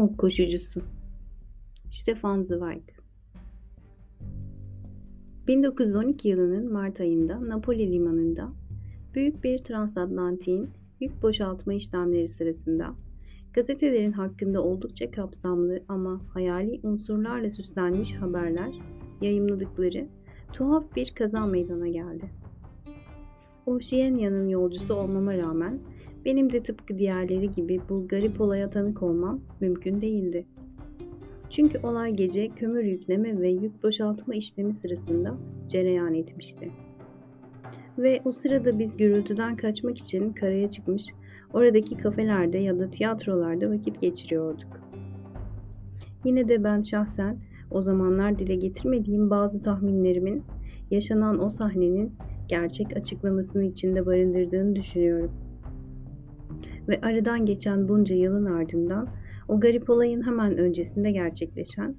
Pamuk koşucusu Stefan Zweig 1912 yılının Mart ayında Napoli limanında büyük bir transatlantiğin yük boşaltma işlemleri sırasında gazetelerin hakkında oldukça kapsamlı ama hayali unsurlarla süslenmiş haberler yayımladıkları tuhaf bir kaza meydana geldi. Oceania'nın yolcusu olmama rağmen benim de tıpkı diğerleri gibi bu garip olaya tanık olmam mümkün değildi. Çünkü olay gece kömür yükleme ve yük boşaltma işlemi sırasında cereyan etmişti. Ve o sırada biz gürültüden kaçmak için karaya çıkmış, oradaki kafelerde ya da tiyatrolarda vakit geçiriyorduk. Yine de ben şahsen o zamanlar dile getirmediğim bazı tahminlerimin yaşanan o sahnenin gerçek açıklamasını içinde barındırdığını düşünüyorum. Ve aradan geçen bunca yılın ardından o garip olayın hemen öncesinde gerçekleşen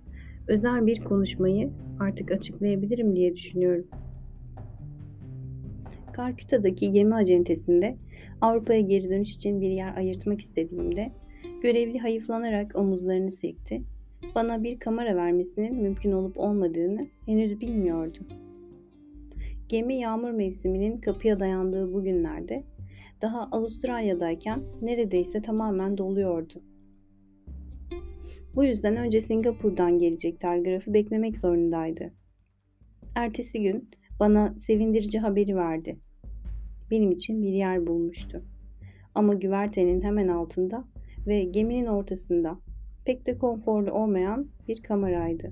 özel bir konuşmayı artık açıklayabilirim diye düşünüyorum. Karküta'daki gemi acentesinde Avrupa'ya geri dönüş için bir yer ayırtmak istediğimde görevli hayıflanarak omuzlarını sekti. Bana bir kamera vermesinin mümkün olup olmadığını henüz bilmiyordu. Gemi yağmur mevsiminin kapıya dayandığı bu günlerde daha Avustralya'dayken neredeyse tamamen doluyordu. Bu yüzden önce Singapur'dan gelecek telgrafı beklemek zorundaydı. Ertesi gün bana sevindirici haberi verdi. Benim için bir yer bulmuştu. Ama güvertenin hemen altında ve geminin ortasında pek de konforlu olmayan bir kameraydı.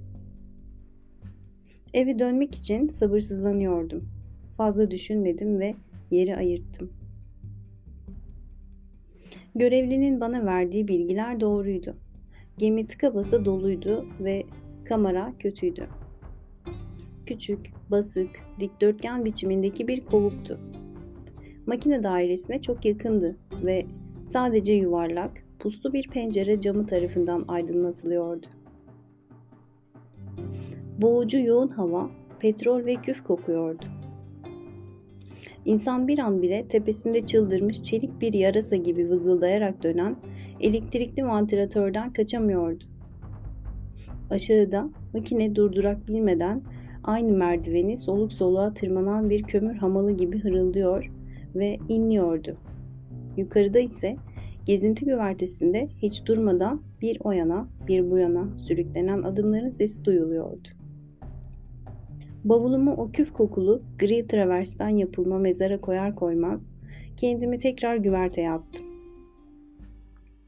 Eve dönmek için sabırsızlanıyordum. Fazla düşünmedim ve yeri ayırttım. Görevlinin bana verdiği bilgiler doğruydu. Gemi tıka basa doluydu ve kamera kötüydü. Küçük, basık, dikdörtgen biçimindeki bir kovuktu. Makine dairesine çok yakındı ve sadece yuvarlak, puslu bir pencere camı tarafından aydınlatılıyordu. Boğucu yoğun hava, petrol ve küf kokuyordu. İnsan bir an bile tepesinde çıldırmış çelik bir yarasa gibi vızıldayarak dönen elektrikli vantilatörden kaçamıyordu. Aşağıda makine durdurak bilmeden aynı merdiveni soluk soluğa tırmanan bir kömür hamalı gibi hırıldıyor ve inliyordu. Yukarıda ise gezinti güvertesinde hiç durmadan bir o yana bir bu yana sürüklenen adımların sesi duyuluyordu. Bavulumu o küf kokulu gri traversten yapılma mezara koyar koymaz kendimi tekrar güverteye attım.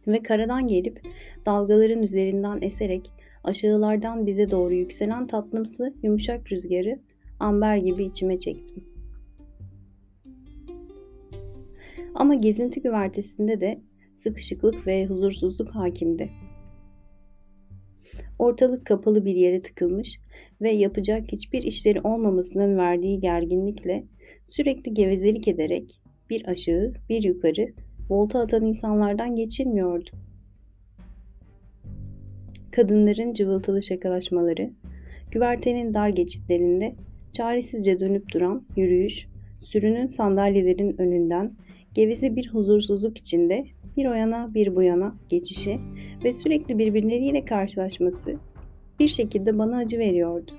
Ve karadan gelip dalgaların üzerinden eserek aşağılardan bize doğru yükselen tatlımsı yumuşak rüzgarı amber gibi içime çektim. Ama gezinti güvertesinde de sıkışıklık ve huzursuzluk hakimdi. Ortalık kapalı bir yere tıkılmış ve yapacak hiçbir işleri olmamasının verdiği gerginlikle sürekli gevezelik ederek bir aşağı bir yukarı volta atan insanlardan geçilmiyordu. Kadınların cıvıltılı şakalaşmaları, güvertenin dar geçitlerinde çaresizce dönüp duran yürüyüş, sürünün sandalyelerin önünden geveze bir huzursuzluk içinde bir o yana bir bu yana geçişi ve sürekli birbirleriyle karşılaşması bir şekilde bana acı veriyordu.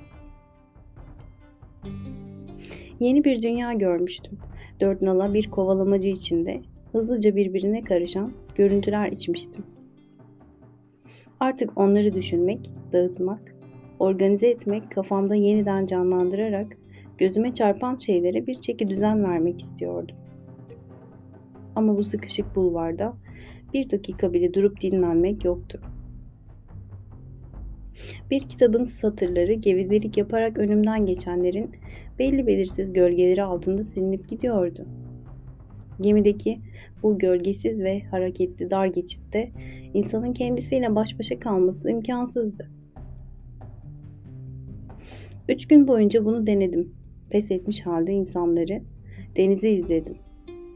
Yeni bir dünya görmüştüm. Dört nala bir kovalamacı içinde hızlıca birbirine karışan görüntüler içmiştim. Artık onları düşünmek, dağıtmak, organize etmek, kafamda yeniden canlandırarak gözüme çarpan şeylere bir çeki düzen vermek istiyordum. Ama bu sıkışık bulvarda bir dakika bile durup dinlenmek yoktu. Bir kitabın satırları gevezelik yaparak önümden geçenlerin belli belirsiz gölgeleri altında silinip gidiyordu. Gemideki bu gölgesiz ve hareketli dar geçitte insanın kendisiyle baş başa kalması imkansızdı. Üç gün boyunca bunu denedim. Pes etmiş halde insanları, denizi izledim.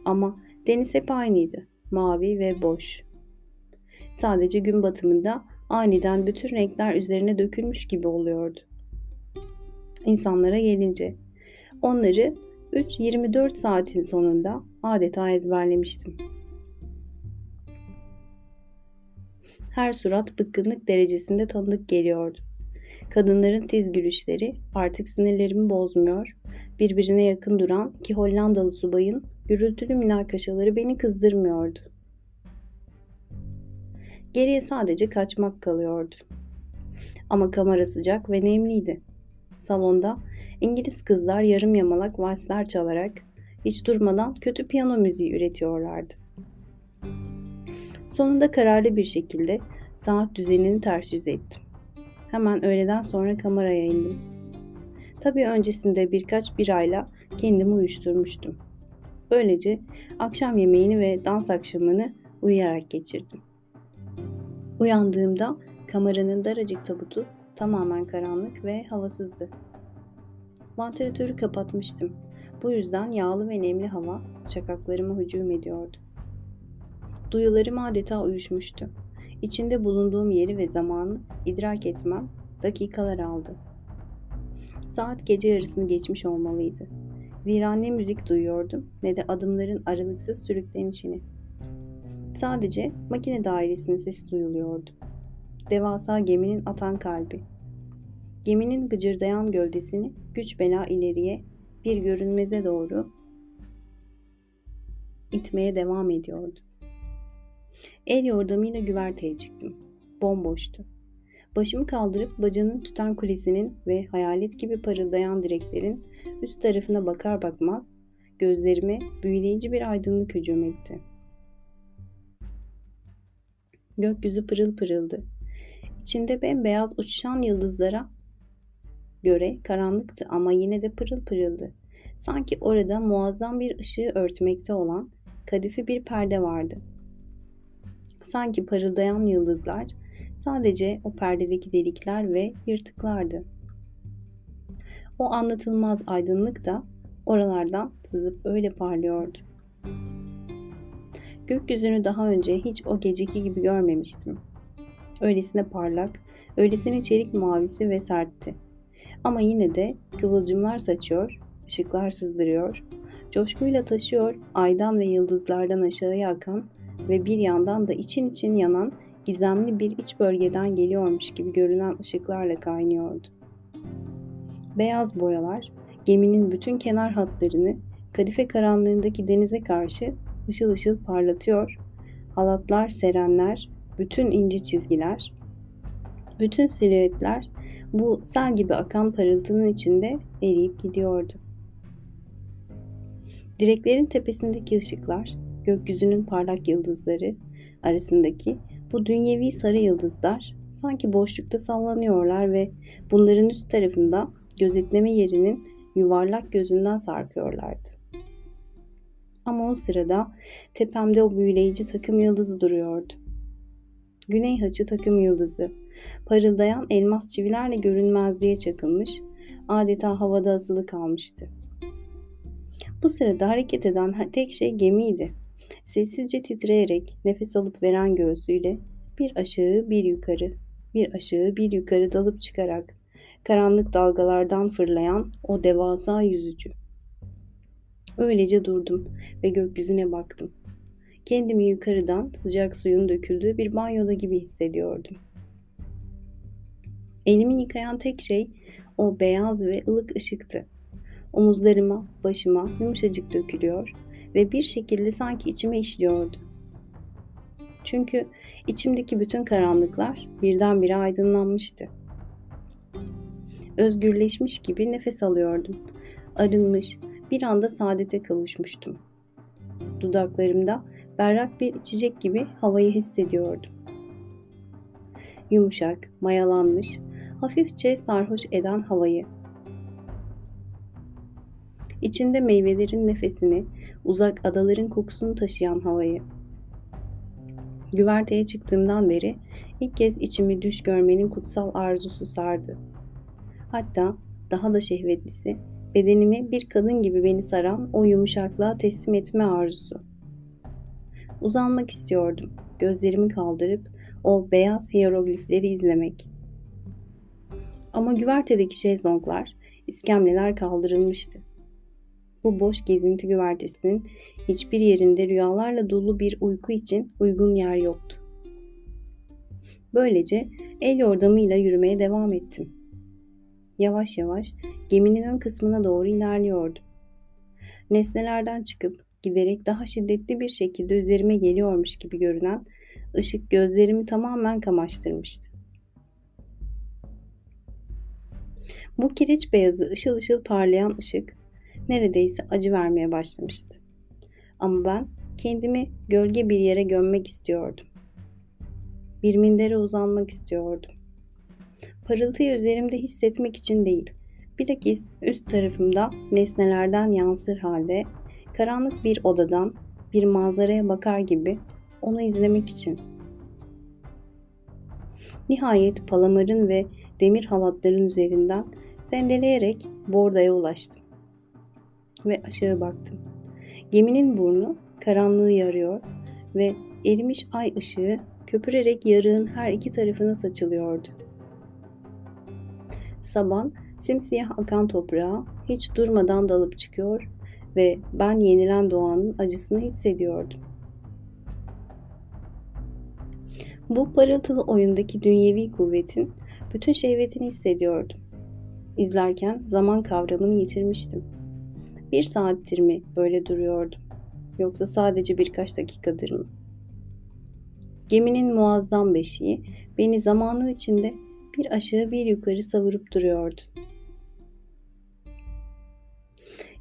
Ama deniz hep aynıydı. Mavi ve boş. Sadece gün batımında aniden bütün renkler üzerine dökülmüş gibi oluyordu. İnsanlara gelince onları 3-24 saatin sonunda adeta ezberlemiştim. Her surat bıkkınlık derecesinde tanıdık geliyordu. Kadınların tiz gülüşleri artık sinirlerimi bozmuyor, birbirine yakın duran iki Hollandalı subayın gürültülü münakaşaları beni kızdırmıyordu. Geriye sadece kaçmak kalıyordu. Ama kamera sıcak ve nemliydi. Salonda İngiliz kızlar yarım yamalak valsler çalarak hiç durmadan kötü piyano müziği üretiyorlardı. Sonunda kararlı bir şekilde saat düzenini ters yüz ettim. Hemen öğleden sonra kameraya indim. Tabii öncesinde birkaç birayla kendimi uyuşturmuştum. Böylece akşam yemeğini ve dans akşamını uyuyarak geçirdim. Uyandığımda kameranın daracık tabutu tamamen karanlık ve havasızdı. Vantilatörü kapatmıştım. Bu yüzden yağlı ve nemli hava şakaklarıma hücum ediyordu. Duyularım adeta uyuşmuştu. İçinde bulunduğum yeri ve zamanı idrak etmem dakikalar aldı. Saat gece yarısını geçmiş olmalıydı. Zira ne müzik duyuyordum ne de adımların aralıksız sürüklenişini. Sadece makine dairesinin sesi duyuluyordu. Devasa geminin atan kalbi. Geminin gıcırdayan gövdesini güç bela ileriye bir görünmeze doğru itmeye devam ediyordu. El yordamıyla güverteye çıktım. Bomboştu. Başımı kaldırıp bacanın tutan kulesinin ve hayalet gibi parıldayan direklerin üst tarafına bakar bakmaz gözlerime büyüleyici bir aydınlık hücum etti. Gökyüzü pırıl pırıldı. İçinde bembeyaz uçuşan yıldızlara göre karanlıktı ama yine de pırıl pırıldı. Sanki orada muazzam bir ışığı örtmekte olan kadifi bir perde vardı. Sanki parıldayan yıldızlar sadece o perdedeki delikler ve yırtıklardı. O anlatılmaz aydınlık da oralardan sızıp öyle parlıyordu. Gökyüzünü daha önce hiç o geceki gibi görmemiştim. Öylesine parlak, öylesine çelik mavisi ve sertti. Ama yine de kıvılcımlar saçıyor, ışıklar sızdırıyor, coşkuyla taşıyor aydan ve yıldızlardan aşağıya akan ve bir yandan da için için yanan gizemli bir iç bölgeden geliyormuş gibi görünen ışıklarla kaynıyordu. Beyaz boyalar geminin bütün kenar hatlarını kadife karanlığındaki denize karşı ışıl ışıl parlatıyor. Halatlar, serenler, bütün ince çizgiler, bütün silüetler bu sel gibi akan parıltının içinde eriyip gidiyordu. Direklerin tepesindeki ışıklar, gökyüzünün parlak yıldızları arasındaki bu dünyevi sarı yıldızlar sanki boşlukta sallanıyorlar ve bunların üst tarafında gözetleme yerinin yuvarlak gözünden sarkıyorlardı. Ama o sırada tepemde o büyüleyici takım yıldızı duruyordu. Güney haçı takım yıldızı, parıldayan elmas çivilerle görünmezliğe çakılmış, adeta havada asılı kalmıştı. Bu sırada hareket eden tek şey gemiydi. Sessizce titreyerek nefes alıp veren göğsüyle bir aşağı bir yukarı, bir aşağı bir yukarı dalıp çıkarak karanlık dalgalardan fırlayan o devasa yüzücü. Öylece durdum ve gökyüzüne baktım. Kendimi yukarıdan sıcak suyun döküldüğü bir banyoda gibi hissediyordum. Elimi yıkayan tek şey o beyaz ve ılık ışıktı. Omuzlarıma, başıma yumuşacık dökülüyor ve bir şekilde sanki içime işliyordu. Çünkü içimdeki bütün karanlıklar birdenbire aydınlanmıştı. Özgürleşmiş gibi nefes alıyordum. Arınmış, bir anda saadete kavuşmuştum. Dudaklarımda berrak bir içecek gibi havayı hissediyordum. Yumuşak, mayalanmış, hafifçe sarhoş eden havayı. İçinde meyvelerin nefesini, uzak adaların kokusunu taşıyan havayı. Güverteye çıktığımdan beri ilk kez içimi düş görmenin kutsal arzusu sardı. Hatta daha da şehvetlisi bedenimi bir kadın gibi beni saran o yumuşaklığa teslim etme arzusu. Uzanmak istiyordum. Gözlerimi kaldırıp o beyaz hieroglifleri izlemek. Ama güvertedeki şezlonglar, iskemleler kaldırılmıştı. Bu boş gezinti güvertesinin hiçbir yerinde rüyalarla dolu bir uyku için uygun yer yoktu. Böylece el yordamıyla yürümeye devam ettim. Yavaş yavaş geminin ön kısmına doğru ilerliyordum. Nesnelerden çıkıp giderek daha şiddetli bir şekilde üzerime geliyormuş gibi görünen ışık gözlerimi tamamen kamaştırmıştı. Bu kireç beyazı ışıl ışıl parlayan ışık neredeyse acı vermeye başlamıştı. Ama ben kendimi gölge bir yere gömmek istiyordum. Bir mindere uzanmak istiyordum. Parıltıyı üzerimde hissetmek için değil, bilakis üst tarafımda nesnelerden yansır halde karanlık bir odadan bir manzaraya bakar gibi onu izlemek için. Nihayet palamarın ve demir halatların üzerinden sendeleyerek bordaya ulaştım. Ve aşağı baktım. Geminin burnu karanlığı yarıyor ve erimiş ay ışığı köpürerek yarığın her iki tarafına saçılıyordu. Saban simsiyah akan toprağa hiç durmadan dalıp çıkıyor ve ben yenilen doğanın acısını hissediyordum. Bu parıltılı oyundaki dünyevi kuvvetin bütün şehvetini hissediyordum. İzlerken zaman kavramını yitirmiştim. Bir saattir mi böyle duruyordum? Yoksa sadece birkaç dakikadır mı? Geminin muazzam beşiği beni zamanın içinde bir aşağı bir yukarı savurup duruyordu.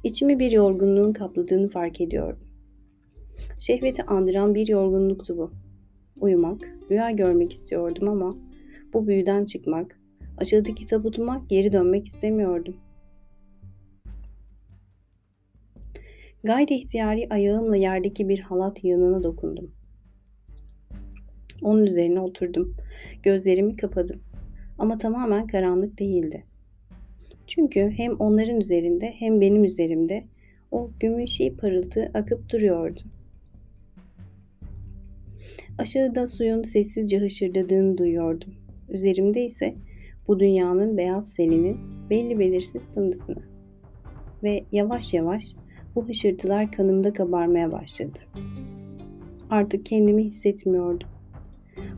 İçimi bir yorgunluğun kapladığını fark ediyordum. Şehveti andıran bir yorgunluktu bu. Uyumak, rüya görmek istiyordum ama bu büyüden çıkmak, aşağıdaki tabutuma geri dönmek istemiyordum. Gayri ihtiyari ayağımla yerdeki bir halat yığınına dokundum. Onun üzerine oturdum. Gözlerimi kapadım. Ama tamamen karanlık değildi. Çünkü hem onların üzerinde hem benim üzerimde o gümüşi parıltı akıp duruyordu. Aşağıda suyun sessizce hışırdadığını duyuyordum. Üzerimde ise bu dünyanın beyaz selinin belli belirsiz tınısını. Ve yavaş yavaş bu hışırtılar kanımda kabarmaya başladı. Artık kendimi hissetmiyordum.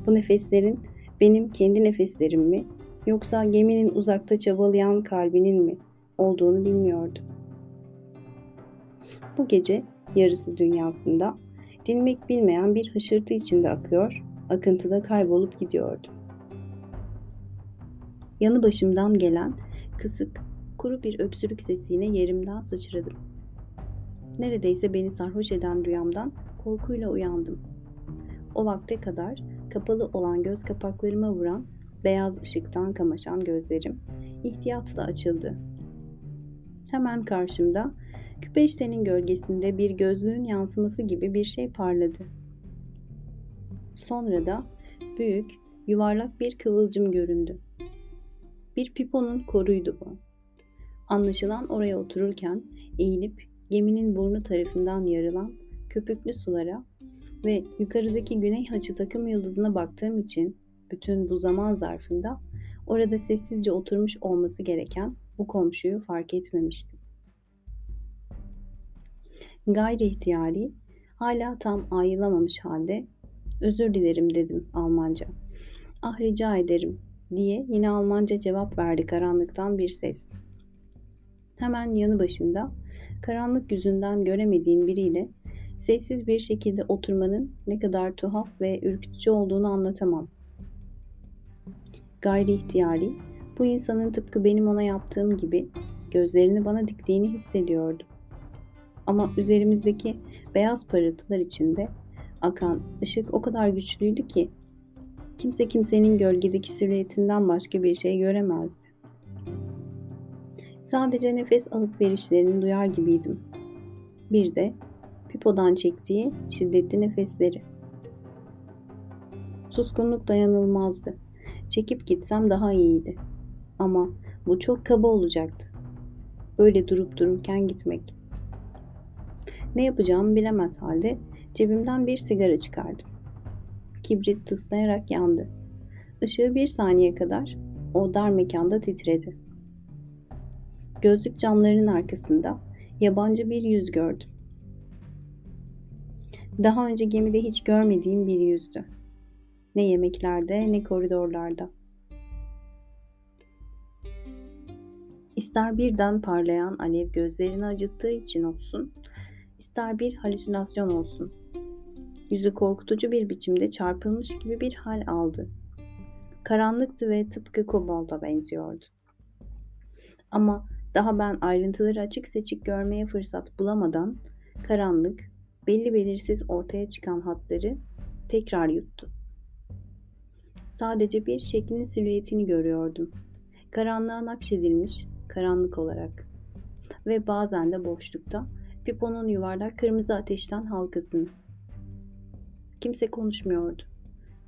Bu nefeslerin benim kendi nefeslerim mi yoksa geminin uzakta çabalayan kalbinin mi olduğunu bilmiyordum. Bu gece yarısı dünyasında dinmek bilmeyen bir hışırtı içinde akıyor, akıntıda kaybolup gidiyordum. Yanı başımdan gelen kısık, kuru bir öksürük sesiyle yerimden sıçradım. Neredeyse beni sarhoş eden rüyamdan korkuyla uyandım. O vakte kadar kapalı olan göz kapaklarıma vuran beyaz ışıktan kamaşan gözlerim ihtiyatla açıldı. Hemen karşımda küpeştenin gölgesinde bir gözlüğün yansıması gibi bir şey parladı. Sonra da büyük, yuvarlak bir kıvılcım göründü. Bir piponun koruydu bu. Anlaşılan oraya otururken eğilip geminin burnu tarafından yarılan köpüklü sulara ve yukarıdaki güney haçı takım yıldızına baktığım için bütün bu zaman zarfında orada sessizce oturmuş olması gereken bu komşuyu fark etmemiştim. Gayri ihtiyari hala tam ayılamamış halde özür dilerim dedim Almanca. Ah rica ederim diye yine Almanca cevap verdi karanlıktan bir ses. Hemen yanı başında karanlık yüzünden göremediğin biriyle sessiz bir şekilde oturmanın ne kadar tuhaf ve ürkütücü olduğunu anlatamam. Gayri ihtiyari, bu insanın tıpkı benim ona yaptığım gibi gözlerini bana diktiğini hissediyordum. Ama üzerimizdeki beyaz parıltılar içinde akan ışık o kadar güçlüydü ki kimse kimsenin gölgedeki silüetinden başka bir şey göremezdi. Sadece nefes alıp verişlerini duyar gibiydim. Bir de pipodan çektiği şiddetli nefesleri. Suskunluk dayanılmazdı. Çekip gitsem daha iyiydi. Ama bu çok kaba olacaktı. Öyle durup dururken gitmek. Ne yapacağımı bilemez halde cebimden bir sigara çıkardım. Kibrit tıslayarak yandı. Işığı bir saniye kadar o dar mekanda titredi. Gözlük camlarının arkasında yabancı bir yüz gördüm. Daha önce gemide hiç görmediğim bir yüzdü. Ne yemeklerde ne koridorlarda. İster birden parlayan alev gözlerini acıttığı için olsun, ister bir halüsinasyon olsun. Yüzü korkutucu bir biçimde çarpılmış gibi bir hal aldı. Karanlıktı ve tıpkı kobolda benziyordu. Ama daha ben ayrıntıları açık seçik görmeye fırsat bulamadan karanlık, belli belirsiz ortaya çıkan hatları tekrar yuttu. Sadece bir şeklin silüetini görüyordum. Karanlığa nakşedilmiş, karanlık olarak. Ve bazen de boşlukta piponun yuvarlak kırmızı ateşten halkasını. Kimse konuşmuyordu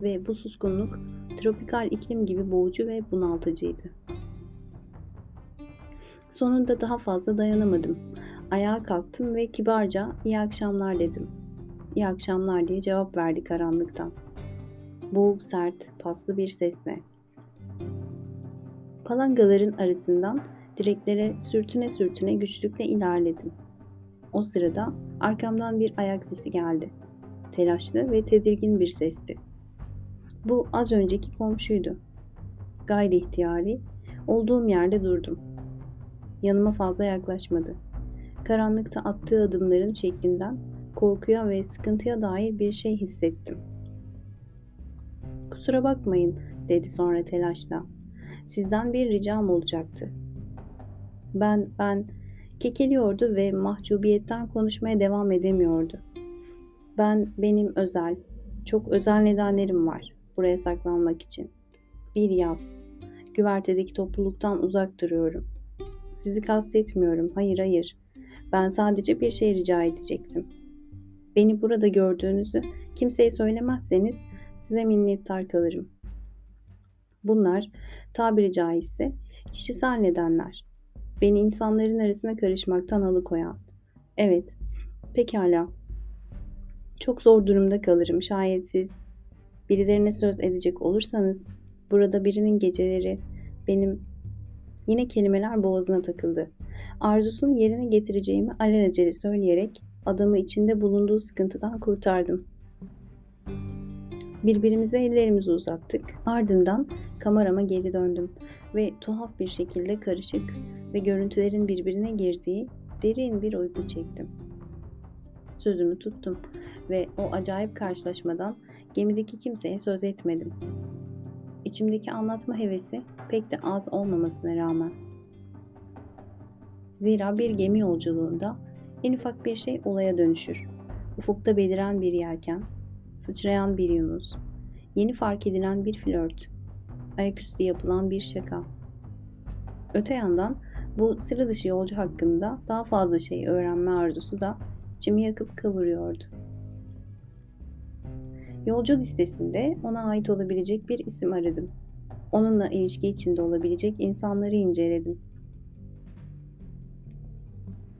ve bu suskunluk tropikal iklim gibi boğucu ve bunaltıcıydı. Sonunda daha fazla dayanamadım. Ayağa kalktım ve kibarca iyi akşamlar dedim. İyi akşamlar diye cevap verdi karanlıktan. Boğuk sert, paslı bir sesle. Palangaların arasından direklere sürtüne sürtüne güçlükle ilerledim. O sırada arkamdan bir ayak sesi geldi. Telaşlı ve tedirgin bir sesti. Bu az önceki komşuydu. Gayri ihtiyari olduğum yerde durdum. Yanıma fazla yaklaşmadı. Karanlıkta attığı adımların şeklinden korkuya ve sıkıntıya dair bir şey hissettim. Kusura bakmayın dedi sonra telaşla. Sizden bir ricam olacaktı. Ben, ben kekeliyordu ve mahcubiyetten konuşmaya devam edemiyordu. Ben, benim özel, çok özel nedenlerim var buraya saklanmak için. Bir yaz, güvertedeki topluluktan uzak duruyorum. Sizi kastetmiyorum, hayır hayır. Ben sadece bir şey rica edecektim. Beni burada gördüğünüzü kimseye söylemezseniz size minnettar kalırım. Bunlar tabiri caizse kişisel nedenler. Beni insanların arasına karışmaktan alıkoyan. Evet, pekala. Çok zor durumda kalırım şayet siz birilerine söz edecek olursanız burada birinin geceleri benim yine kelimeler boğazına takıldı. Arzusunu yerine getireceğimi alelacele söyleyerek adamı içinde bulunduğu sıkıntıdan kurtardım. Birbirimize ellerimizi uzattık. Ardından kamerama geri döndüm ve tuhaf bir şekilde karışık ve görüntülerin birbirine girdiği derin bir uyku çektim. Sözümü tuttum ve o acayip karşılaşmadan gemideki kimseye söz etmedim. İçimdeki anlatma hevesi pek de az olmamasına rağmen. Zira bir gemi yolculuğunda en ufak bir şey olaya dönüşür. Ufukta beliren bir yelken, sıçrayan bir yunus, yeni fark edilen bir flört, ayaküstü yapılan bir şaka. Öte yandan bu sıra dışı yolcu hakkında daha fazla şey öğrenme arzusu da içimi yakıp kavuruyordu. Yolcu listesinde ona ait olabilecek bir isim aradım. Onunla ilişki içinde olabilecek insanları inceledim.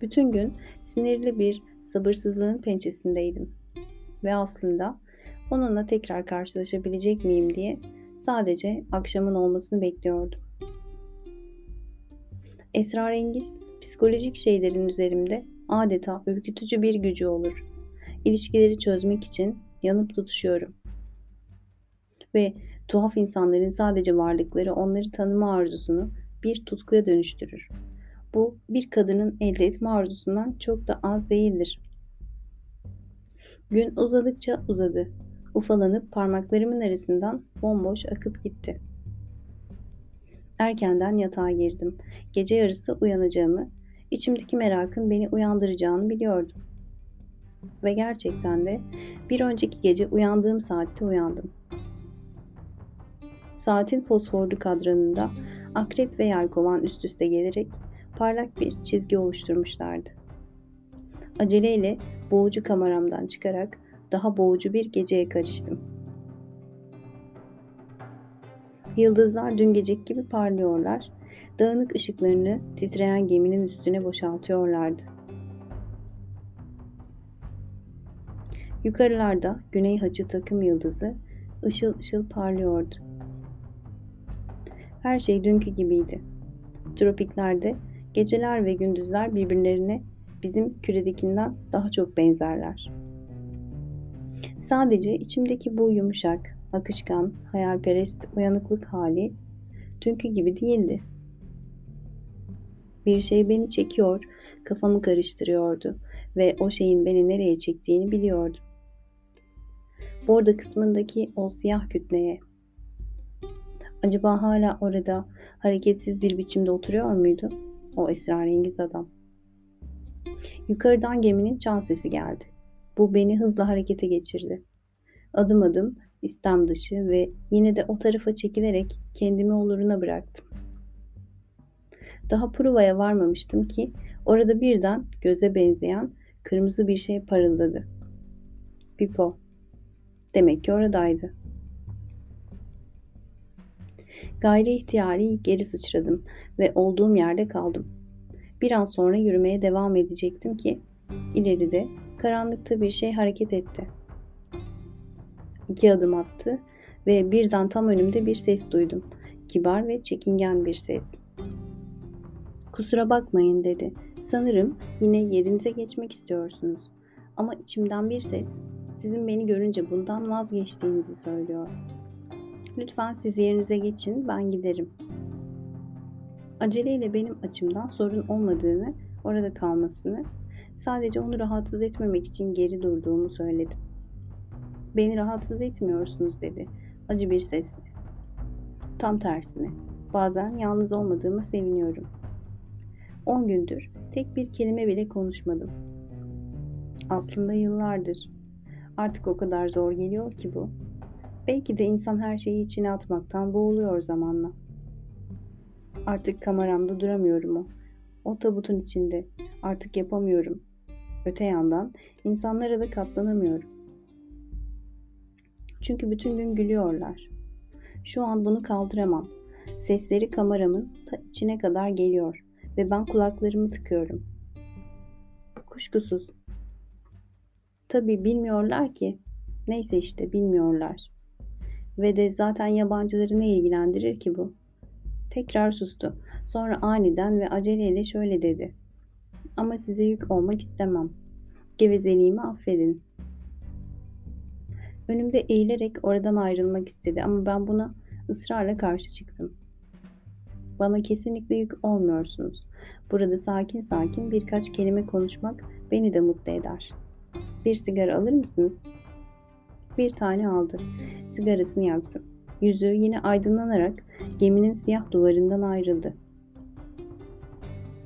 Bütün gün sinirli bir sabırsızlığın pençesindeydim. Ve aslında onunla tekrar karşılaşabilecek miyim diye sadece akşamın olmasını bekliyordum. Esrarengiz, psikolojik şeylerin üzerimde adeta ürkütücü bir gücü olur. İlişkileri çözmek için yanıp tutuşuyorum. Ve tuhaf insanların sadece varlıkları onları tanıma arzusunu bir tutkuya dönüştürür. Bu bir kadının elde etme arzusundan çok da az değildir. Gün uzadıkça uzadı. Ufalanıp parmaklarımın arasından bomboş akıp gitti. Erkenden yatağa girdim. Gece yarısı uyanacağımı, içimdeki merakın beni uyandıracağını biliyordum. Ve gerçekten de bir önceki gece uyandığım saatte uyandım. Saatin fosforlu kadranında akrep ve yelkovan üst üste gelerek parlak bir çizgi oluşturmuşlardı. Aceleyle boğucu kameramdan çıkarak daha boğucu bir geceye karıştım. Yıldızlar dün geceki gibi parlıyorlar, dağınık ışıklarını titreyen geminin üstüne boşaltıyorlardı. Yukarılarda güney haçı takım yıldızı ışıl ışıl parlıyordu. Her şey dünkü gibiydi. Tropiklerde geceler ve gündüzler birbirlerine bizim küredekinden daha çok benzerler. Sadece içimdeki bu yumuşak, akışkan, hayalperest uyanıklık hali dünkü gibi değildi. Bir şey beni çekiyor, kafamı karıştırıyordu ve o şeyin beni nereye çektiğini biliyordum. Borda kısmındaki o siyah kütleye. Acaba hala orada hareketsiz bir biçimde oturuyor muydu? O esrarengiz adam. Yukarıdan geminin çan sesi geldi. Bu beni hızla harekete geçirdi. Adım adım istem dışı ve yine de o tarafa çekilerek kendimi oluruna bıraktım. Daha Pruva'ya varmamıştım ki orada birden göze benzeyen kırmızı bir şey parıldadı. Pipo. Demek ki oradaydı. Gayri ihtiyari geri sıçradım ve olduğum yerde kaldım. Bir an sonra yürümeye devam edecektim ki ileride karanlıkta bir şey hareket etti. İki adım attı ve birden tam önümde bir ses duydum. Kibar ve çekingen bir ses. Kusura bakmayın dedi. Sanırım yine yerinize geçmek istiyorsunuz. Ama içimden bir ses sizin beni görünce bundan vazgeçtiğinizi söylüyor. Lütfen siz yerinize geçin, ben giderim. Aceleyle benim açımdan sorun olmadığını, orada kalmasını, sadece onu rahatsız etmemek için geri durduğumu söyledim. Beni rahatsız etmiyorsunuz dedi, acı bir sesle. Tam tersine, bazen yalnız olmadığıma seviniyorum. On gündür tek bir kelime bile konuşmadım. Aslında yıllardır. Artık o kadar zor geliyor ki bu. Belki de insan her şeyi içine atmaktan boğuluyor zamanla. Artık kameramda duramıyorum o. O tabutun içinde. Artık yapamıyorum. Öte yandan insanlara da katlanamıyorum. Çünkü bütün gün gülüyorlar. Şu an bunu kaldıramam. Sesleri kameramın ta içine kadar geliyor ve ben kulaklarımı tıkıyorum. Kuşkusuz. Tabii bilmiyorlar ki. Neyse işte bilmiyorlar. Ve de zaten yabancıları ne ilgilendirir ki bu? Tekrar sustu. Sonra aniden ve aceleyle şöyle dedi. Ama size yük olmak istemem. Gevezeliğimi affedin. Önümde eğilerek oradan ayrılmak istedi ama ben buna ısrarla karşı çıktım. Bana kesinlikle yük olmuyorsunuz. Burada sakin sakin birkaç kelime konuşmak beni de mutlu eder. Bir sigara alır mısınız? Bir tane aldı. Sigarasını yaktı. Yüzü yine aydınlanarak geminin siyah duvarından ayrıldı.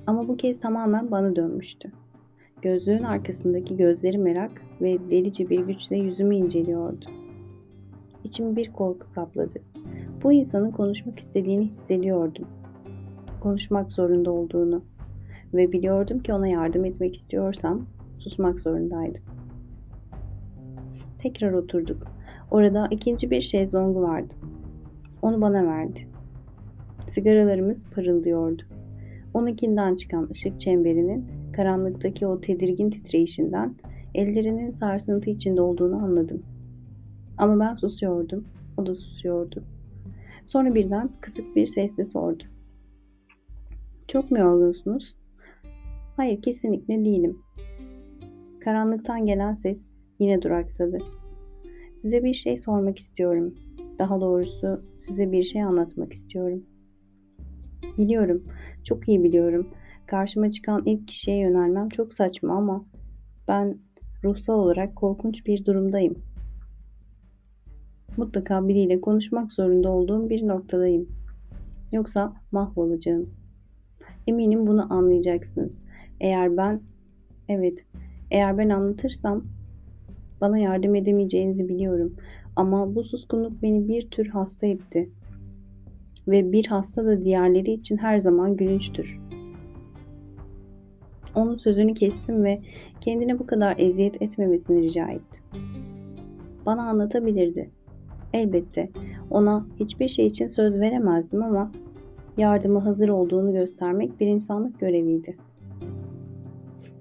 Ama bu kez tamamen bana dönmüştü. Gözlüğün arkasındaki gözleri merak ve delice bir güçle yüzümü inceliyordu. İçimi bir korku kapladı. Bu insanın konuşmak istediğini hissediyordum. Konuşmak zorunda olduğunu ve biliyordum ki ona yardım etmek istiyorsam susmak zorundaydım. Tekrar oturduk. Orada ikinci bir şezlongu vardı. Onu bana verdi. Sigaralarımız parıldıyordu. Onunkinden çıkan ışık çemberinin karanlıktaki o tedirgin titreyişinden ellerinin sarsıntı içinde olduğunu anladım. Ama ben susuyordum. O da susuyordu. Sonra birden kısık bir sesle sordu. Çok mu yorgunsunuz? Hayır kesinlikle değilim. Karanlıktan gelen ses yine duraksadı. Size bir şey sormak istiyorum. Daha doğrusu size bir şey anlatmak istiyorum. Biliyorum, çok iyi biliyorum. Karşıma çıkan ilk kişiye yönelmem çok saçma ama ben ruhsal olarak korkunç bir durumdayım. Mutlaka biriyle konuşmak zorunda olduğum bir noktadayım. Yoksa mahvolacağım. Eminim bunu anlayacaksınız. Eğer ben, evet, eğer ben anlatırsam bana yardım edemeyeceğinizi biliyorum. Ama bu suskunluk beni bir tür hasta etti. Ve bir hasta da diğerleri için her zaman gülünçtür. Onun sözünü kestim ve kendine bu kadar eziyet etmemesini rica ettim. Bana anlatabilirdi. Elbette ona hiçbir şey için söz veremezdim ama yardıma hazır olduğunu göstermek bir insanlık göreviydi.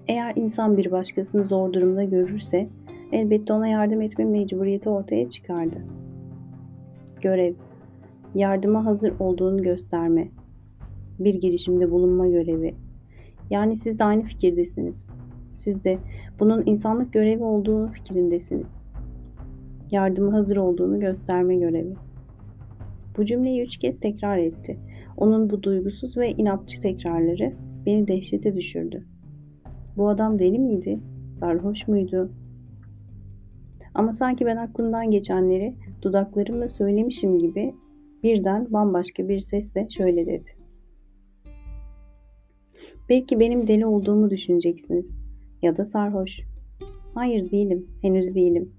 Eğer insan bir başkasını zor durumda görürse elbette ona yardım etme mecburiyeti ortaya çıkardı. Görev, yardıma hazır olduğunu gösterme, bir girişimde bulunma görevi. Yani siz de aynı fikirdesiniz. Siz de bunun insanlık görevi olduğu fikrindesiniz. Yardıma hazır olduğunu gösterme görevi. Bu cümleyi üç kez tekrar etti. Onun bu duygusuz ve inatçı tekrarları beni dehşete düşürdü. Bu adam deli miydi? Sarhoş muydu? Ama sanki ben aklımdan geçenleri dudaklarımla söylemişim gibi birden bambaşka bir sesle şöyle dedi. Belki benim deli olduğumu düşüneceksiniz ya da sarhoş. Hayır değilim, henüz değilim.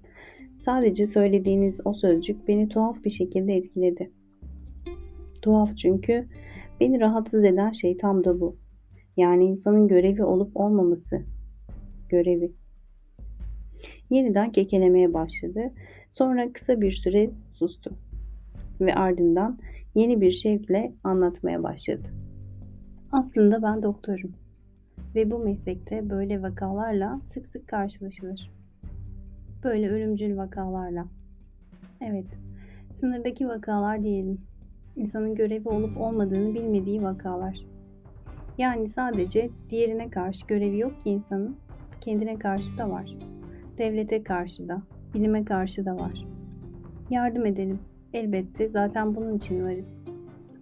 Sadece söylediğiniz o sözcük beni tuhaf bir şekilde etkiledi. Tuhaf çünkü beni rahatsız eden şey tam da bu. Yani insanın görevi olup olmaması. Görevi. Yeniden kekelemeye başladı. Sonra kısa bir süre sustu. Ve ardından yeni bir şevkle anlatmaya başladı. Aslında ben doktorum. Ve bu meslekte böyle vakalarla sık sık karşılaşılır. Böyle ölümcül vakalarla. Evet, sınırdaki vakalar diyelim. İnsanın görevi olup olmadığını bilmediği vakalar. Yani sadece diğerine karşı görevi yok ki insanın, kendine karşı da var. Devlete karşı da, bilime karşı da var. Yardım edelim. Elbette zaten bunun için varız.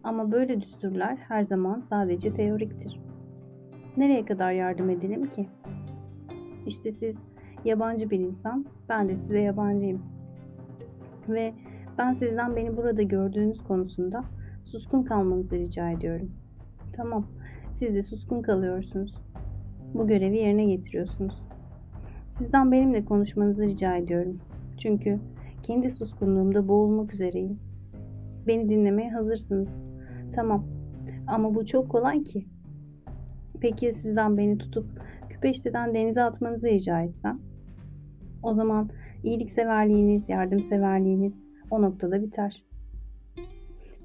Ama böyle düsturlar her zaman sadece teoriktir. Nereye kadar yardım edelim ki? İşte siz yabancı bir insan, ben de size yabancıyım. Ve ben sizden beni burada gördüğünüz konusunda suskun kalmanızı rica ediyorum. Tamam, siz de suskun kalıyorsunuz. Bu görevi yerine getiriyorsunuz. Sizden benimle konuşmanızı rica ediyorum. Çünkü kendi suskunluğumda boğulmak üzereyim. Beni dinlemeye hazırsınız. Tamam. Ama bu çok kolay ki. Peki sizden beni tutup küpeşteden denize atmanızı rica etsem? O zaman iyilikseverliğiniz, yardımseverliğiniz o noktada biter.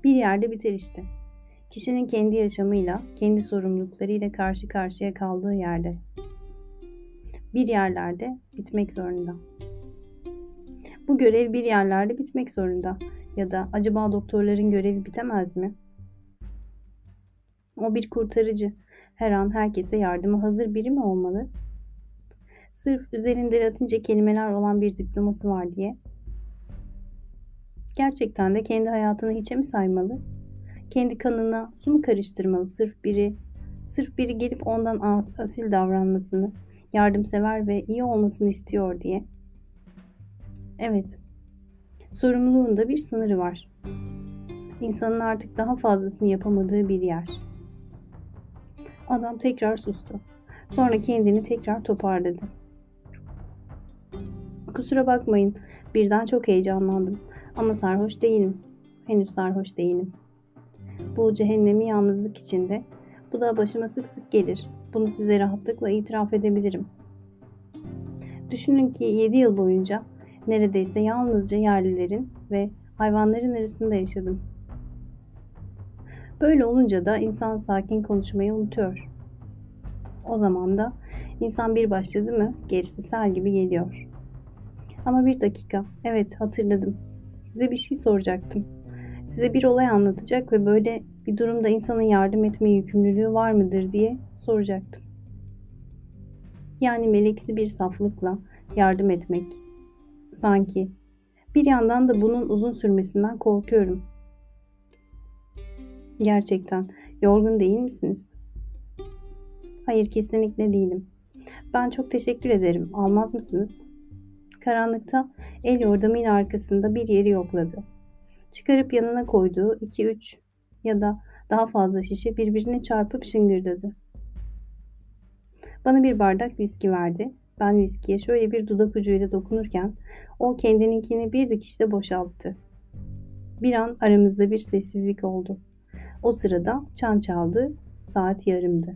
Bir yerde biter işte. Kişinin kendi yaşamıyla, kendi sorumluluklarıyla karşı karşıya kaldığı yerde. Bir yerlerde bitmek zorunda. Bu görev bir yerlerde bitmek zorunda. Ya da acaba doktorların görevi bitemez mi? O bir kurtarıcı. Her an herkese yardıma hazır biri mi olmalı? Sırf üzerinde latince kelimeler olan bir diploması var diye. Gerçekten de kendi hayatını hiçe mi saymalı? Kendi kanına su mu karıştırmalı sırf biri, sırf biri gelip ondan asil davranmasını, yardımsever ve iyi olmasını istiyor diye. Evet, sorumluluğun da bir sınırı var. İnsanın artık daha fazlasını yapamadığı bir yer. Adam tekrar sustu. Sonra kendini tekrar toparladı. Kusura bakmayın, birden çok heyecanlandım. Ama sarhoş değilim. Henüz sarhoş değilim. Bu cehennemi yalnızlık içinde. Bu da başıma sık sık gelir. Bunu size rahatlıkla itiraf edebilirim. Düşünün ki 7 yıl boyunca neredeyse yalnızca yerlilerin ve hayvanların arasında yaşadım. Böyle olunca da insan sakin konuşmayı unutuyor. O zaman da insan bir başladı mı gerisi sel gibi geliyor. Ama bir dakika, evet hatırladım. Size bir şey soracaktım. Size bir olay anlatacak ve böyle bir durumda insanın yardım etme yükümlülüğü var mıdır diye soracaktım. Yani meleksi bir saflıkla yardım etmek. Sanki. Bir yandan da bunun uzun sürmesinden korkuyorum. Gerçekten yorgun değil misiniz? Hayır kesinlikle değilim. Ben çok teşekkür ederim. Almaz mısınız? Karanlıkta el yordamıyla arkasında bir yeri yokladı. Çıkarıp yanına koyduğu 2-3 ya da daha fazla şişe birbirine çarpıp şıngırdadı. Bana bir bardak viski verdi. Ben viskiye şöyle bir dudak ucuyla dokunurken o kendininkini bir dikişte boşalttı. Bir an aramızda bir sessizlik oldu. O sırada çan çaldı, saat yarımdı.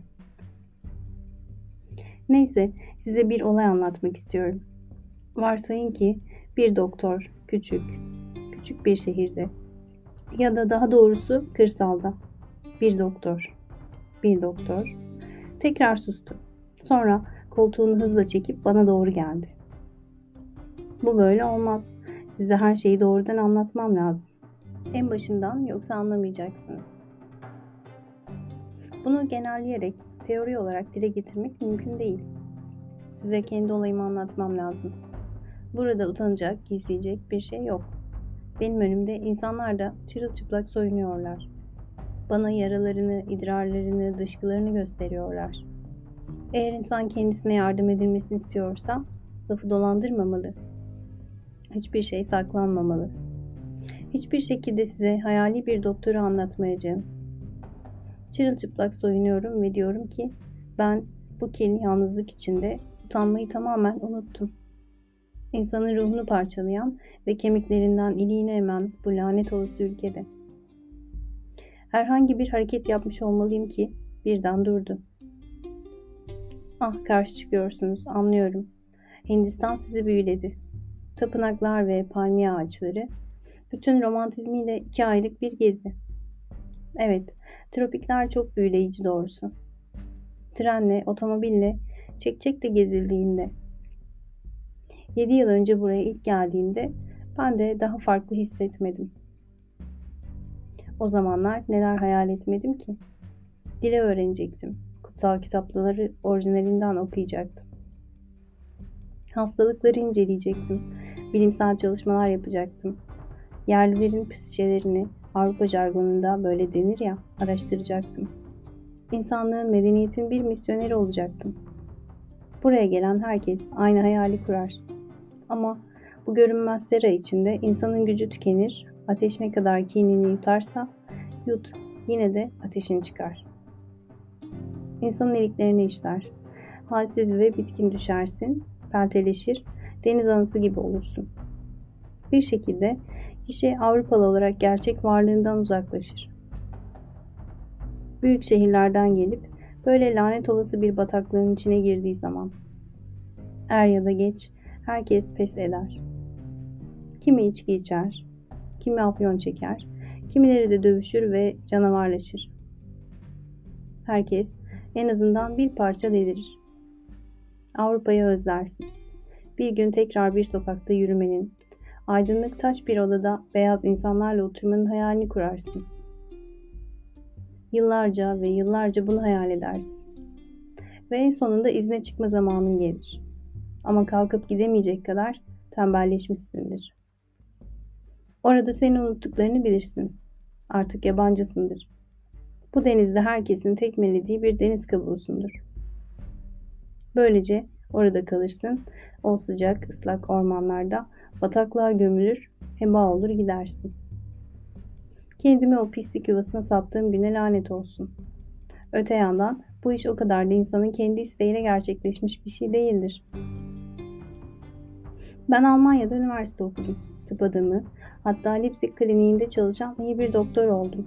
Neyse, size bir olay anlatmak istiyorum. Varsayın ki bir doktor küçük, küçük bir şehirde ya da daha doğrusu kırsalda bir doktor, bir doktor tekrar sustu. Sonra koltuğunu hızla çekip bana doğru geldi. Bu böyle olmaz. Size her şeyi doğrudan anlatmam lazım. En başından yoksa anlamayacaksınız. Bunu genelleyerek teori olarak dile getirmek mümkün değil. Size kendi olayımı anlatmam lazım. Burada utanacak, gizleyecek bir şey yok. Benim önümde insanlar da çırılçıplak soyunuyorlar. Bana yaralarını, idrarlarını, dışkılarını gösteriyorlar. Eğer insan kendisine yardım edilmesini istiyorsa lafı dolandırmamalı. Hiçbir şey saklanmamalı. Hiçbir şekilde size hayali bir doktoru anlatmayacağım. Çırılçıplak soyunuyorum ve diyorum ki ben bu kirli yalnızlık içinde utanmayı tamamen unuttum. İnsanın ruhunu parçalayan ve kemiklerinden iliğine emen bu lanet olası ülkede. Herhangi bir hareket yapmış olmalıyım ki birden durdu. Ah karşı çıkıyorsunuz anlıyorum. Hindistan sizi büyüledi. Tapınaklar ve palmiye ağaçları bütün romantizmiyle iki aylık bir gezi. Evet, tropikler çok büyüleyici doğrusu. Trenle, otomobille, çekçekle gezildiğinde. Yedi yıl önce buraya ilk geldiğimde ben de daha farklı hissetmedim. O zamanlar neler hayal etmedim ki? Dile öğrenecektim. Kutsal kitapları orijinalinden okuyacaktım. Hastalıkları inceleyecektim. Bilimsel çalışmalar yapacaktım. Yerlilerin psişelerini Avrupa jargonunda böyle denir ya araştıracaktım. İnsanlığın, medeniyetin bir misyoneri olacaktım. Buraya gelen herkes aynı hayali kurar. Ama bu görünmez sera içinde insanın gücü tükenir, ateş ne kadar kinini yutarsa yut, yine de ateşin çıkar. İnsanın iliklerini işler. Halsiz ve bitkin düşersin, pelteleşir, deniz anası gibi olursun. Bir şekilde kişi Avrupalı olarak gerçek varlığından uzaklaşır. Büyük şehirlerden gelip böyle lanet olası bir bataklığın içine girdiği zaman er ya da geç herkes pes eder. Kimi içki içer, kimi afyon çeker, kimileri de dövüşür ve canavarlaşır. Herkes en azından bir parça delirir. Avrupa'yı özlersin. Bir gün tekrar bir sokakta yürümenin, aydınlık taş bir odada beyaz insanlarla oturmanın hayalini kurarsın. Yıllarca ve yıllarca bunu hayal edersin. Ve en sonunda izne çıkma zamanın gelir. Ama kalkıp gidemeyecek kadar tembelleşmişsindir. Orada seni unuttuklarını bilirsin. Artık yabancısındır. Bu denizde herkesin tekmelediği bir deniz kabuğusundur. Böylece orada kalırsın, o sıcak, ıslak ormanlarda bataklığa gömülür, heba olur gidersin. Kendimi o pislik yuvasına sattığım güne lanet olsun. Öte yandan bu iş o kadar da insanın kendi isteğiyle gerçekleşmiş bir şey değildir. Ben Almanya'da üniversite okudum. Tıp adamı, hatta Leipzig kliniğinde çalışan iyi bir doktor oldum.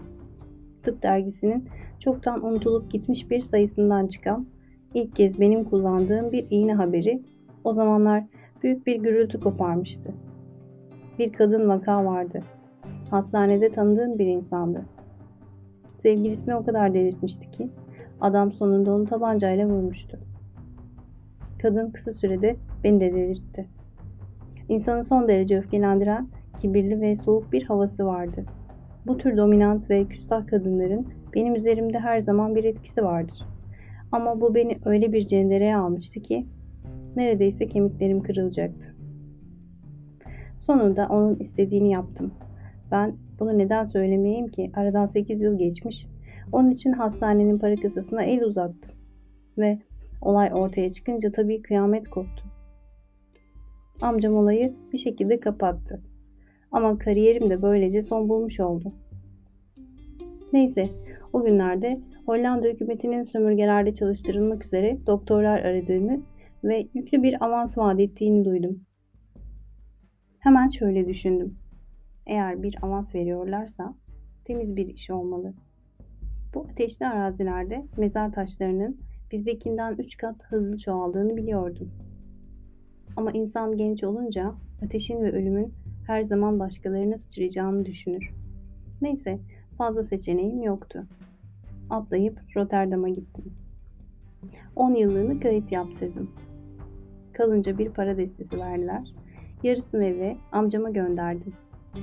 Tıp dergisinin çoktan unutulup gitmiş bir sayısından çıkan, ilk kez benim kullandığım bir iğne haberi o zamanlar büyük bir gürültü koparmıştı. Bir kadın vaka vardı. Hastanede tanıdığım bir insandı. Sevgilisini o kadar delirtmişti ki adam sonunda onu tabancayla vurmuştu. Kadın kısa sürede beni de delirtti. İnsanı son derece öfkelendiren, kibirli ve soğuk bir havası vardı. Bu tür dominant ve küstah kadınların benim üzerimde her zaman bir etkisi vardır. Ama bu beni öyle bir cendereye almıştı ki neredeyse kemiklerim kırılacaktı. Sonunda onun istediğini yaptım. Ben bunu neden söylemeyeyim ki? Aradan 8 yıl geçmiş. Onun için hastanenin para kasasına el uzattım. Ve olay ortaya çıkınca tabii kıyamet koptu. Amcam olayı bir şekilde kapattı. Ama kariyerim de böylece son bulmuş oldu. Neyse, o günlerde Hollanda hükümetinin sömürgelerde çalıştırılmak üzere doktorlar aradığını ve yüklü bir avans vaat ettiğini duydum. Hemen şöyle düşündüm. Eğer bir avans veriyorlarsa temiz bir iş olmalı. Bu ateşli arazilerde mezar taşlarının bizdekinden üç kat hızlı çoğaldığını biliyordum. Ama insan genç olunca ateşin ve ölümün her zaman başkalarına sıçrayacağını düşünür. Neyse fazla seçeneğim yoktu. Atlayıp Rotterdam'a gittim. 10 yıllığını kayıt yaptırdım. Kalınca bir para destesi verdiler. Yarısını eve amcama gönderdim.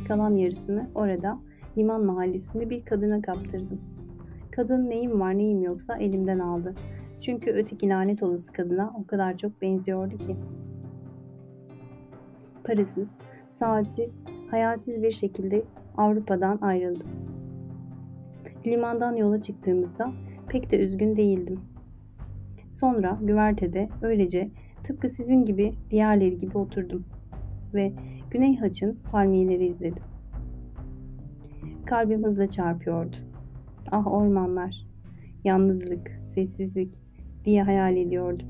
Kalan yarısını orada liman mahallesinde bir kadına kaptırdım. Kadın neyim var neyim yoksa elimden aldı. Çünkü öteki lanet olası kadına o kadar çok benziyordu ki. Parasız, saatsiz, hayalsiz bir şekilde Avrupa'dan ayrıldım. Limandan yola çıktığımızda pek de üzgün değildim. Sonra güvertede öylece tıpkı sizin gibi diğerleri gibi oturdum ve Güney Haç'ın palmiyeleri izledim. Kalbim hızla çarpıyordu. Ah ormanlar, yalnızlık, sessizlik diye hayal ediyordum.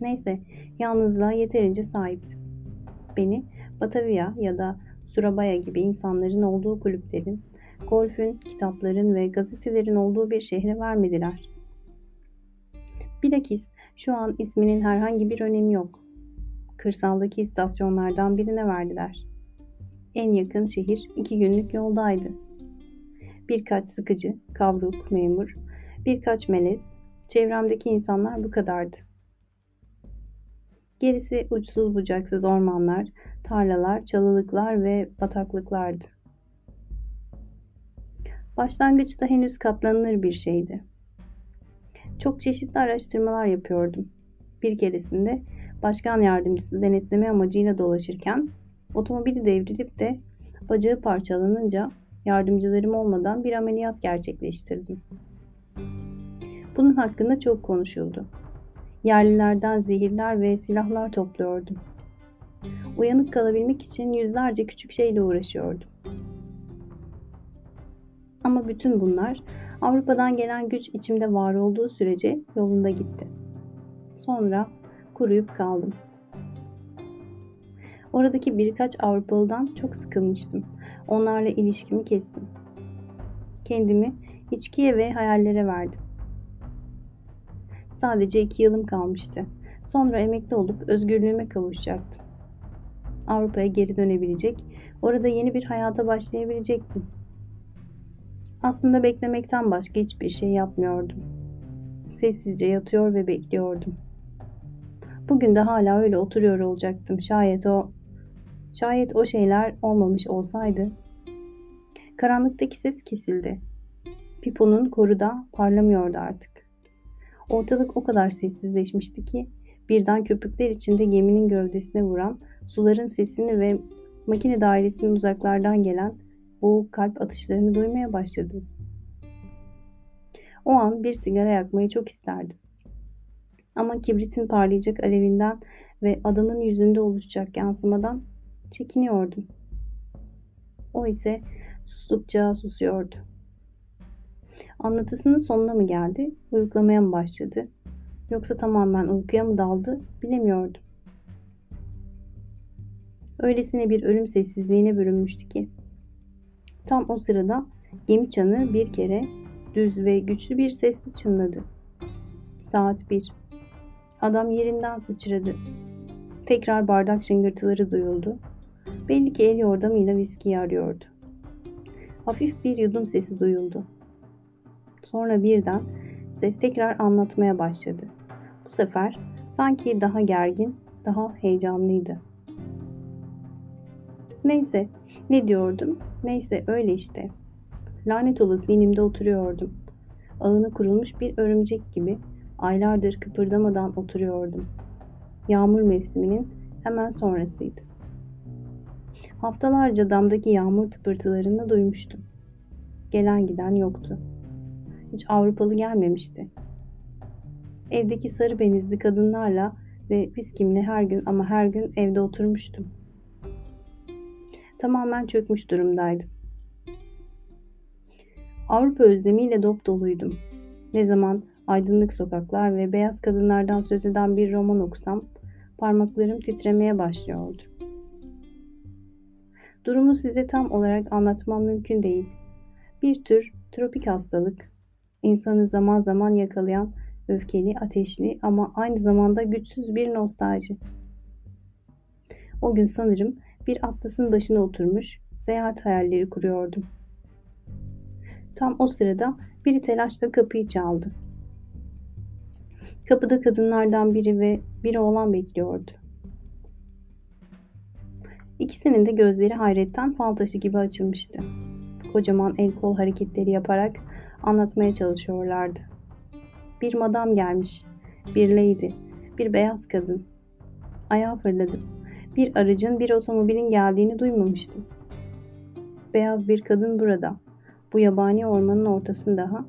Neyse, yalnızlığa yeterince sahiptim. Beni Batavia ya da Surabaya gibi insanların olduğu kulüplerin, golfün, kitapların ve gazetelerin olduğu bir şehre vermediler. Bilakis şu an isminin herhangi bir önemi yok. Kırsaldaki istasyonlardan birine verdiler. En yakın şehir iki günlük yoldaydı. Birkaç sıkıcı, kavruk, memur, birkaç melez, çevremdeki insanlar bu kadardı. Gerisi uçsuz bucaksız ormanlar, tarlalar, çalılıklar ve bataklıklardı. Başlangıçta henüz katlanılır bir şeydi. Çok çeşitli araştırmalar yapıyordum. Bir keresinde başkan yardımcısı denetleme amacıyla dolaşırken otomobili devrilip de bacağı parçalanınca yardımcılarım olmadan bir ameliyat gerçekleştirdim. Bunun hakkında çok konuşuldu. Yerlilerden zehirler ve silahlar topluyordum. Uyanık kalabilmek için yüzlerce küçük şeyle uğraşıyordum. Ama bütün bunlar Avrupa'dan gelen güç içimde var olduğu sürece yolunda gitti. Sonra kuruyup kaldım. Oradaki birkaç Avrupalıdan çok sıkılmıştım. Onlarla ilişkimi kestim. Kendimi içkiye ve hayallere verdim. Sadece iki yılım kalmıştı. Sonra emekli olup özgürlüğüme kavuşacaktım. Avrupa'ya geri dönebilecek, orada yeni bir hayata başlayabilecektim. Aslında beklemekten başka hiçbir şey yapmıyordum. Sessizce yatıyor ve bekliyordum. Bugün de hala öyle oturuyor olacaktım. Şayet o şayet o şeyler olmamış olsaydı. Karanlıktaki ses kesildi. Pipo'nun koruda parlamıyordu artık. Ortalık o kadar sessizleşmişti ki birden köpükler içinde geminin gövdesine vuran suların sesini ve makine dairesinin uzaklardan gelen boğuk kalp atışlarını duymaya başladım. O an bir sigara yakmayı çok isterdim. Ama kibritin parlayacak alevinden ve adamın yüzünde oluşacak yansımadan çekiniyordum. O ise sustukça susuyordu. Anlatısının sonuna mı geldi, uyuklamaya mı başladı, yoksa tamamen uykuya mı daldı bilemiyordum. Öylesine bir ölüm sessizliğine bürünmüştü ki. Tam o sırada gemi çanı bir kere düz ve güçlü bir sesle çınladı. Saat bir. Adam yerinden sıçradı. Tekrar bardak şıngırtıları duyuldu. Belli ki el yordamıyla viskiyi arıyordu. Hafif bir yudum sesi duyuldu. Sonra birden ses tekrar anlatmaya başladı. Bu sefer sanki daha gergin, daha heyecanlıydı. Neyse, ne diyordum? Neyse öyle işte. Lanet olası zihnimde oturuyordum. Ağını kurulmuş bir örümcek gibi aylardır kıpırdamadan oturuyordum. Yağmur mevsiminin hemen sonrasıydı. Haftalarca damdaki yağmur tıpırtılarını duymuştum. Gelen giden yoktu. Hiç Avrupalı gelmemişti. Evdeki sarı benizli kadınlarla ve viskimle her gün ama her gün evde oturmuştum. Tamamen çökmüş durumdaydım. Avrupa özlemiyle dop doluydum. Ne zaman aydınlık sokaklar ve beyaz kadınlardan söz eden bir roman okusam parmaklarım titremeye başlıyordu. Durumu size tam olarak anlatmam mümkün değil. Bir tür tropik hastalık, insanı zaman zaman yakalayan öfkeli, ateşli ama aynı zamanda güçsüz bir nostalji. O gün sanırım bir atlasın başına oturmuş, seyahat hayalleri kuruyordum. Tam o sırada biri telaşla kapıyı çaldı. Kapıda kadınlardan biri ve biri oğlan bekliyordu. İkisinin de gözleri hayretten fal taşı gibi açılmıştı. Kocaman el kol hareketleri yaparak anlatmaya çalışıyorlardı. Bir madam gelmiş, bir lady, bir beyaz kadın. Ayağa fırladım. Bir aracın, bir otomobilin geldiğini duymamıştım. Beyaz bir kadın burada. Bu yabani ormanın ortasında ha.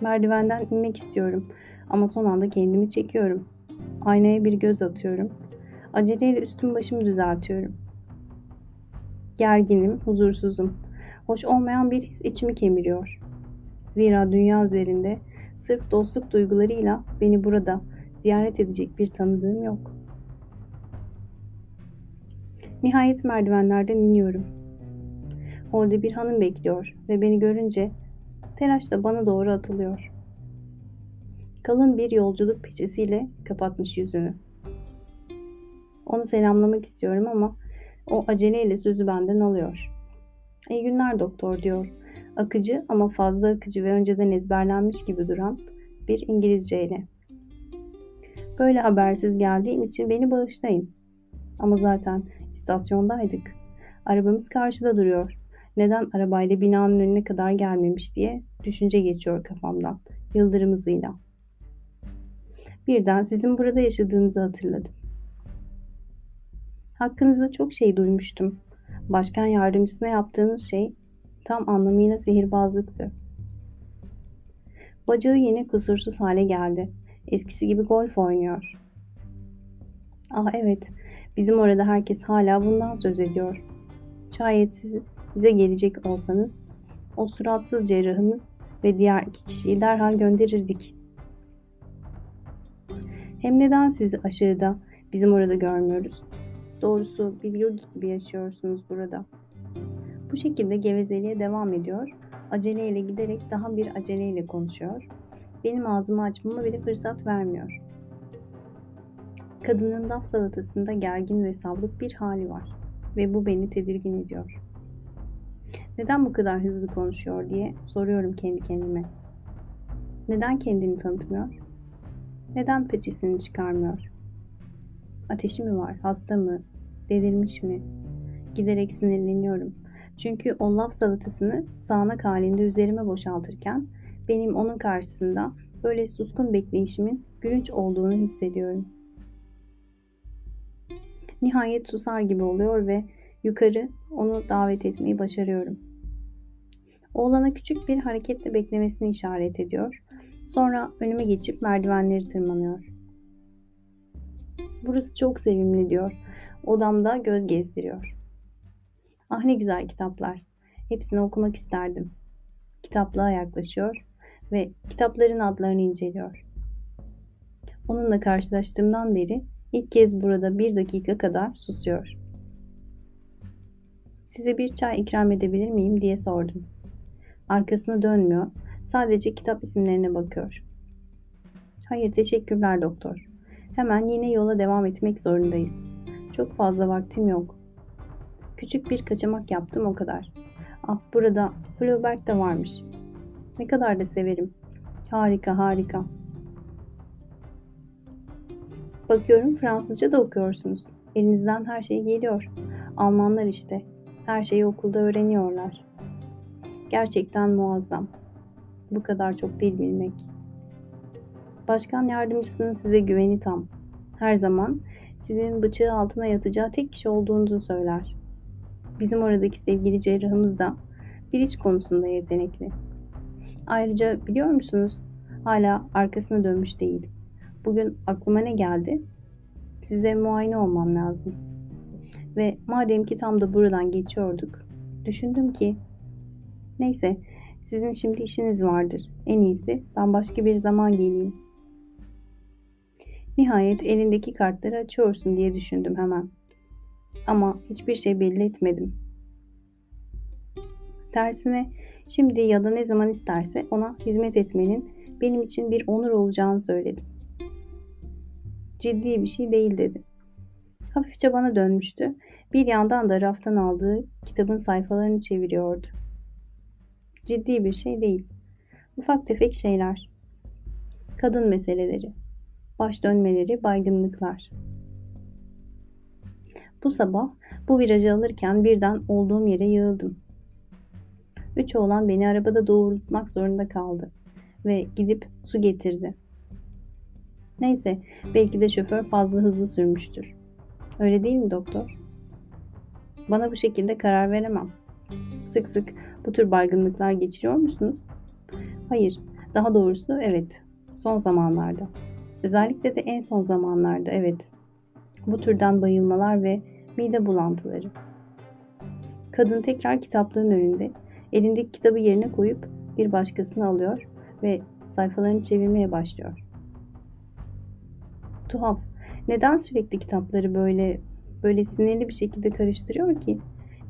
Merdivenden inmek istiyorum ama son anda kendimi çekiyorum. Aynaya bir göz atıyorum. Aceleyle üstüm başımı düzeltiyorum. Gerginim, huzursuzum. Hoş olmayan bir his içimi kemiriyor. Zira dünya üzerinde sırf dostluk duygularıyla beni burada ziyaret edecek bir tanıdığım yok. Nihayet merdivenlerden iniyorum. Holde bir hanım bekliyor ve beni görünce telaşla bana doğru atılıyor. Kalın bir yolculuk peçesiyle kapatmış yüzünü. Onu selamlamak istiyorum ama o aceleyle sözü benden alıyor. İyi günler doktor diyor. Akıcı ama fazla akıcı ve önceden ezberlenmiş gibi duran bir İngilizceyle. Böyle habersiz geldiğim için beni bağışlayın. Ama zaten istasyondaydık. Arabamız karşıda duruyor. Neden arabayla binanın önüne kadar gelmemiş diye düşünce geçiyor kafamdan. Yıldırım hızıyla. Birden sizin burada yaşadığınızı hatırladım. Hakkınızda çok şey duymuştum. Başkan yardımcısına yaptığınız şey tam anlamıyla sihirbazlıktı. Bacağı yine kusursuz hale geldi. Eskisi gibi golf oynuyor. Ah evet, bizim orada herkes hala bundan söz ediyor. Şayet siz bize gelecek olsanız, o suratsız cerrahımız ve diğer iki kişiyi derhal gönderirdik. Hem neden sizi aşağıda, bizim orada görmüyoruz? Doğrusu bir yogi gibi yaşıyorsunuz burada. Bu şekilde gevezeliğe devam ediyor. Aceleyle giderek daha bir aceleyle konuşuyor. Benim ağzımı açmama bile fırsat vermiyor. Kadının laf salatasında gergin ve savruk bir hali var ve bu beni tedirgin ediyor. Neden bu kadar hızlı konuşuyor diye soruyorum kendi kendime. Neden kendini tanıtmıyor? Neden peçesini çıkarmıyor? Ateşi mi var? Hasta mı? Delirmiş mi? Giderek sinirleniyorum. Çünkü o laf salatasını sağanak halinde üzerime boşaltırken benim onun karşısında böyle suskun bekleyişimin gülünç olduğunu hissediyorum. Nihayet susar gibi oluyor ve yukarı onu davet etmeyi başarıyorum. Oğlana küçük bir hareketle beklemesini işaret ediyor. Sonra önüme geçip merdivenleri tırmanıyor. Burası çok sevimli diyor. Odamda göz gezdiriyor. Ah ne güzel kitaplar. Hepsini okumak isterdim. Kitaplığa yaklaşıyor ve kitapların adlarını inceliyor. Onunla karşılaştığımdan beri ilk kez burada bir dakika kadar susuyor. Size bir çay ikram edebilir miyim diye sordum. Arkasını dönmüyor, sadece kitap isimlerine bakıyor. Hayır teşekkürler doktor. Hemen yine yola devam etmek zorundayız. Çok fazla vaktim yok. Küçük bir kaçamak yaptım o kadar. Ah burada Flaubert de varmış. Ne kadar da severim. Harika harika. Bakıyorum Fransızca da okuyorsunuz. Elinizden her şey geliyor. Almanlar işte. Her şeyi okulda öğreniyorlar. Gerçekten muazzam. Bu kadar çok dil bilmek. Başkan yardımcısının size güveni tam. Her zaman sizin bıçağı altına yatacağı tek kişi olduğunuzu söyler. Bizim oradaki sevgili cerrahımız da bir iç konusunda yetenekli. Ayrıca biliyor musunuz? Hala arkasına dönmüş değil. Bugün aklıma ne geldi? Size muayene olmam lazım. Ve madem ki tam da buradan geçiyorduk, düşündüm ki neyse sizin şimdi işiniz vardır. En iyisi ben başka bir zaman geleyim. Nihayet elindeki kartları açıyorsun diye düşündüm hemen. Ama hiçbir şey belli etmedim. Tersine şimdi ya da ne zaman isterse ona hizmet etmenin benim için bir onur olacağını söyledim. Ciddi bir şey değil dedi. Hafifçe bana dönmüştü. Bir yandan da raftan aldığı kitabın sayfalarını çeviriyordu. Ciddi bir şey değil. Ufak tefek şeyler. Kadın meseleleri baş dönmeleri, baygınlıklar. Bu sabah bu virajı alırken birden olduğum yere yığıldım. Üç oğlan beni arabada doğrultmak zorunda kaldı ve gidip su getirdi. Neyse belki de şoför fazla hızlı sürmüştür. Öyle değil mi doktor? Bana bu şekilde karar veremem. Sık sık bu tür baygınlıklar geçiriyor musunuz? Hayır, daha doğrusu evet, son zamanlarda. Özellikle de en son zamanlarda evet. Bu türden bayılmalar ve mide bulantıları. Kadın tekrar kitaplığın önünde elindeki kitabı yerine koyup bir başkasını alıyor ve sayfalarını çevirmeye başlıyor. Tuhaf. Neden sürekli kitapları böyle böyle sinirli bir şekilde karıştırıyor ki?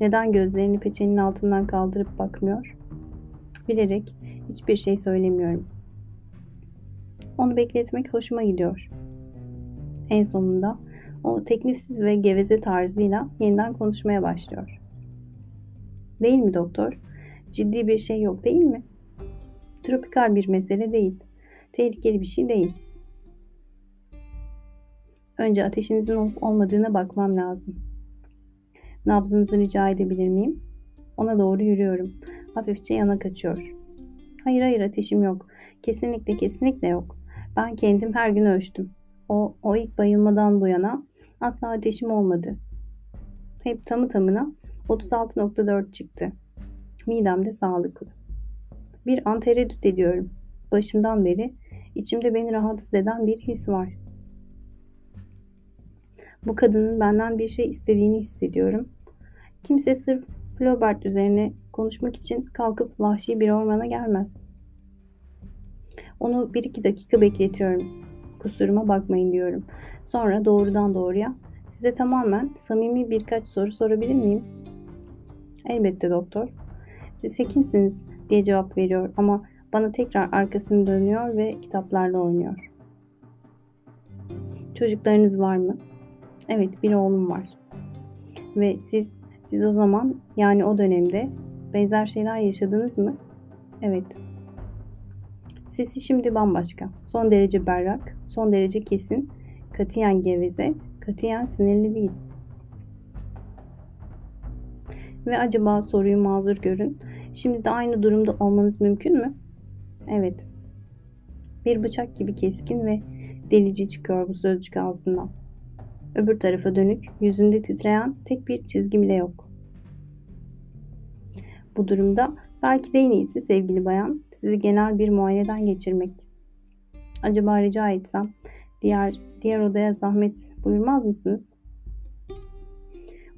Neden gözlerini peçenin altından kaldırıp bakmıyor? Bilerek hiçbir şey söylemiyorum. Onu bekletmek hoşuma gidiyor. En sonunda o teklifsiz ve geveze tarzıyla yeniden konuşmaya başlıyor. Değil mi doktor? Ciddi bir şey yok değil mi? Tropikal bir mesele değil. Tehlikeli bir şey değil. Önce ateşinizin olup olmadığına bakmam lazım. Nabzınızı rica edebilir miyim? Ona doğru yürüyorum. Hafifçe yana kaçıyor. Hayır hayır ateşim yok. Kesinlikle kesinlikle yok. Ben kendim her gün ölçtüm. O, o ilk bayılmadan bu yana asla ateşim olmadı. Hep tamı tamına 36.4 çıktı. Midem de sağlıklı. Bir an tereddüt ediyorum. Başından beri içimde beni rahatsız eden bir his var. Bu kadının benden bir şey istediğini hissediyorum. Kimse sırf Flaubert üzerine konuşmak için kalkıp vahşi bir ormana gelmez. Onu bir iki dakika bekletiyorum. Kusuruma bakmayın diyorum. Sonra doğrudan doğruya size tamamen samimi birkaç soru sorabilir miyim? Elbette doktor. Siz hekimsiniz diye cevap veriyor ama bana tekrar arkasını dönüyor ve kitaplarla oynuyor. Çocuklarınız var mı? Evet, bir oğlum var. Ve siz siz o zaman yani o dönemde benzer şeyler yaşadınız mı? Evet. Sesi şimdi bambaşka. Son derece berrak, son derece kesin, katiyen geveze, katiyen sinirli değil. Ve acaba soruyu mazur görün. Şimdi de aynı durumda olmanız mümkün mü? Evet. Bir bıçak gibi keskin ve delici çıkıyor bu sözcük ağzından. Öbür tarafa dönük, yüzünde titreyen tek bir çizgi bile yok. Bu durumda belki de en iyisi sevgili bayan sizi genel bir muayeneden geçirmek. Acaba rica etsem diğer diğer odaya zahmet buyurmaz mısınız?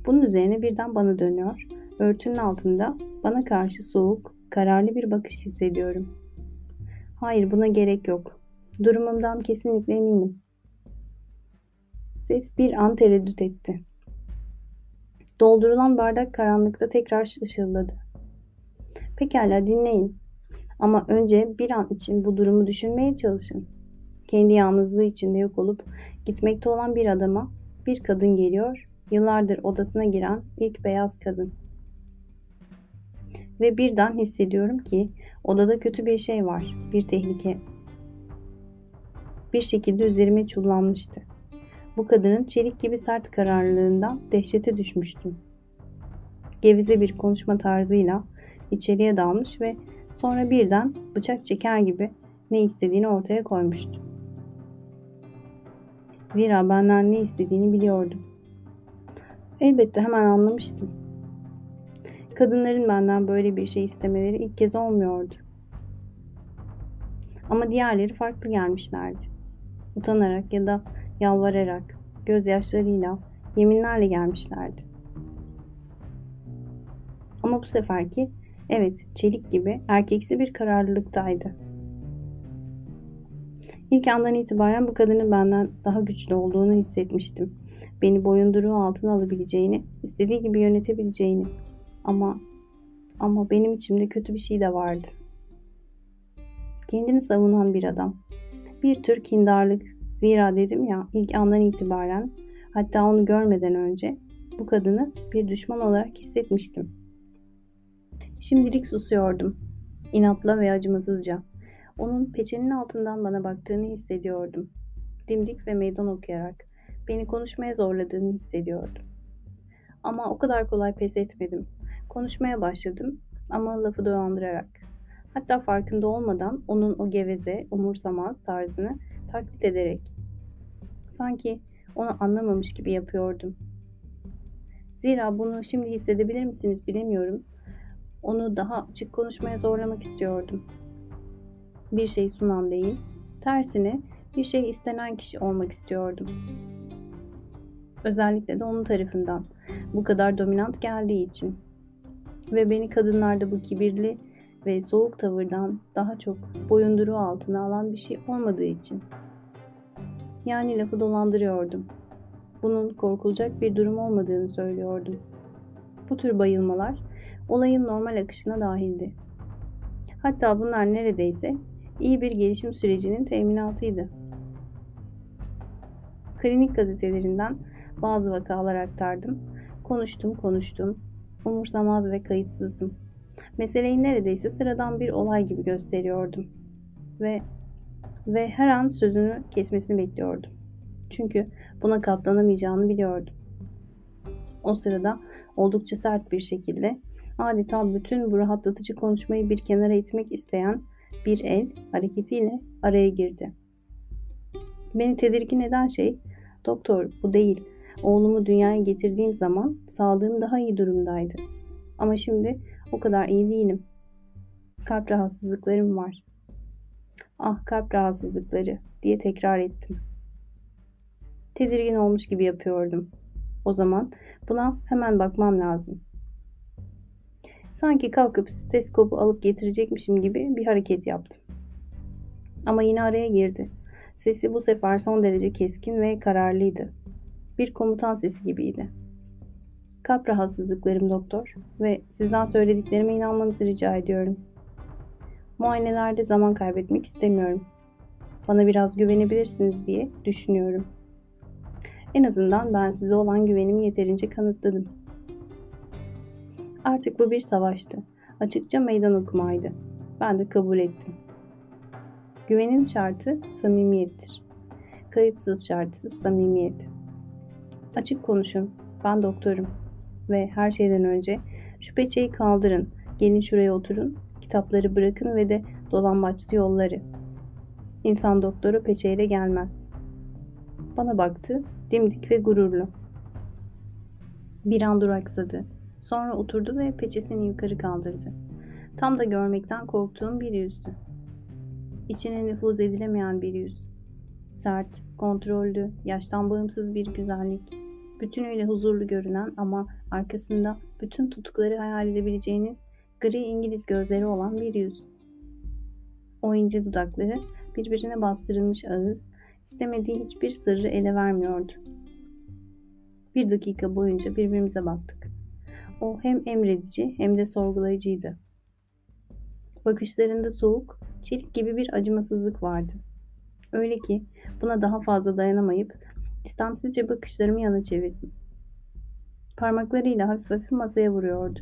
Bunun üzerine birden bana dönüyor. Örtünün altında bana karşı soğuk, kararlı bir bakış hissediyorum. Hayır buna gerek yok. Durumumdan kesinlikle eminim. Ses bir an tereddüt etti. Doldurulan bardak karanlıkta tekrar ışıldadı. Pekala dinleyin. Ama önce bir an için bu durumu düşünmeye çalışın. Kendi yalnızlığı içinde yok olup gitmekte olan bir adama bir kadın geliyor. Yıllardır odasına giren ilk beyaz kadın. Ve birden hissediyorum ki odada kötü bir şey var. Bir tehlike. Bir şekilde üzerime çullanmıştı. Bu kadının çelik gibi sert kararlılığından dehşete düşmüştüm. Gevize bir konuşma tarzıyla içeriye dalmış ve sonra birden bıçak çeker gibi ne istediğini ortaya koymuştu. Zira benden ne istediğini biliyordum. Elbette hemen anlamıştım. Kadınların benden böyle bir şey istemeleri ilk kez olmuyordu. Ama diğerleri farklı gelmişlerdi. Utanarak ya da yalvararak, gözyaşlarıyla, yeminlerle gelmişlerdi. Ama bu seferki evet çelik gibi erkeksi bir kararlılıktaydı. İlk andan itibaren bu kadının benden daha güçlü olduğunu hissetmiştim. Beni boyunduruğu altına alabileceğini, istediği gibi yönetebileceğini. Ama ama benim içimde kötü bir şey de vardı. Kendini savunan bir adam. Bir tür kindarlık, Zira dedim ya ilk andan itibaren hatta onu görmeden önce bu kadını bir düşman olarak hissetmiştim. Şimdilik susuyordum. İnatla ve acımasızca. Onun peçenin altından bana baktığını hissediyordum. Dimdik ve meydan okuyarak beni konuşmaya zorladığını hissediyordum. Ama o kadar kolay pes etmedim. Konuşmaya başladım ama lafı dolandırarak. Hatta farkında olmadan onun o geveze, umursamaz tarzını taklit ederek. Sanki onu anlamamış gibi yapıyordum. Zira bunu şimdi hissedebilir misiniz bilemiyorum. Onu daha açık konuşmaya zorlamak istiyordum. Bir şey sunan değil, tersine bir şey istenen kişi olmak istiyordum. Özellikle de onun tarafından bu kadar dominant geldiği için ve beni kadınlarda bu kibirli ve soğuk tavırdan daha çok boyunduruğu altına alan bir şey olmadığı için. Yani lafı dolandırıyordum. Bunun korkulacak bir durum olmadığını söylüyordum. Bu tür bayılmalar olayın normal akışına dahildi. Hatta bunlar neredeyse iyi bir gelişim sürecinin teminatıydı. Klinik gazetelerinden bazı vakalar aktardım. Konuştum konuştum. Umursamaz ve kayıtsızdım. Meseleyi neredeyse sıradan bir olay gibi gösteriyordum. Ve ve her an sözünü kesmesini bekliyordum. Çünkü buna katlanamayacağını biliyordum. O sırada oldukça sert bir şekilde adeta bütün bu rahatlatıcı konuşmayı bir kenara itmek isteyen bir el hareketiyle araya girdi. Beni tedirgin eden şey, doktor bu değil, oğlumu dünyaya getirdiğim zaman sağlığım daha iyi durumdaydı. Ama şimdi o kadar iyi değilim. Kalp rahatsızlıklarım var. Ah kalp rahatsızlıkları diye tekrar ettim. Tedirgin olmuş gibi yapıyordum. O zaman buna hemen bakmam lazım. Sanki kalkıp steskopu alıp getirecekmişim gibi bir hareket yaptım. Ama yine araya girdi. Sesi bu sefer son derece keskin ve kararlıydı. Bir komutan sesi gibiydi. Kalp rahatsızlıklarım doktor ve sizden söylediklerime inanmanızı rica ediyorum. Muayenelerde zaman kaybetmek istemiyorum. Bana biraz güvenebilirsiniz diye düşünüyorum. En azından ben size olan güvenimi yeterince kanıtladım. Artık bu bir savaştı. Açıkça meydan okumaydı. Ben de kabul ettim. Güvenin şartı samimiyettir. Kayıtsız şartsız samimiyet. Açık konuşun. Ben doktorum. Ve her şeyden önce şu peçeyi kaldırın. Gelin şuraya oturun. Kitapları bırakın ve de dolambaçlı yolları. İnsan doktoru peçeyle gelmez. Bana baktı, dimdik ve gururlu. Bir an duraksadı. Sonra oturdu ve peçesini yukarı kaldırdı. Tam da görmekten korktuğum bir yüzdü. İçine nüfuz edilemeyen bir yüz. Sert, kontrollü, yaştan bağımsız bir güzellik. Bütünüyle huzurlu görünen ama arkasında bütün tutukları hayal edebileceğiniz gri İngiliz gözleri olan bir yüz. O ince dudakları, birbirine bastırılmış ağız, istemediği hiçbir sırrı ele vermiyordu. Bir dakika boyunca birbirimize baktık. O hem emredici hem de sorgulayıcıydı. Bakışlarında soğuk, çelik gibi bir acımasızlık vardı. Öyle ki buna daha fazla dayanamayıp istemsizce bakışlarımı yana çevirdim. Parmaklarıyla hafif hafif masaya vuruyordu.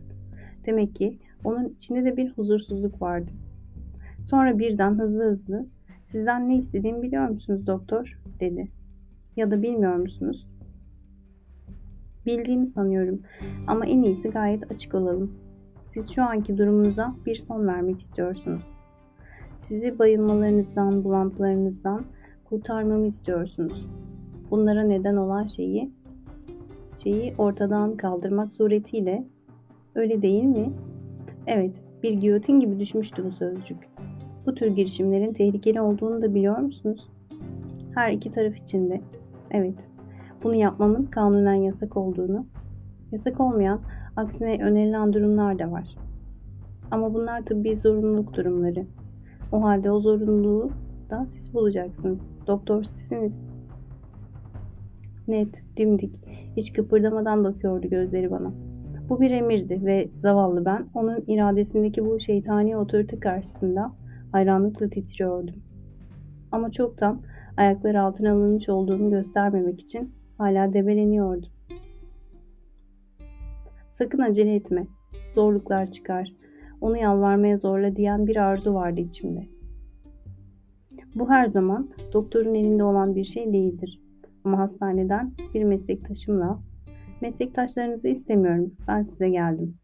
Demek ki onun içinde de bir huzursuzluk vardı. Sonra birden hızlı hızlı sizden ne istediğimi biliyor musunuz doktor dedi. Ya da bilmiyor musunuz? Bildiğimi sanıyorum ama en iyisi gayet açık olalım. Siz şu anki durumunuza bir son vermek istiyorsunuz. Sizi bayılmalarınızdan, bulantılarınızdan kurtarmamı istiyorsunuz. Bunlara neden olan şeyi şeyi ortadan kaldırmak suretiyle öyle değil mi? Evet, bir giyotin gibi düşmüştü bu sözcük. Bu tür girişimlerin tehlikeli olduğunu da biliyor musunuz? Her iki taraf için de. Evet, bunu yapmamın kanunen yasak olduğunu, yasak olmayan aksine önerilen durumlar da var. Ama bunlar tıbbi zorunluluk durumları. O halde o zorunluluğu da siz bulacaksınız. Doktor sizsiniz. Net, dimdik, hiç kıpırdamadan bakıyordu gözleri bana. Bu bir emirdi ve zavallı ben onun iradesindeki bu şeytani otorite karşısında hayranlıkla titriyordum. Ama çoktan ayakları altına alınmış olduğumu göstermemek için hala debeleniyordum. Sakın acele etme. Zorluklar çıkar. Onu yalvarmaya zorla diyen bir arzu vardı içimde. Bu her zaman doktorun elinde olan bir şey değildir. Ama hastaneden bir meslektaşımla meslektaşlarınızı istemiyorum. Ben size geldim.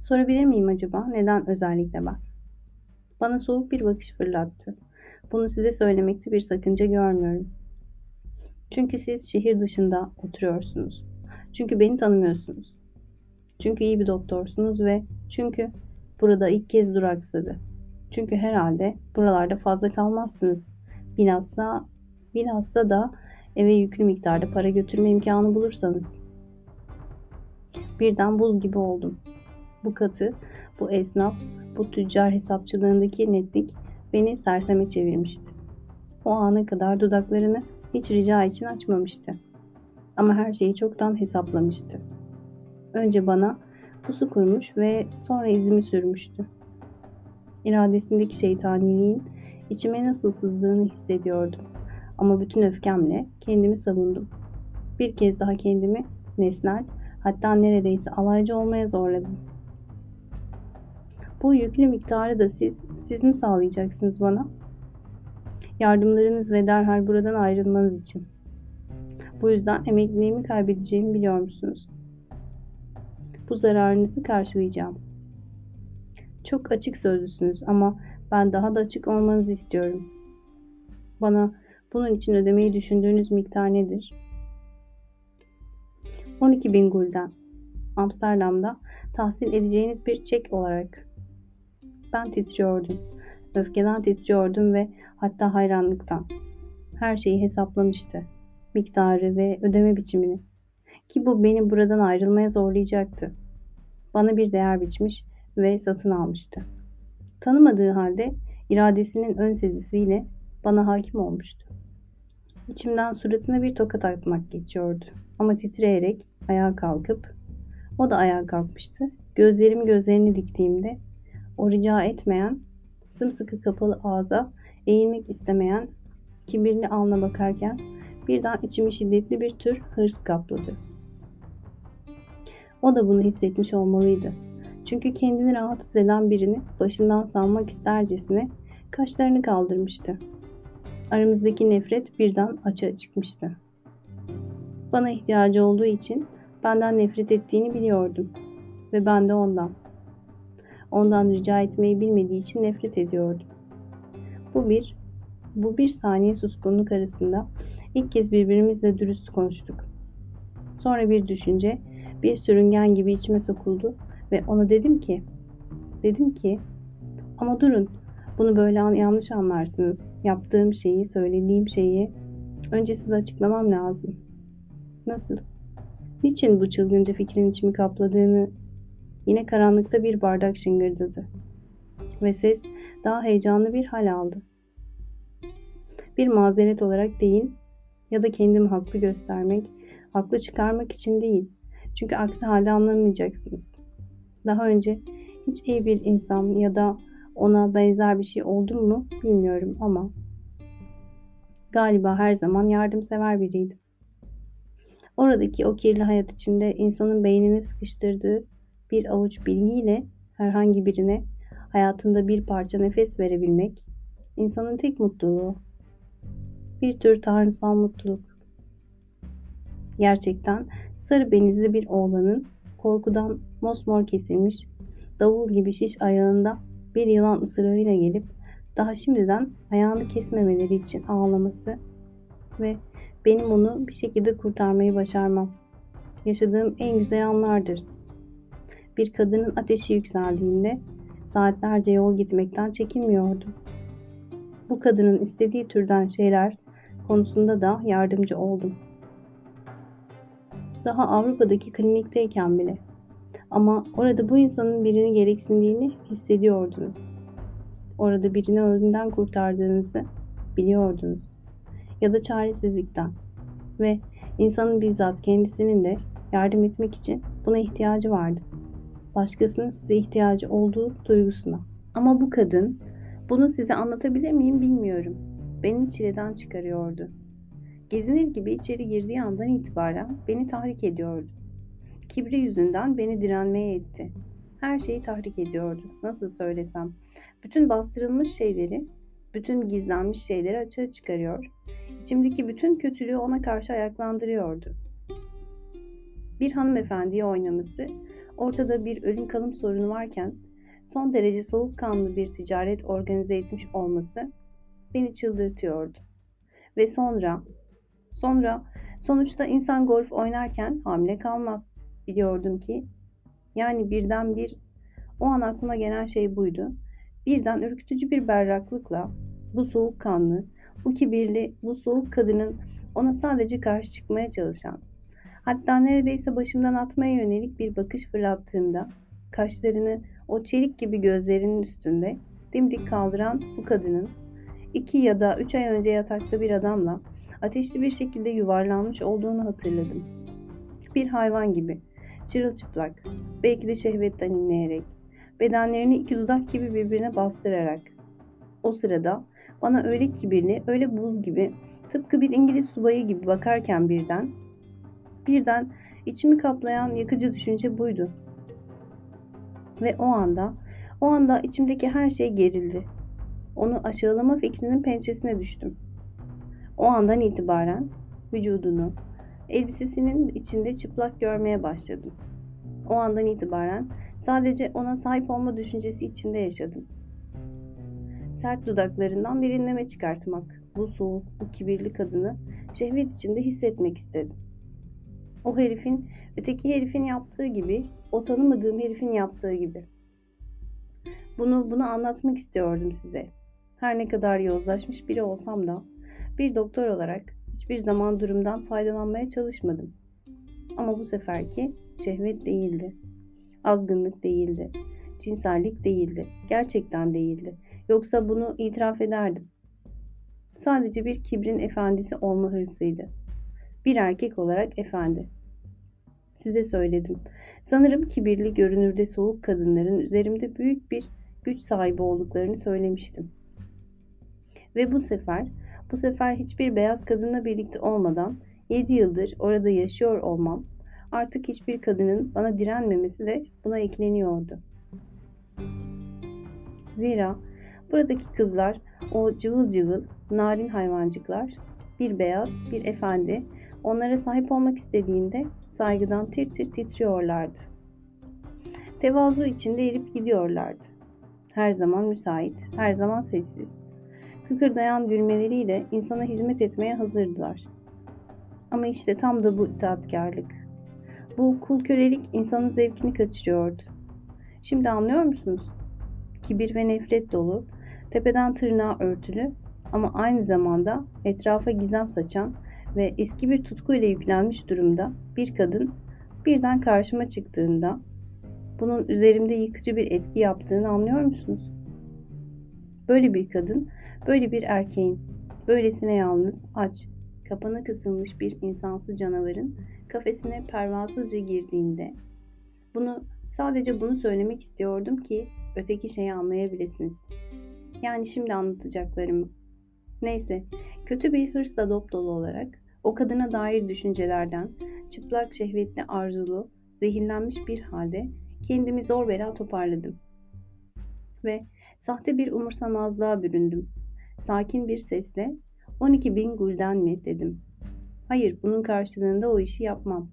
Sorabilir miyim acaba neden özellikle ben? Bana soğuk bir bakış fırlattı. Bunu size söylemekte bir sakınca görmüyorum. Çünkü siz şehir dışında oturuyorsunuz. Çünkü beni tanımıyorsunuz. Çünkü iyi bir doktorsunuz ve çünkü burada ilk kez duraksadı. Çünkü herhalde buralarda fazla kalmazsınız. Bilhassa, bilhassa da eve yüklü miktarda para götürme imkanı bulursanız. Birden buz gibi oldum. Bu katı, bu esnaf, bu tüccar hesapçılığındaki netlik beni serseme çevirmişti. O ana kadar dudaklarını hiç rica için açmamıştı. Ama her şeyi çoktan hesaplamıştı. Önce bana pusu kurmuş ve sonra izimi sürmüştü. İradesindeki şeytaniliğin içime nasıl sızdığını hissediyordum. Ama bütün öfkemle kendimi savundum. Bir kez daha kendimi nesnel, hatta neredeyse alaycı olmaya zorladım. Bu yüklü miktarı da siz, siz mi sağlayacaksınız bana? Yardımlarınız ve derhal buradan ayrılmanız için. Bu yüzden emekliliğimi kaybedeceğimi biliyor musunuz? Bu zararınızı karşılayacağım. Çok açık sözlüsünüz ama ben daha da açık olmanızı istiyorum. Bana bunun için ödemeyi düşündüğünüz miktar nedir? 12 bin gulden. Amsterdam'da tahsil edeceğiniz bir çek olarak. Ben titriyordum. Öfkeden titriyordum ve hatta hayranlıktan. Her şeyi hesaplamıştı. Miktarı ve ödeme biçimini. Ki bu beni buradan ayrılmaya zorlayacaktı. Bana bir değer biçmiş ve satın almıştı. Tanımadığı halde iradesinin ön sezisiyle bana hakim olmuştu. İçimden suratına bir tokat atmak geçiyordu. Ama titreyerek ayağa kalkıp, o da ayağa kalkmıştı. Gözlerimi gözlerini diktiğimde, o rica etmeyen, sımsıkı kapalı ağza eğilmek istemeyen, kibirli alnına bakarken birden içimi şiddetli bir tür hırs kapladı. O da bunu hissetmiş olmalıydı. Çünkü kendini rahatsız eden birini başından salmak istercesine kaşlarını kaldırmıştı. Aramızdaki nefret birden açığa çıkmıştı. Bana ihtiyacı olduğu için benden nefret ettiğini biliyordum ve ben de ondan. Ondan rica etmeyi bilmediği için nefret ediyordum. Bu bir bu bir saniye suskunluk arasında ilk kez birbirimizle dürüst konuştuk. Sonra bir düşünce, bir sürüngen gibi içime sokuldu ve ona dedim ki, dedim ki, ama durun, bunu böyle yanlış anlarsınız. Yaptığım şeyi, söylediğim şeyi önce size açıklamam lazım. Nasıl? Niçin bu çılgınca fikrin içimi kapladığını yine karanlıkta bir bardak şıngırdadı. Ve ses daha heyecanlı bir hal aldı. Bir mazeret olarak değil ya da kendimi haklı göstermek, haklı çıkarmak için değil. Çünkü aksi halde anlamayacaksınız. Daha önce hiç iyi bir insan ya da ona benzer bir şey oldu mu bilmiyorum ama galiba her zaman yardımsever biriydim. Oradaki o kirli hayat içinde insanın beynini sıkıştırdığı bir avuç bilgiyle herhangi birine hayatında bir parça nefes verebilmek insanın tek mutluluğu. Bir tür tanrısal mutluluk. Gerçekten sarı benizli bir oğlanın korkudan mosmor kesilmiş, davul gibi şiş ayağında bir yılan ısırığıyla gelip daha şimdiden ayağını kesmemeleri için ağlaması ve benim onu bir şekilde kurtarmayı başarmam. Yaşadığım en güzel anlardır. Bir kadının ateşi yükseldiğinde saatlerce yol gitmekten çekinmiyordum. Bu kadının istediği türden şeyler konusunda da yardımcı oldum. Daha Avrupa'daki klinikteyken bile. Ama orada bu insanın birini gereksindiğini hissediyordunuz. Orada birini ölümden kurtardığınızı biliyordunuz. Ya da çaresizlikten. Ve insanın bizzat kendisinin de yardım etmek için buna ihtiyacı vardı. Başkasının size ihtiyacı olduğu duygusuna. Ama bu kadın, bunu size anlatabilir miyim bilmiyorum. Beni çileden çıkarıyordu. Gezinir gibi içeri girdiği andan itibaren beni tahrik ediyordu. Kibri yüzünden beni direnmeye etti. Her şeyi tahrik ediyordu. Nasıl söylesem. Bütün bastırılmış şeyleri, bütün gizlenmiş şeyleri açığa çıkarıyor. İçimdeki bütün kötülüğü ona karşı ayaklandırıyordu. Bir hanımefendiye oynaması, ortada bir ölüm kalım sorunu varken son derece soğukkanlı bir ticaret organize etmiş olması beni çıldırtıyordu. Ve sonra, Sonra sonuçta insan golf oynarken hamile kalmaz. Biliyordum ki yani birden bir o an aklıma gelen şey buydu. Birden ürkütücü bir berraklıkla bu soğukkanlı, bu kibirli, bu soğuk kadının ona sadece karşı çıkmaya çalışan, hatta neredeyse başımdan atmaya yönelik bir bakış fırlattığımda kaşlarını o çelik gibi gözlerinin üstünde dimdik kaldıran bu kadının iki ya da üç ay önce yatakta bir adamla ateşli bir şekilde yuvarlanmış olduğunu hatırladım. Bir hayvan gibi, çırılçıplak, belki de şehvetten inleyerek, bedenlerini iki dudak gibi birbirine bastırarak. O sırada bana öyle kibirli, öyle buz gibi, tıpkı bir İngiliz subayı gibi bakarken birden, birden içimi kaplayan yakıcı düşünce buydu. Ve o anda, o anda içimdeki her şey gerildi. Onu aşağılama fikrinin pençesine düştüm. O andan itibaren vücudunu, elbisesinin içinde çıplak görmeye başladım. O andan itibaren sadece ona sahip olma düşüncesi içinde yaşadım. Sert dudaklarından bir inleme çıkartmak, bu soğuk, bu kibirli kadını şehvet içinde hissetmek istedim. O herifin, öteki herifin yaptığı gibi, o tanımadığım herifin yaptığı gibi. Bunu, bunu anlatmak istiyordum size. Her ne kadar yozlaşmış biri olsam da bir doktor olarak hiçbir zaman durumdan faydalanmaya çalışmadım. Ama bu seferki şehvet değildi. Azgınlık değildi. Cinsellik değildi. Gerçekten değildi. Yoksa bunu itiraf ederdim. Sadece bir kibrin efendisi olma hırsıydı. Bir erkek olarak efendi. Size söyledim. Sanırım kibirli görünürde soğuk kadınların üzerimde büyük bir güç sahibi olduklarını söylemiştim. Ve bu sefer, bu sefer hiçbir beyaz kadınla birlikte olmadan 7 yıldır orada yaşıyor olmam, artık hiçbir kadının bana direnmemesi de buna ekleniyordu. Zira buradaki kızlar, o cıvıl cıvıl, narin hayvancıklar, bir beyaz, bir efendi, onlara sahip olmak istediğinde saygıdan tir tir titriyorlardı. Tevazu içinde erip gidiyorlardı. Her zaman müsait, her zaman sessiz, kıkırdayan gülmeleriyle insana hizmet etmeye hazırdılar. Ama işte tam da bu itaatkarlık. Bu kul kölelik insanın zevkini kaçırıyordu. Şimdi anlıyor musunuz? Kibir ve nefret dolu, tepeden tırnağa örtülü ama aynı zamanda etrafa gizem saçan ve eski bir tutkuyla yüklenmiş durumda bir kadın birden karşıma çıktığında bunun üzerimde yıkıcı bir etki yaptığını anlıyor musunuz? Böyle bir kadın Böyle bir erkeğin, böylesine yalnız, aç, kapana kısılmış bir insansı canavarın kafesine pervasızca girdiğinde bunu sadece bunu söylemek istiyordum ki öteki şeyi anlayabilirsiniz. Yani şimdi anlatacaklarım. Neyse, kötü bir hırsla dop dolu olarak o kadına dair düşüncelerden çıplak şehvetli arzulu, zehirlenmiş bir halde kendimi zor bela toparladım. Ve sahte bir umursamazlığa büründüm. Sakin bir sesle 12 bin gulden mi dedim. Hayır bunun karşılığında o işi yapmam.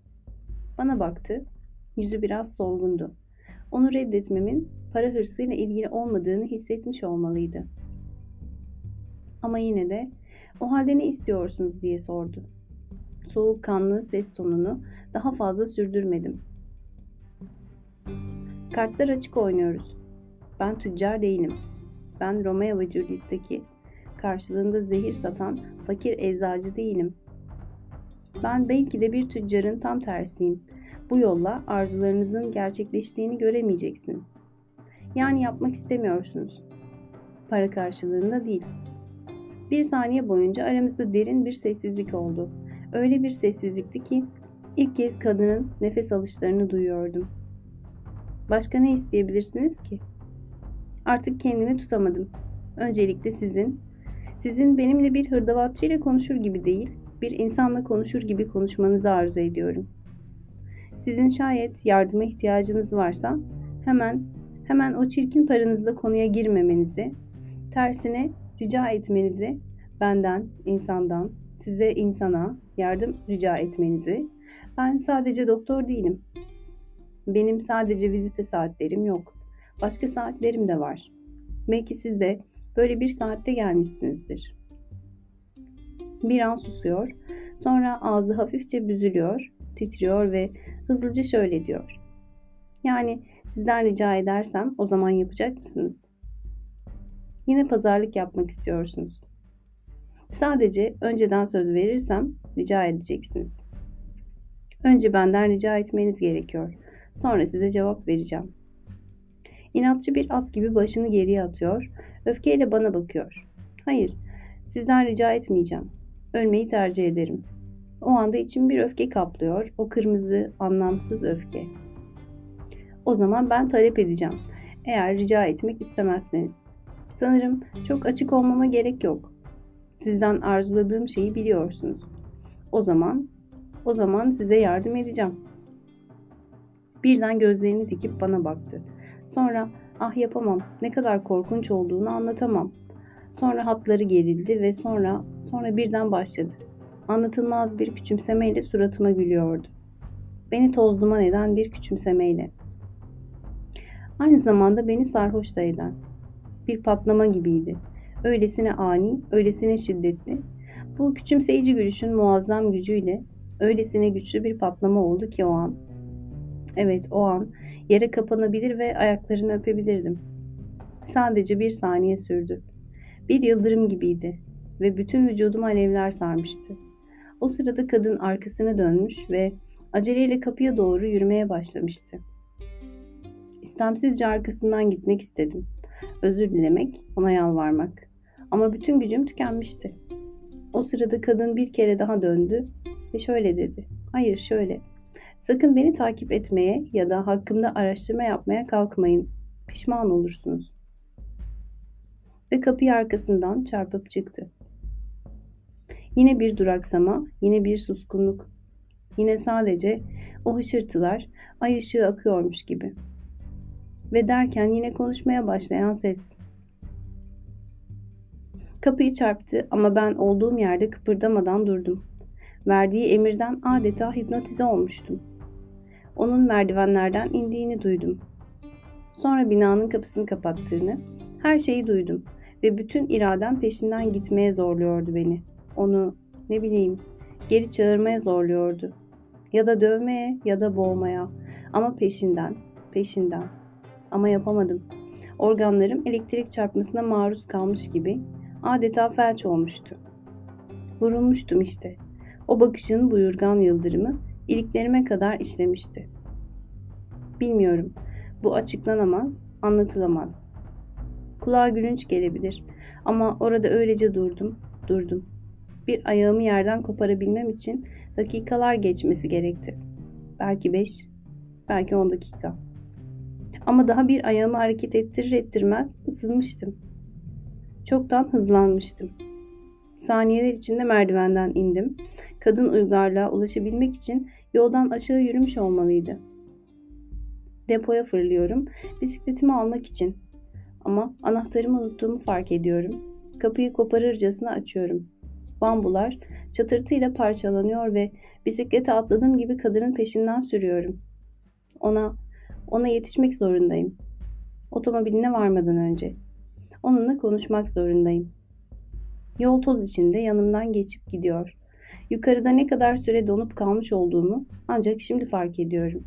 Bana baktı. Yüzü biraz solgundu. Onu reddetmemin para hırsıyla ilgili olmadığını hissetmiş olmalıydı. Ama yine de o halde ne istiyorsunuz diye sordu. Soğukkanlı ses tonunu daha fazla sürdürmedim. Kartlar açık oynuyoruz. Ben tüccar değilim. Ben Romeo ve Juliet'teki karşılığında zehir satan fakir eczacı değilim. Ben belki de bir tüccarın tam tersiyim. Bu yolla arzularınızın gerçekleştiğini göremeyeceksiniz. Yani yapmak istemiyorsunuz. Para karşılığında değil. Bir saniye boyunca aramızda derin bir sessizlik oldu. Öyle bir sessizlikti ki ilk kez kadının nefes alışlarını duyuyordum. Başka ne isteyebilirsiniz ki? Artık kendimi tutamadım. Öncelikle sizin sizin benimle bir hırdavatçı ile konuşur gibi değil, bir insanla konuşur gibi konuşmanızı arzu ediyorum. Sizin şayet yardıma ihtiyacınız varsa hemen hemen o çirkin paranızda konuya girmemenizi, tersine rica etmenizi, benden, insandan, size insana yardım rica etmenizi, ben sadece doktor değilim. Benim sadece vizite saatlerim yok. Başka saatlerim de var. Belki siz de Böyle bir saatte gelmişsinizdir. Bir an susuyor. Sonra ağzı hafifçe büzülüyor, titriyor ve hızlıca şöyle diyor. Yani sizden rica edersem o zaman yapacak mısınız? Yine pazarlık yapmak istiyorsunuz. Sadece önceden söz verirsem rica edeceksiniz. Önce benden rica etmeniz gerekiyor. Sonra size cevap vereceğim. İnatçı bir at gibi başını geriye atıyor, öfkeyle bana bakıyor. Hayır, sizden rica etmeyeceğim. Ölmeyi tercih ederim. O anda içim bir öfke kaplıyor, o kırmızı, anlamsız öfke. O zaman ben talep edeceğim. Eğer rica etmek istemezseniz. Sanırım çok açık olmama gerek yok. Sizden arzuladığım şeyi biliyorsunuz. O zaman, o zaman size yardım edeceğim. Birden gözlerini dikip bana baktı. Sonra ah yapamam, ne kadar korkunç olduğunu anlatamam. Sonra hatları gerildi ve sonra, sonra birden başladı. Anlatılmaz bir küçümsemeyle suratıma gülüyordu. Beni toz duman eden bir küçümsemeyle. Aynı zamanda beni sarhoş da eden. Bir patlama gibiydi. Öylesine ani, öylesine şiddetli. Bu küçümseyici gülüşün muazzam gücüyle öylesine güçlü bir patlama oldu ki o an. Evet o an yere kapanabilir ve ayaklarını öpebilirdim. Sadece bir saniye sürdü. Bir yıldırım gibiydi ve bütün vücudumu alevler sarmıştı. O sırada kadın arkasını dönmüş ve aceleyle kapıya doğru yürümeye başlamıştı. İstemsizce arkasından gitmek istedim. Özür dilemek, ona yalvarmak. Ama bütün gücüm tükenmişti. O sırada kadın bir kere daha döndü ve şöyle dedi. Hayır şöyle. Sakın beni takip etmeye ya da hakkımda araştırma yapmaya kalkmayın. Pişman olursunuz. Ve kapıyı arkasından çarpıp çıktı. Yine bir duraksama, yine bir suskunluk. Yine sadece o hışırtılar ay ışığı akıyormuş gibi. Ve derken yine konuşmaya başlayan ses. Kapıyı çarptı ama ben olduğum yerde kıpırdamadan durdum. Verdiği emirden adeta hipnotize olmuştum. Onun merdivenlerden indiğini duydum. Sonra binanın kapısını kapattığını, her şeyi duydum ve bütün iradem peşinden gitmeye zorluyordu beni. Onu, ne bileyim, geri çağırmaya zorluyordu. Ya da dövmeye ya da boğmaya ama peşinden, peşinden. Ama yapamadım. Organlarım elektrik çarpmasına maruz kalmış gibi adeta felç olmuştu. Vurulmuştum işte. O bakışın buyurgan yıldırımı iliklerime kadar işlemişti. Bilmiyorum. Bu açıklanamaz, anlatılamaz. Kulağa gülünç gelebilir ama orada öylece durdum, durdum. Bir ayağımı yerden koparabilmem için dakikalar geçmesi gerekti. Belki beş, belki on dakika. Ama daha bir ayağımı hareket ettirir ettirmez ısınmıştım. Çoktan hızlanmıştım. Saniyeler içinde merdivenden indim. Kadın uygarlığa ulaşabilmek için yoldan aşağı yürümüş olmalıydı. Depoya fırlıyorum, bisikletimi almak için. Ama anahtarımı unuttuğumu fark ediyorum. Kapıyı koparırcasına açıyorum. Bambular çatırtıyla parçalanıyor ve bisiklete atladığım gibi kadının peşinden sürüyorum. Ona, ona yetişmek zorundayım. Otomobiline varmadan önce. Onunla konuşmak zorundayım. Yol toz içinde yanımdan geçip gidiyor. Yukarıda ne kadar süre donup kalmış olduğumu ancak şimdi fark ediyorum.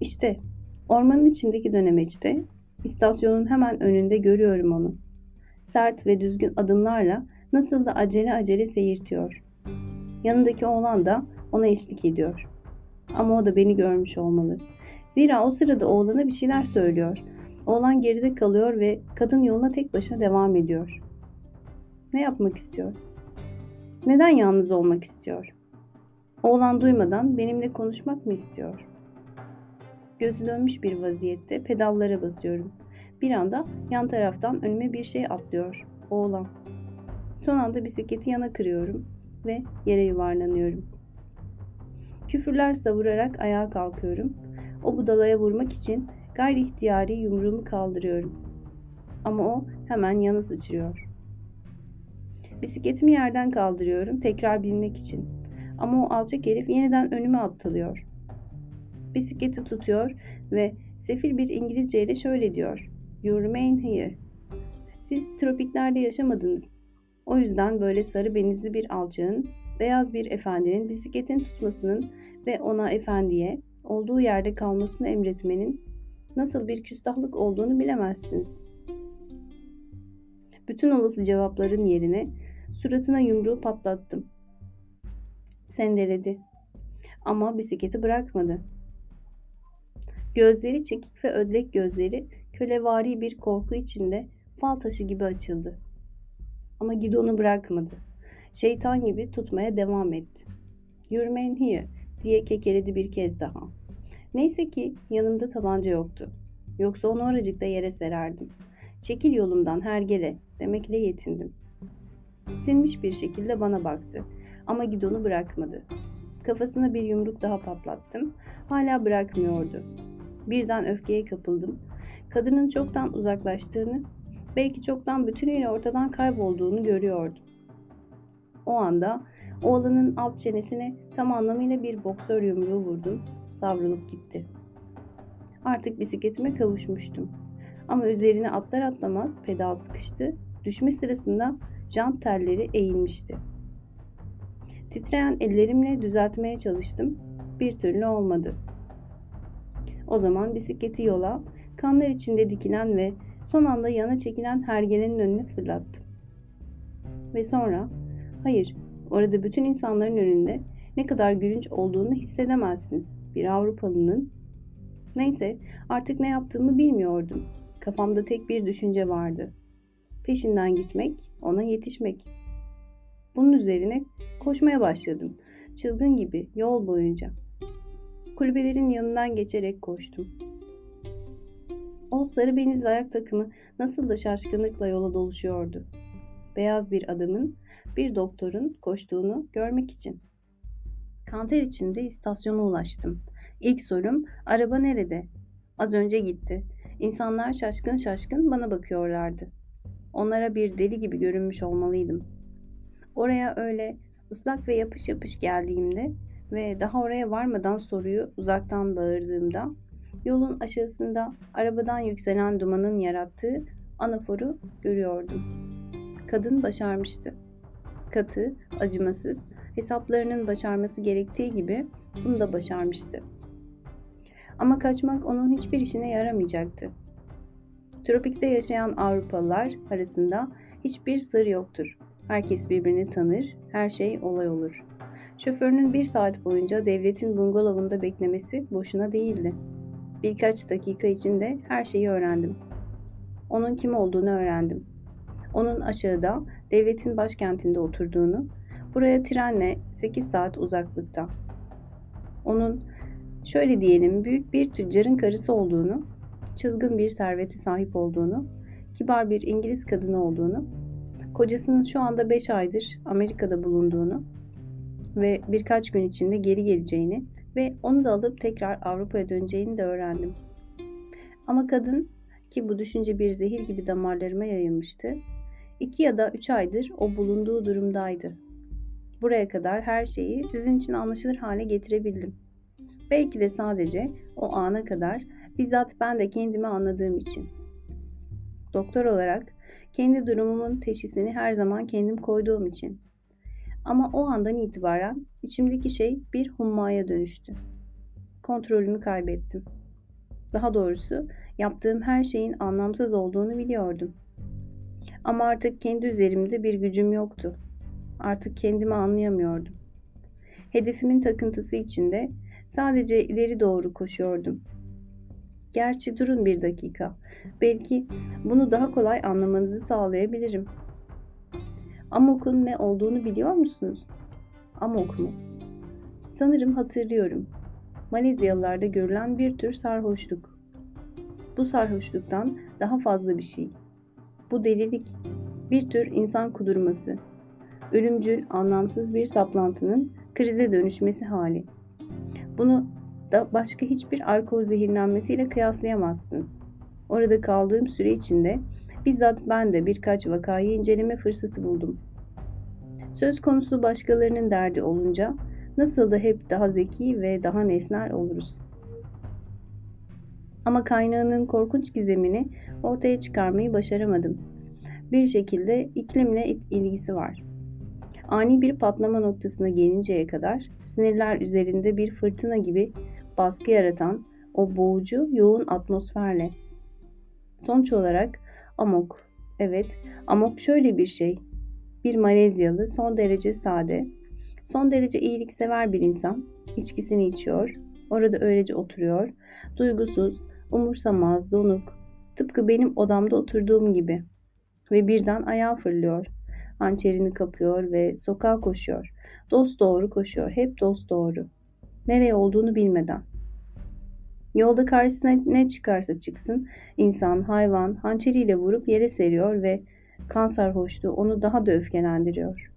İşte ormanın içindeki dönemeçte istasyonun hemen önünde görüyorum onu. Sert ve düzgün adımlarla nasıl da acele acele seyirtiyor. Yanındaki oğlan da ona eşlik ediyor. Ama o da beni görmüş olmalı. Zira o sırada oğlana bir şeyler söylüyor. Oğlan geride kalıyor ve kadın yoluna tek başına devam ediyor. Ne yapmak istiyor? Neden yalnız olmak istiyor? Oğlan duymadan benimle konuşmak mı istiyor? Gözü dönmüş bir vaziyette pedallara basıyorum. Bir anda yan taraftan önüme bir şey atlıyor. Oğlan. Son anda bisikleti yana kırıyorum ve yere yuvarlanıyorum. Küfürler savurarak ayağa kalkıyorum. O budalaya vurmak için gayri ihtiyari yumruğumu kaldırıyorum. Ama o hemen yana sıçrıyor. Bisikletimi yerden kaldırıyorum tekrar binmek için. Ama o alçak herif yeniden önüme atılıyor. Bisikleti tutuyor ve sefil bir İngilizce ile şöyle diyor. You remain here. Siz tropiklerde yaşamadınız. O yüzden böyle sarı benizli bir alçağın beyaz bir efendinin bisikletin tutmasının ve ona efendiye olduğu yerde kalmasını emretmenin nasıl bir küstahlık olduğunu bilemezsiniz. Bütün olası cevapların yerine suratına yumruğu patlattım. Sendeledi. Ama bisikleti bırakmadı. Gözleri çekik ve ödlek gözleri kölevari bir korku içinde fal taşı gibi açıldı. Ama gidonu bırakmadı. Şeytan gibi tutmaya devam etti. Yürümeyin here diye kekeledi bir kez daha. Neyse ki yanımda tabanca yoktu. Yoksa onu oracıkta yere sererdim. Çekil yolumdan hergele demekle yetindim. Sinmiş bir şekilde bana baktı ama gidonu bırakmadı. Kafasına bir yumruk daha patlattım. Hala bırakmıyordu. Birden öfkeye kapıldım. Kadının çoktan uzaklaştığını, belki çoktan bütünüyle ortadan kaybolduğunu görüyordum. O anda oğlanın alt çenesine tam anlamıyla bir boksör yumruğu vurdum. Savrulup gitti. Artık bisikletime kavuşmuştum. Ama üzerine atlar atlamaz pedal sıkıştı. Düşme sırasında jant telleri eğilmişti. Titreyen ellerimle düzeltmeye çalıştım. Bir türlü olmadı. O zaman bisikleti yola, kanlar içinde dikilen ve son anda yana çekilen hergelenin önüne fırlattım. Ve sonra, hayır, orada bütün insanların önünde ne kadar gülünç olduğunu hissedemezsiniz. Bir Avrupalının. Neyse, artık ne yaptığımı bilmiyordum. Kafamda tek bir düşünce vardı. Peşinden gitmek, ona yetişmek. Bunun üzerine koşmaya başladım. Çılgın gibi yol boyunca. Kulübelerin yanından geçerek koştum. O sarı benizli ayak takımı nasıl da şaşkınlıkla yola doluşuyordu. Beyaz bir adamın, bir doktorun koştuğunu görmek için. Kanter içinde istasyona ulaştım. İlk sorum, araba nerede? Az önce gitti. İnsanlar şaşkın şaşkın bana bakıyorlardı. Onlara bir deli gibi görünmüş olmalıydım. Oraya öyle ıslak ve yapış yapış geldiğimde ve daha oraya varmadan soruyu uzaktan bağırdığımda yolun aşağısında arabadan yükselen dumanın yarattığı anaforu görüyordum. Kadın başarmıştı. Katı, acımasız, hesaplarının başarması gerektiği gibi bunu da başarmıştı. Ama kaçmak onun hiçbir işine yaramayacaktı. Tropikte yaşayan Avrupalılar arasında hiçbir sır yoktur. Herkes birbirini tanır, her şey olay olur. Şoförünün bir saat boyunca devletin bungalovunda beklemesi boşuna değildi. Birkaç dakika içinde her şeyi öğrendim. Onun kim olduğunu öğrendim. Onun aşağıda devletin başkentinde oturduğunu, buraya trenle 8 saat uzaklıkta. Onun şöyle diyelim büyük bir tüccarın karısı olduğunu, çılgın bir servete sahip olduğunu, kibar bir İngiliz kadını olduğunu, kocasının şu anda 5 aydır Amerika'da bulunduğunu ve birkaç gün içinde geri geleceğini ve onu da alıp tekrar Avrupa'ya döneceğini de öğrendim. Ama kadın ki bu düşünce bir zehir gibi damarlarıma yayılmıştı. İki ya da üç aydır o bulunduğu durumdaydı. Buraya kadar her şeyi sizin için anlaşılır hale getirebildim. Belki de sadece o ana kadar bizzat ben de kendimi anladığım için. Doktor olarak kendi durumumun teşhisini her zaman kendim koyduğum için. Ama o andan itibaren içimdeki şey bir hummaya dönüştü. Kontrolümü kaybettim. Daha doğrusu yaptığım her şeyin anlamsız olduğunu biliyordum. Ama artık kendi üzerimde bir gücüm yoktu. Artık kendimi anlayamıyordum. Hedefimin takıntısı içinde sadece ileri doğru koşuyordum. Gerçi durun bir dakika. Belki bunu daha kolay anlamanızı sağlayabilirim. Amok'un ne olduğunu biliyor musunuz? Amok mu? Sanırım hatırlıyorum. Malezyalılarda görülen bir tür sarhoşluk. Bu sarhoşluktan daha fazla bir şey. Bu delilik, bir tür insan kudurması. Ölümcül, anlamsız bir saplantının krize dönüşmesi hali. Bunu da başka hiçbir alkol zehirlenmesiyle kıyaslayamazsınız. Orada kaldığım süre içinde bizzat ben de birkaç vakayı inceleme fırsatı buldum. Söz konusu başkalarının derdi olunca nasıl da hep daha zeki ve daha nesnel oluruz. Ama kaynağının korkunç gizemini ortaya çıkarmayı başaramadım. Bir şekilde iklimle ilgisi var. Ani bir patlama noktasına gelinceye kadar sinirler üzerinde bir fırtına gibi baskı yaratan o boğucu yoğun atmosferle. Sonuç olarak amok, evet amok şöyle bir şey. Bir Malezyalı son derece sade, son derece iyiliksever bir insan içkisini içiyor, orada öylece oturuyor, duygusuz, umursamaz, donuk, tıpkı benim odamda oturduğum gibi ve birden ayağa fırlıyor. Hançerini kapıyor ve sokağa koşuyor. Dost doğru koşuyor. Hep dost doğru. Nereye olduğunu bilmeden. Yolda karşısına ne çıkarsa çıksın, insan, hayvan hançeriyle vurup yere seriyor ve kan sarhoşluğu onu daha da öfkelendiriyor.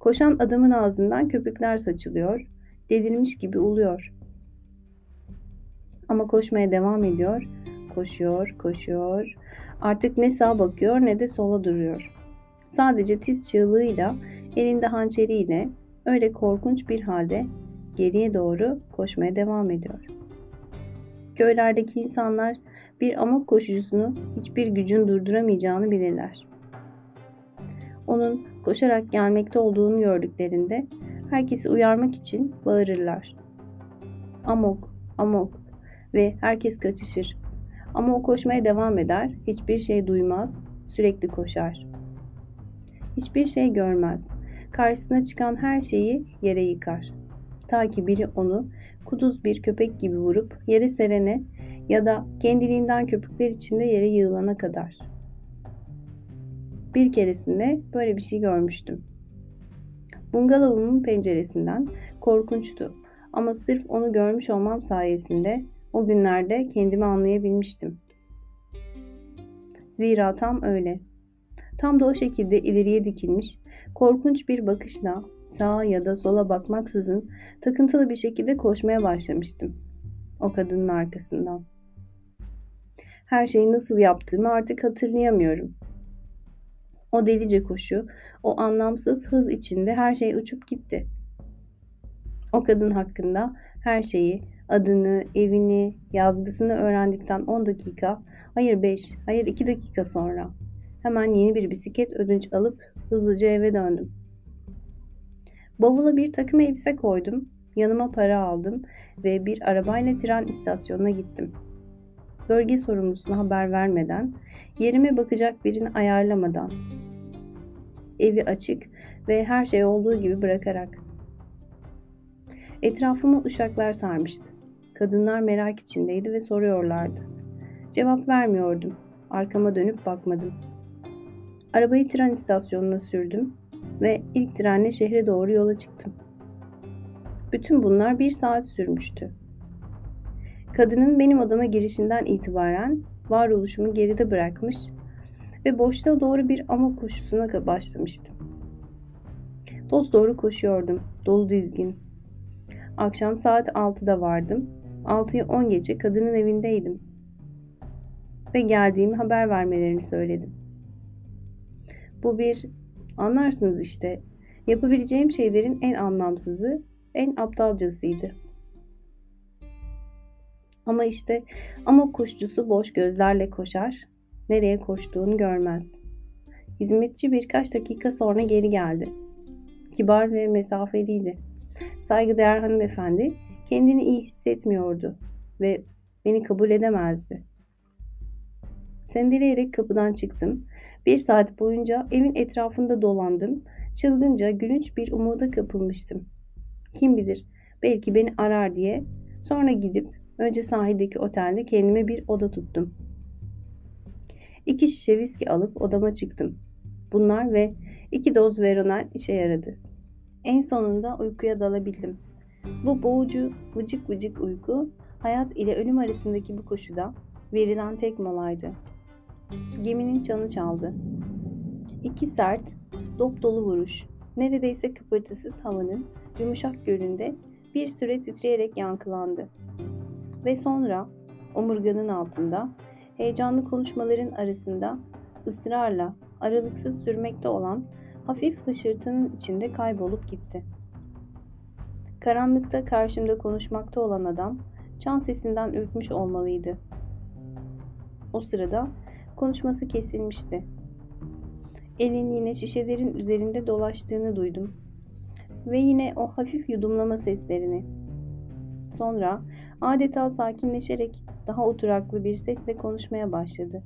Koşan adamın ağzından köpükler saçılıyor, delirmiş gibi uluyor. Ama koşmaya devam ediyor, koşuyor, koşuyor. Artık ne sağa bakıyor ne de sola duruyor. Sadece tiz çığlığıyla, elinde hançeriyle öyle korkunç bir halde geriye doğru koşmaya devam ediyor. Köylerdeki insanlar bir amok koşucusunu hiçbir gücün durduramayacağını bilirler. Onun koşarak gelmekte olduğunu gördüklerinde herkesi uyarmak için bağırırlar. Amok, amok ve herkes kaçışır. Ama o koşmaya devam eder, hiçbir şey duymaz, sürekli koşar. Hiçbir şey görmez. Karşısına çıkan her şeyi yere yıkar. Ta ki biri onu kuduz bir köpek gibi vurup yere serene ya da kendiliğinden köpükler içinde yere yığılana kadar. Bir keresinde böyle bir şey görmüştüm. Bungalovumun penceresinden korkunçtu ama sırf onu görmüş olmam sayesinde o günlerde kendimi anlayabilmiştim. Zira tam öyle. Tam da o şekilde ileriye dikilmiş, korkunç bir bakışla sağa ya da sola bakmaksızın takıntılı bir şekilde koşmaya başlamıştım. O kadının arkasından. Her şeyi nasıl yaptığımı artık hatırlayamıyorum. O delice koşu, o anlamsız hız içinde her şey uçup gitti. O kadın hakkında her şeyi, adını, evini, yazgısını öğrendikten 10 dakika, hayır 5, hayır 2 dakika sonra hemen yeni bir bisiklet ödünç alıp hızlıca eve döndüm. Bavula bir takım elbise koydum, yanıma para aldım ve bir arabayla tren istasyonuna gittim. Bölge sorumlusuna haber vermeden, yerime bakacak birini ayarlamadan, evi açık ve her şey olduğu gibi bırakarak. Etrafımı uşaklar sarmıştı. Kadınlar merak içindeydi ve soruyorlardı. Cevap vermiyordum. Arkama dönüp bakmadım. Arabayı tren istasyonuna sürdüm ve ilk trenle şehre doğru yola çıktım. Bütün bunlar bir saat sürmüştü. Kadının benim odama girişinden itibaren varoluşumu geride bırakmış ve boşta doğru bir amok koşusuna başlamıştım. Dost doğru koşuyordum, dolu dizgin. Akşam saat 6'da vardım 6'yı 10 gece kadının evindeydim. Ve geldiğimi haber vermelerini söyledim. Bu bir, anlarsınız işte, yapabileceğim şeylerin en anlamsızı, en aptalcasıydı. Ama işte ama koşucusu boş gözlerle koşar, nereye koştuğunu görmez. Hizmetçi birkaç dakika sonra geri geldi. Kibar ve mesafeliydi. Saygıdeğer hanımefendi kendini iyi hissetmiyordu ve beni kabul edemezdi. Sendeleyerek kapıdan çıktım. Bir saat boyunca evin etrafında dolandım. Çılgınca gülünç bir umuda kapılmıştım. Kim bilir belki beni arar diye. Sonra gidip önce sahildeki otelde kendime bir oda tuttum. İki şişe viski alıp odama çıktım. Bunlar ve iki doz veronal işe yaradı. En sonunda uykuya dalabildim. Bu boğucu, vıcık vıcık uyku, hayat ile ölüm arasındaki bu koşuda verilen tek molaydı. Geminin çanı çaldı. İki sert, dop dolu vuruş, neredeyse kıpırtısız havanın yumuşak gölünde bir süre titreyerek yankılandı. Ve sonra omurganın altında, heyecanlı konuşmaların arasında ısrarla, aralıksız sürmekte olan hafif hışırtının içinde kaybolup gitti.'' Karanlıkta karşımda konuşmakta olan adam çan sesinden ürkmüş olmalıydı. O sırada konuşması kesilmişti. Elin yine şişelerin üzerinde dolaştığını duydum. Ve yine o hafif yudumlama seslerini. Sonra adeta sakinleşerek daha oturaklı bir sesle konuşmaya başladı.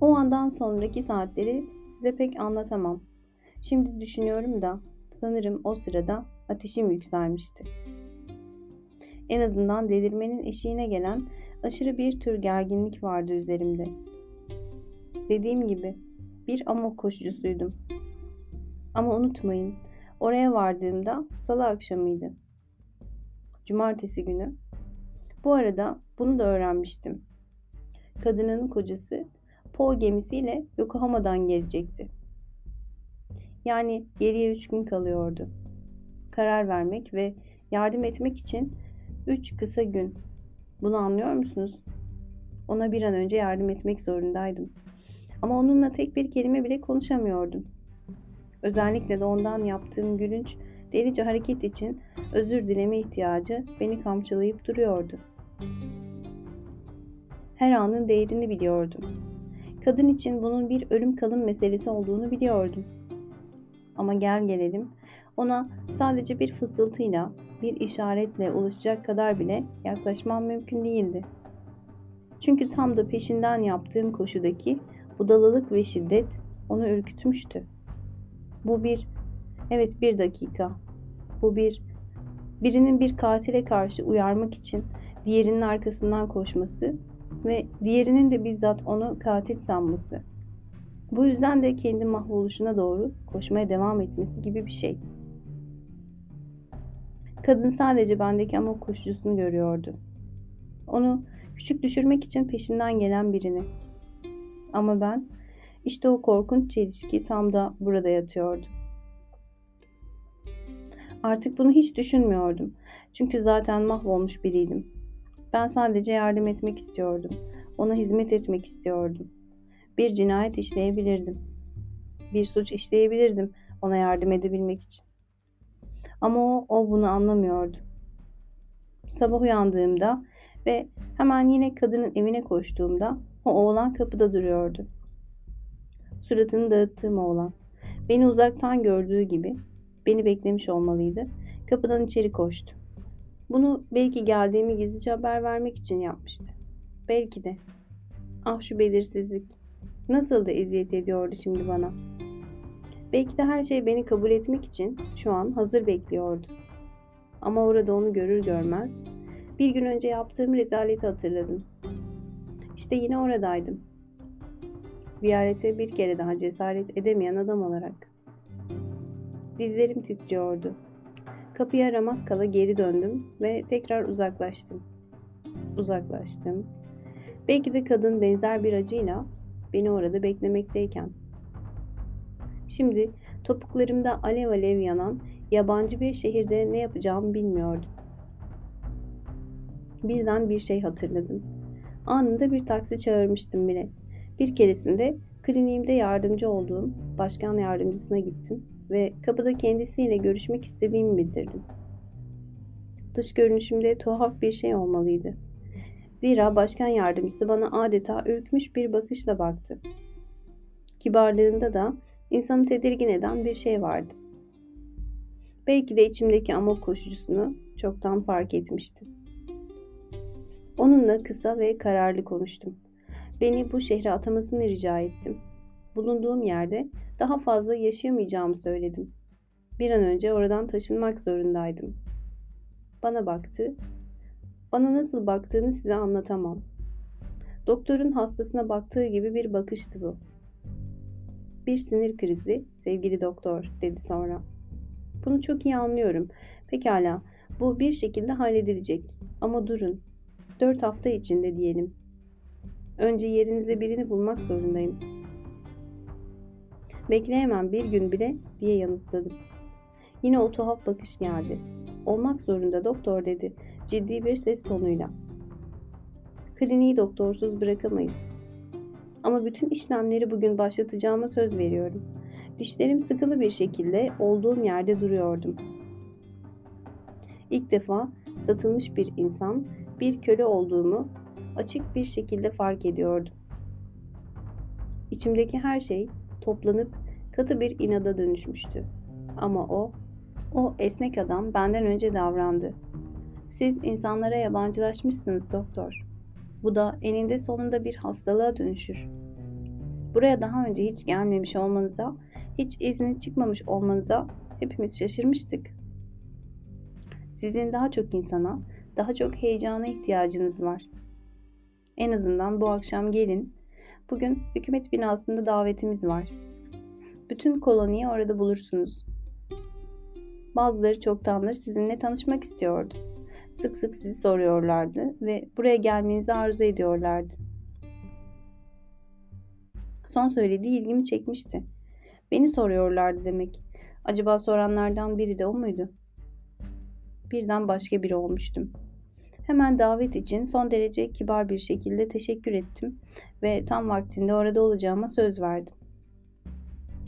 O andan sonraki saatleri size pek anlatamam. Şimdi düşünüyorum da sanırım o sırada ateşim yükselmişti. En azından delirmenin eşiğine gelen aşırı bir tür gerginlik vardı üzerimde. Dediğim gibi bir amok koşucusuydum. Ama unutmayın, oraya vardığımda salı akşamıydı. Cumartesi günü. Bu arada bunu da öğrenmiştim. Kadının kocası Paul gemisiyle Yokohama'dan gelecekti. Yani geriye üç gün kalıyordu. Karar vermek ve yardım etmek için üç kısa gün. Bunu anlıyor musunuz? Ona bir an önce yardım etmek zorundaydım. Ama onunla tek bir kelime bile konuşamıyordum. Özellikle de ondan yaptığım gülünç, delice hareket için özür dileme ihtiyacı beni kamçılayıp duruyordu. Her anın değerini biliyordum. Kadın için bunun bir ölüm kalım meselesi olduğunu biliyordum. Ama gel gelelim ona sadece bir fısıltıyla, bir işaretle ulaşacak kadar bile yaklaşmam mümkün değildi. Çünkü tam da peşinden yaptığım koşudaki budalılık ve şiddet onu ürkütmüştü. Bu bir, evet bir dakika. Bu bir, birinin bir katile karşı uyarmak için diğerinin arkasından koşması ve diğerinin de bizzat onu katil sanması. Bu yüzden de kendi mahvoluşuna doğru koşmaya devam etmesi gibi bir şey. Kadın sadece bendeki amok koşucusunu görüyordu. Onu küçük düşürmek için peşinden gelen birini. Ama ben işte o korkunç çelişki tam da burada yatıyordu. Artık bunu hiç düşünmüyordum. Çünkü zaten mahvolmuş biriydim. Ben sadece yardım etmek istiyordum. Ona hizmet etmek istiyordum. Bir cinayet işleyebilirdim. Bir suç işleyebilirdim ona yardım edebilmek için. Ama o, o bunu anlamıyordu. Sabah uyandığımda ve hemen yine kadının evine koştuğumda o oğlan kapıda duruyordu. Suratını dağıttığım oğlan. Beni uzaktan gördüğü gibi beni beklemiş olmalıydı. Kapıdan içeri koştu. Bunu belki geldiğimi gizlice haber vermek için yapmıştı. Belki de. Ah şu belirsizlik. Nasıl da eziyet ediyordu şimdi bana. Belki de her şey beni kabul etmek için şu an hazır bekliyordu. Ama orada onu görür görmez bir gün önce yaptığım rezaleti hatırladım. İşte yine oradaydım. Ziyarete bir kere daha cesaret edemeyen adam olarak. Dizlerim titriyordu. Kapıyı aramak kala geri döndüm ve tekrar uzaklaştım. Uzaklaştım. Belki de kadın benzer bir acıyla beni orada beklemekteyken. Şimdi topuklarımda alev alev yanan yabancı bir şehirde ne yapacağımı bilmiyordum. Birden bir şey hatırladım. Anında bir taksi çağırmıştım bile. Bir keresinde kliniğimde yardımcı olduğum başkan yardımcısına gittim ve kapıda kendisiyle görüşmek istediğimi bildirdim. Dış görünüşümde tuhaf bir şey olmalıydı. Zira başkan yardımcısı bana adeta ürkmüş bir bakışla baktı. Kibarlığında da insanı tedirgin eden bir şey vardı. Belki de içimdeki amok koşucusunu çoktan fark etmişti. Onunla kısa ve kararlı konuştum. Beni bu şehre atamasını rica ettim. Bulunduğum yerde daha fazla yaşayamayacağımı söyledim. Bir an önce oradan taşınmak zorundaydım. Bana baktı. Bana nasıl baktığını size anlatamam. Doktorun hastasına baktığı gibi bir bakıştı bu. Bir sinir krizi, sevgili doktor, dedi sonra. Bunu çok iyi anlıyorum. Pekala, bu bir şekilde halledilecek. Ama durun. Dört hafta içinde diyelim. Önce yerinize birini bulmak zorundayım. Bekleyemem bir gün bile diye yanıtladım. Yine o tuhaf bakış geldi. Olmak zorunda doktor dedi ciddi bir ses tonuyla. Kliniği doktorsuz bırakamayız. Ama bütün işlemleri bugün başlatacağıma söz veriyorum. Dişlerim sıkılı bir şekilde olduğum yerde duruyordum. İlk defa satılmış bir insan, bir köle olduğumu açık bir şekilde fark ediyordum. İçimdeki her şey toplanıp katı bir inada dönüşmüştü. Ama o, o esnek adam benden önce davrandı. Siz insanlara yabancılaşmışsınız doktor. Bu da eninde sonunda bir hastalığa dönüşür. Buraya daha önce hiç gelmemiş olmanıza, hiç izni çıkmamış olmanıza hepimiz şaşırmıştık. Sizin daha çok insana, daha çok heyecana ihtiyacınız var. En azından bu akşam gelin. Bugün hükümet binasında davetimiz var. Bütün koloniyi orada bulursunuz. Bazıları çoktandır sizinle tanışmak istiyordu. Sık sık sizi soruyorlardı ve buraya gelmenizi arzu ediyorlardı. Son söylediği ilgimi çekmişti. Beni soruyorlardı demek. Acaba soranlardan biri de o muydu? Birden başka biri olmuştum. Hemen davet için son derece kibar bir şekilde teşekkür ettim ve tam vaktinde orada olacağıma söz verdim.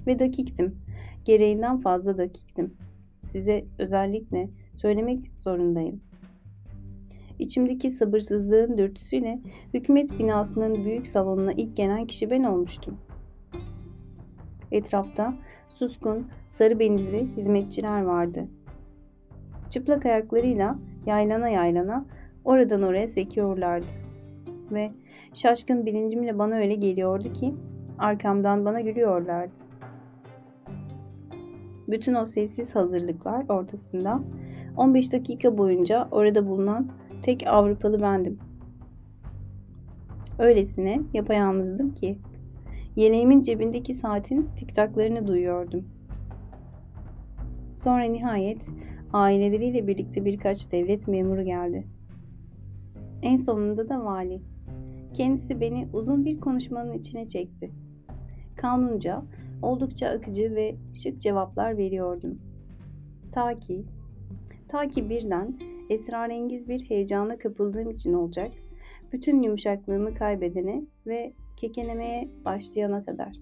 Ve dakiktim. Gereğinden fazla dakiktim. Size özellikle söylemek zorundayım. İçimdeki sabırsızlığın dürtüsüyle hükümet binasının büyük salonuna ilk gelen kişi ben olmuştum. Etrafta suskun, sarı benizli hizmetçiler vardı. Çıplak ayaklarıyla yaylana yaylana oradan oraya sekiyorlardı. Ve şaşkın bilincimle bana öyle geliyordu ki arkamdan bana gülüyorlardı. Bütün o sessiz hazırlıklar ortasında 15 dakika boyunca orada bulunan tek Avrupalı bendim. Öylesine yapayalnızdım ki yeleğimin cebindeki saatin tiktaklarını duyuyordum. Sonra nihayet aileleriyle birlikte birkaç devlet memuru geldi. En sonunda da vali. Kendisi beni uzun bir konuşmanın içine çekti. Kanunca oldukça akıcı ve şık cevaplar veriyordum. Ta ki, ta ki birden esrarengiz bir heyecana kapıldığım için olacak, bütün yumuşaklığımı kaybedene ve kekelemeye başlayana kadar.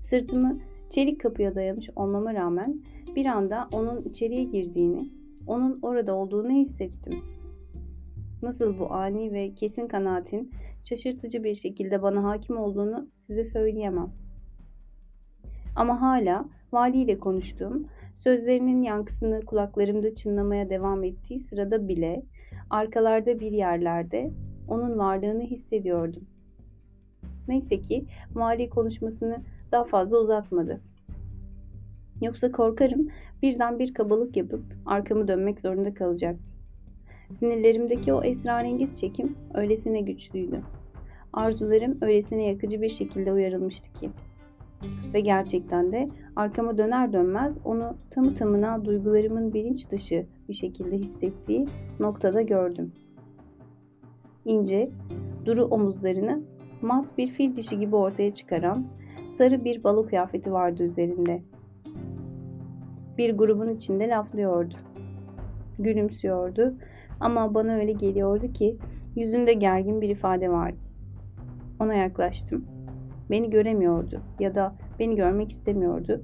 Sırtımı çelik kapıya dayamış olmama rağmen bir anda onun içeriye girdiğini, onun orada olduğunu hissettim. Nasıl bu ani ve kesin kanaatin şaşırtıcı bir şekilde bana hakim olduğunu size söyleyemem. Ama hala valiyle konuştuğum, sözlerinin yankısını kulaklarımda çınlamaya devam ettiği sırada bile arkalarda bir yerlerde onun varlığını hissediyordum. Neyse ki vali konuşmasını daha fazla uzatmadı. Yoksa korkarım birden bir kabalık yapıp arkamı dönmek zorunda kalacaktım. Sinirlerimdeki o esrarengiz çekim öylesine güçlüydü. Arzularım öylesine yakıcı bir şekilde uyarılmıştı ki. Ve gerçekten de arkama döner dönmez onu tamı tamına duygularımın bilinç dışı bir şekilde hissettiği noktada gördüm. İnce, duru omuzlarını mat bir fil dişi gibi ortaya çıkaran sarı bir balo kıyafeti vardı üzerinde. Bir grubun içinde laflıyordu. Gülümsüyordu ama bana öyle geliyordu ki yüzünde gergin bir ifade vardı. Ona yaklaştım. Beni göremiyordu ya da beni görmek istemiyordu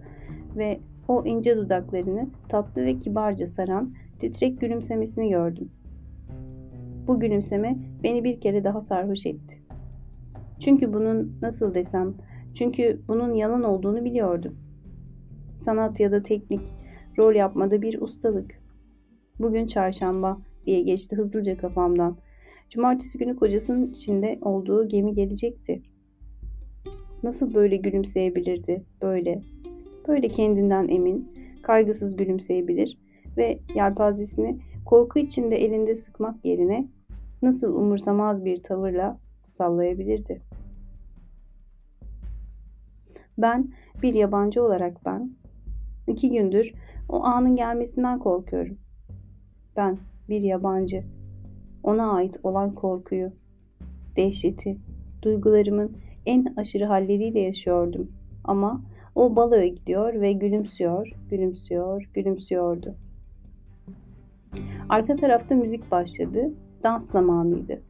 ve o ince dudaklarını tatlı ve kibarca saran titrek gülümsemesini gördüm. Bu gülümseme beni bir kere daha sarhoş etti. Çünkü bunun nasıl desem, çünkü bunun yalan olduğunu biliyordum. Sanat ya da teknik, rol yapmada bir ustalık. Bugün çarşamba diye geçti hızlıca kafamdan. Cumartesi günü kocasının içinde olduğu gemi gelecekti. Nasıl böyle gülümseyebilirdi? Böyle. Böyle kendinden emin, kaygısız gülümseyebilir ve yelpazesini korku içinde elinde sıkmak yerine nasıl umursamaz bir tavırla sallayabilirdi? Ben bir yabancı olarak ben iki gündür o anın gelmesinden korkuyorum. Ben bir yabancı ona ait olan korkuyu, dehşeti, duygularımın en aşırı halleriyle yaşıyordum. Ama o baloya gidiyor ve gülümsüyor, gülümsüyor, gülümsüyordu. Arka tarafta müzik başladı. Dans zamanıydı.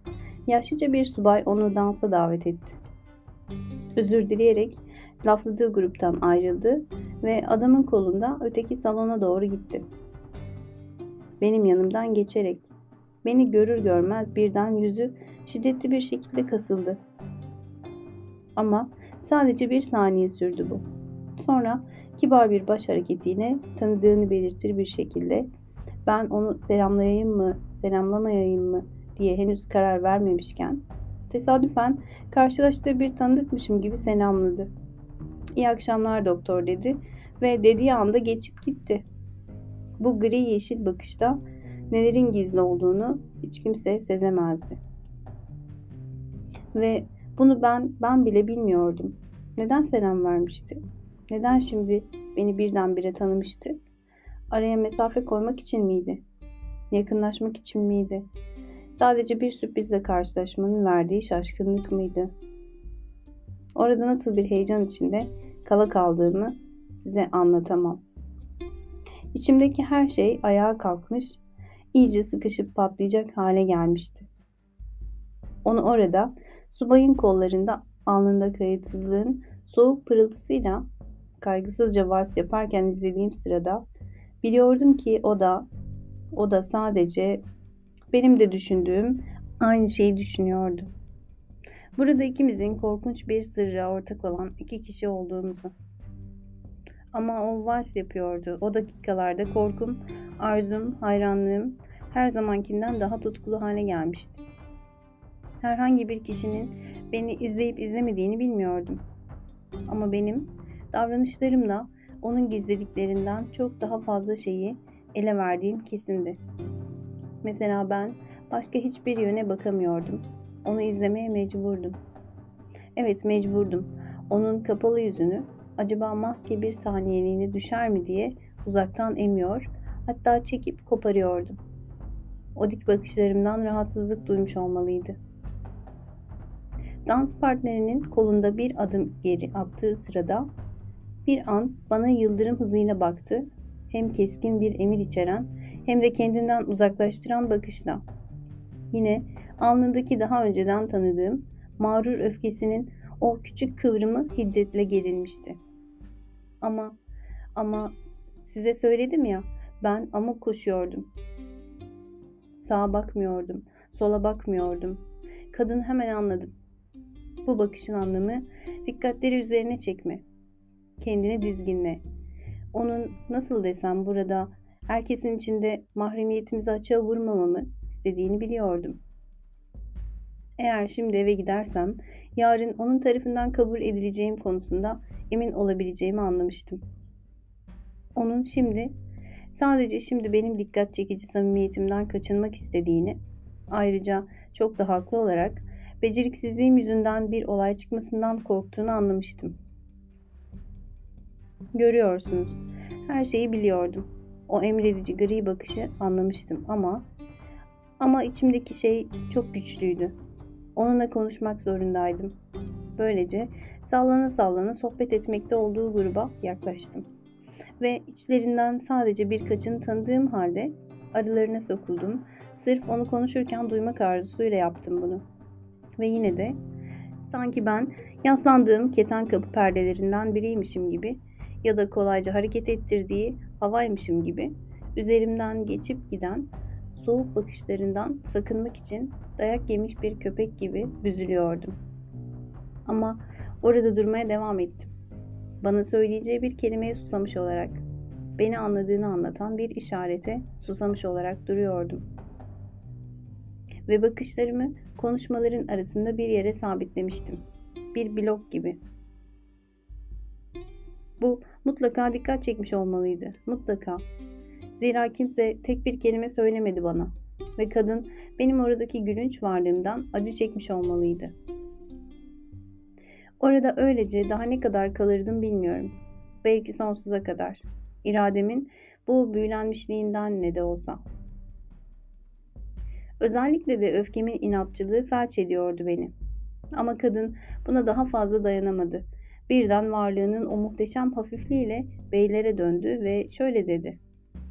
Yaşlıca bir subay onu dansa davet etti. Özür dileyerek lafladığı gruptan ayrıldı ve adamın kolunda öteki salona doğru gitti. Benim yanımdan geçerek Beni görür görmez birden yüzü şiddetli bir şekilde kasıldı. Ama sadece bir saniye sürdü bu. Sonra kibar bir baş hareketiyle tanıdığını belirtir bir şekilde ben onu selamlayayım mı, selamlamayayım mı diye henüz karar vermemişken tesadüfen karşılaştığı bir tanıdıkmışım gibi selamladı. İyi akşamlar doktor dedi ve dediği anda geçip gitti. Bu gri yeşil bakışta nelerin gizli olduğunu hiç kimse sezemezdi. Ve bunu ben ben bile bilmiyordum. Neden selam vermişti? Neden şimdi beni birdenbire tanımıştı? Araya mesafe koymak için miydi? Yakınlaşmak için miydi? Sadece bir sürprizle karşılaşmanın verdiği şaşkınlık mıydı? Orada nasıl bir heyecan içinde kala kaldığımı size anlatamam. İçimdeki her şey ayağa kalkmış, iyice sıkışıp patlayacak hale gelmişti. Onu orada, subayın kollarında alnında kayıtsızlığın soğuk pırıltısıyla kaygısızca vars yaparken izlediğim sırada biliyordum ki o da o da sadece benim de düşündüğüm aynı şeyi düşünüyordu. Burada ikimizin korkunç bir sırra ortak olan iki kişi olduğumuzu. Ama o vals yapıyordu. O dakikalarda korkum, arzum, hayranlığım her zamankinden daha tutkulu hale gelmişti. Herhangi bir kişinin beni izleyip izlemediğini bilmiyordum. Ama benim davranışlarımla onun gizlediklerinden çok daha fazla şeyi ele verdiğim kesindi. Mesela ben başka hiçbir yöne bakamıyordum. Onu izlemeye mecburdum. Evet mecburdum. Onun kapalı yüzünü acaba maske bir saniyeliğine düşer mi diye uzaktan emiyor, hatta çekip koparıyordum. O dik bakışlarımdan rahatsızlık duymuş olmalıydı. Dans partnerinin kolunda bir adım geri attığı sırada bir an bana yıldırım hızıyla baktı. Hem keskin bir emir içeren hem de kendinden uzaklaştıran bakışla. Yine alnındaki daha önceden tanıdığım mağrur öfkesinin o küçük kıvrımı hiddetle gerilmişti. Ama ama size söyledim ya ben amok koşuyordum. Sağa bakmıyordum, sola bakmıyordum. Kadın hemen anladım. Bu bakışın anlamı dikkatleri üzerine çekme. Kendini dizginle. Onun nasıl desem burada herkesin içinde mahremiyetimizi açığa vurmamamı istediğini biliyordum. Eğer şimdi eve gidersem yarın onun tarafından kabul edileceğim konusunda emin olabileceğimi anlamıştım. Onun şimdi sadece şimdi benim dikkat çekici samimiyetimden kaçınmak istediğini, ayrıca çok da haklı olarak beceriksizliğim yüzünden bir olay çıkmasından korktuğunu anlamıştım. Görüyorsunuz, her şeyi biliyordum. O emredici gri bakışı anlamıştım ama ama içimdeki şey çok güçlüydü. Onunla konuşmak zorundaydım. Böylece sallana sallana sohbet etmekte olduğu gruba yaklaştım. Ve içlerinden sadece birkaçını tanıdığım halde aralarına sokuldum. Sırf onu konuşurken duymak arzusuyla yaptım bunu. Ve yine de sanki ben yaslandığım keten kapı perdelerinden biriymişim gibi ya da kolayca hareket ettirdiği havaymışım gibi üzerimden geçip giden soğuk bakışlarından sakınmak için dayak yemiş bir köpek gibi büzülüyordum. Ama orada durmaya devam ettim. Bana söyleyeceği bir kelimeye susamış olarak, beni anladığını anlatan bir işarete susamış olarak duruyordum. Ve bakışlarımı konuşmaların arasında bir yere sabitlemiştim. Bir blok gibi. Bu mutlaka dikkat çekmiş olmalıydı. Mutlaka. Zira kimse tek bir kelime söylemedi bana ve kadın benim oradaki gülünç varlığımdan acı çekmiş olmalıydı. Orada öylece daha ne kadar kalırdım bilmiyorum. Belki sonsuza kadar. İrademin bu büyülenmişliğinden ne de olsa. Özellikle de öfkemin inatçılığı felç ediyordu beni. Ama kadın buna daha fazla dayanamadı. Birden varlığının o muhteşem hafifliğiyle beylere döndü ve şöyle dedi.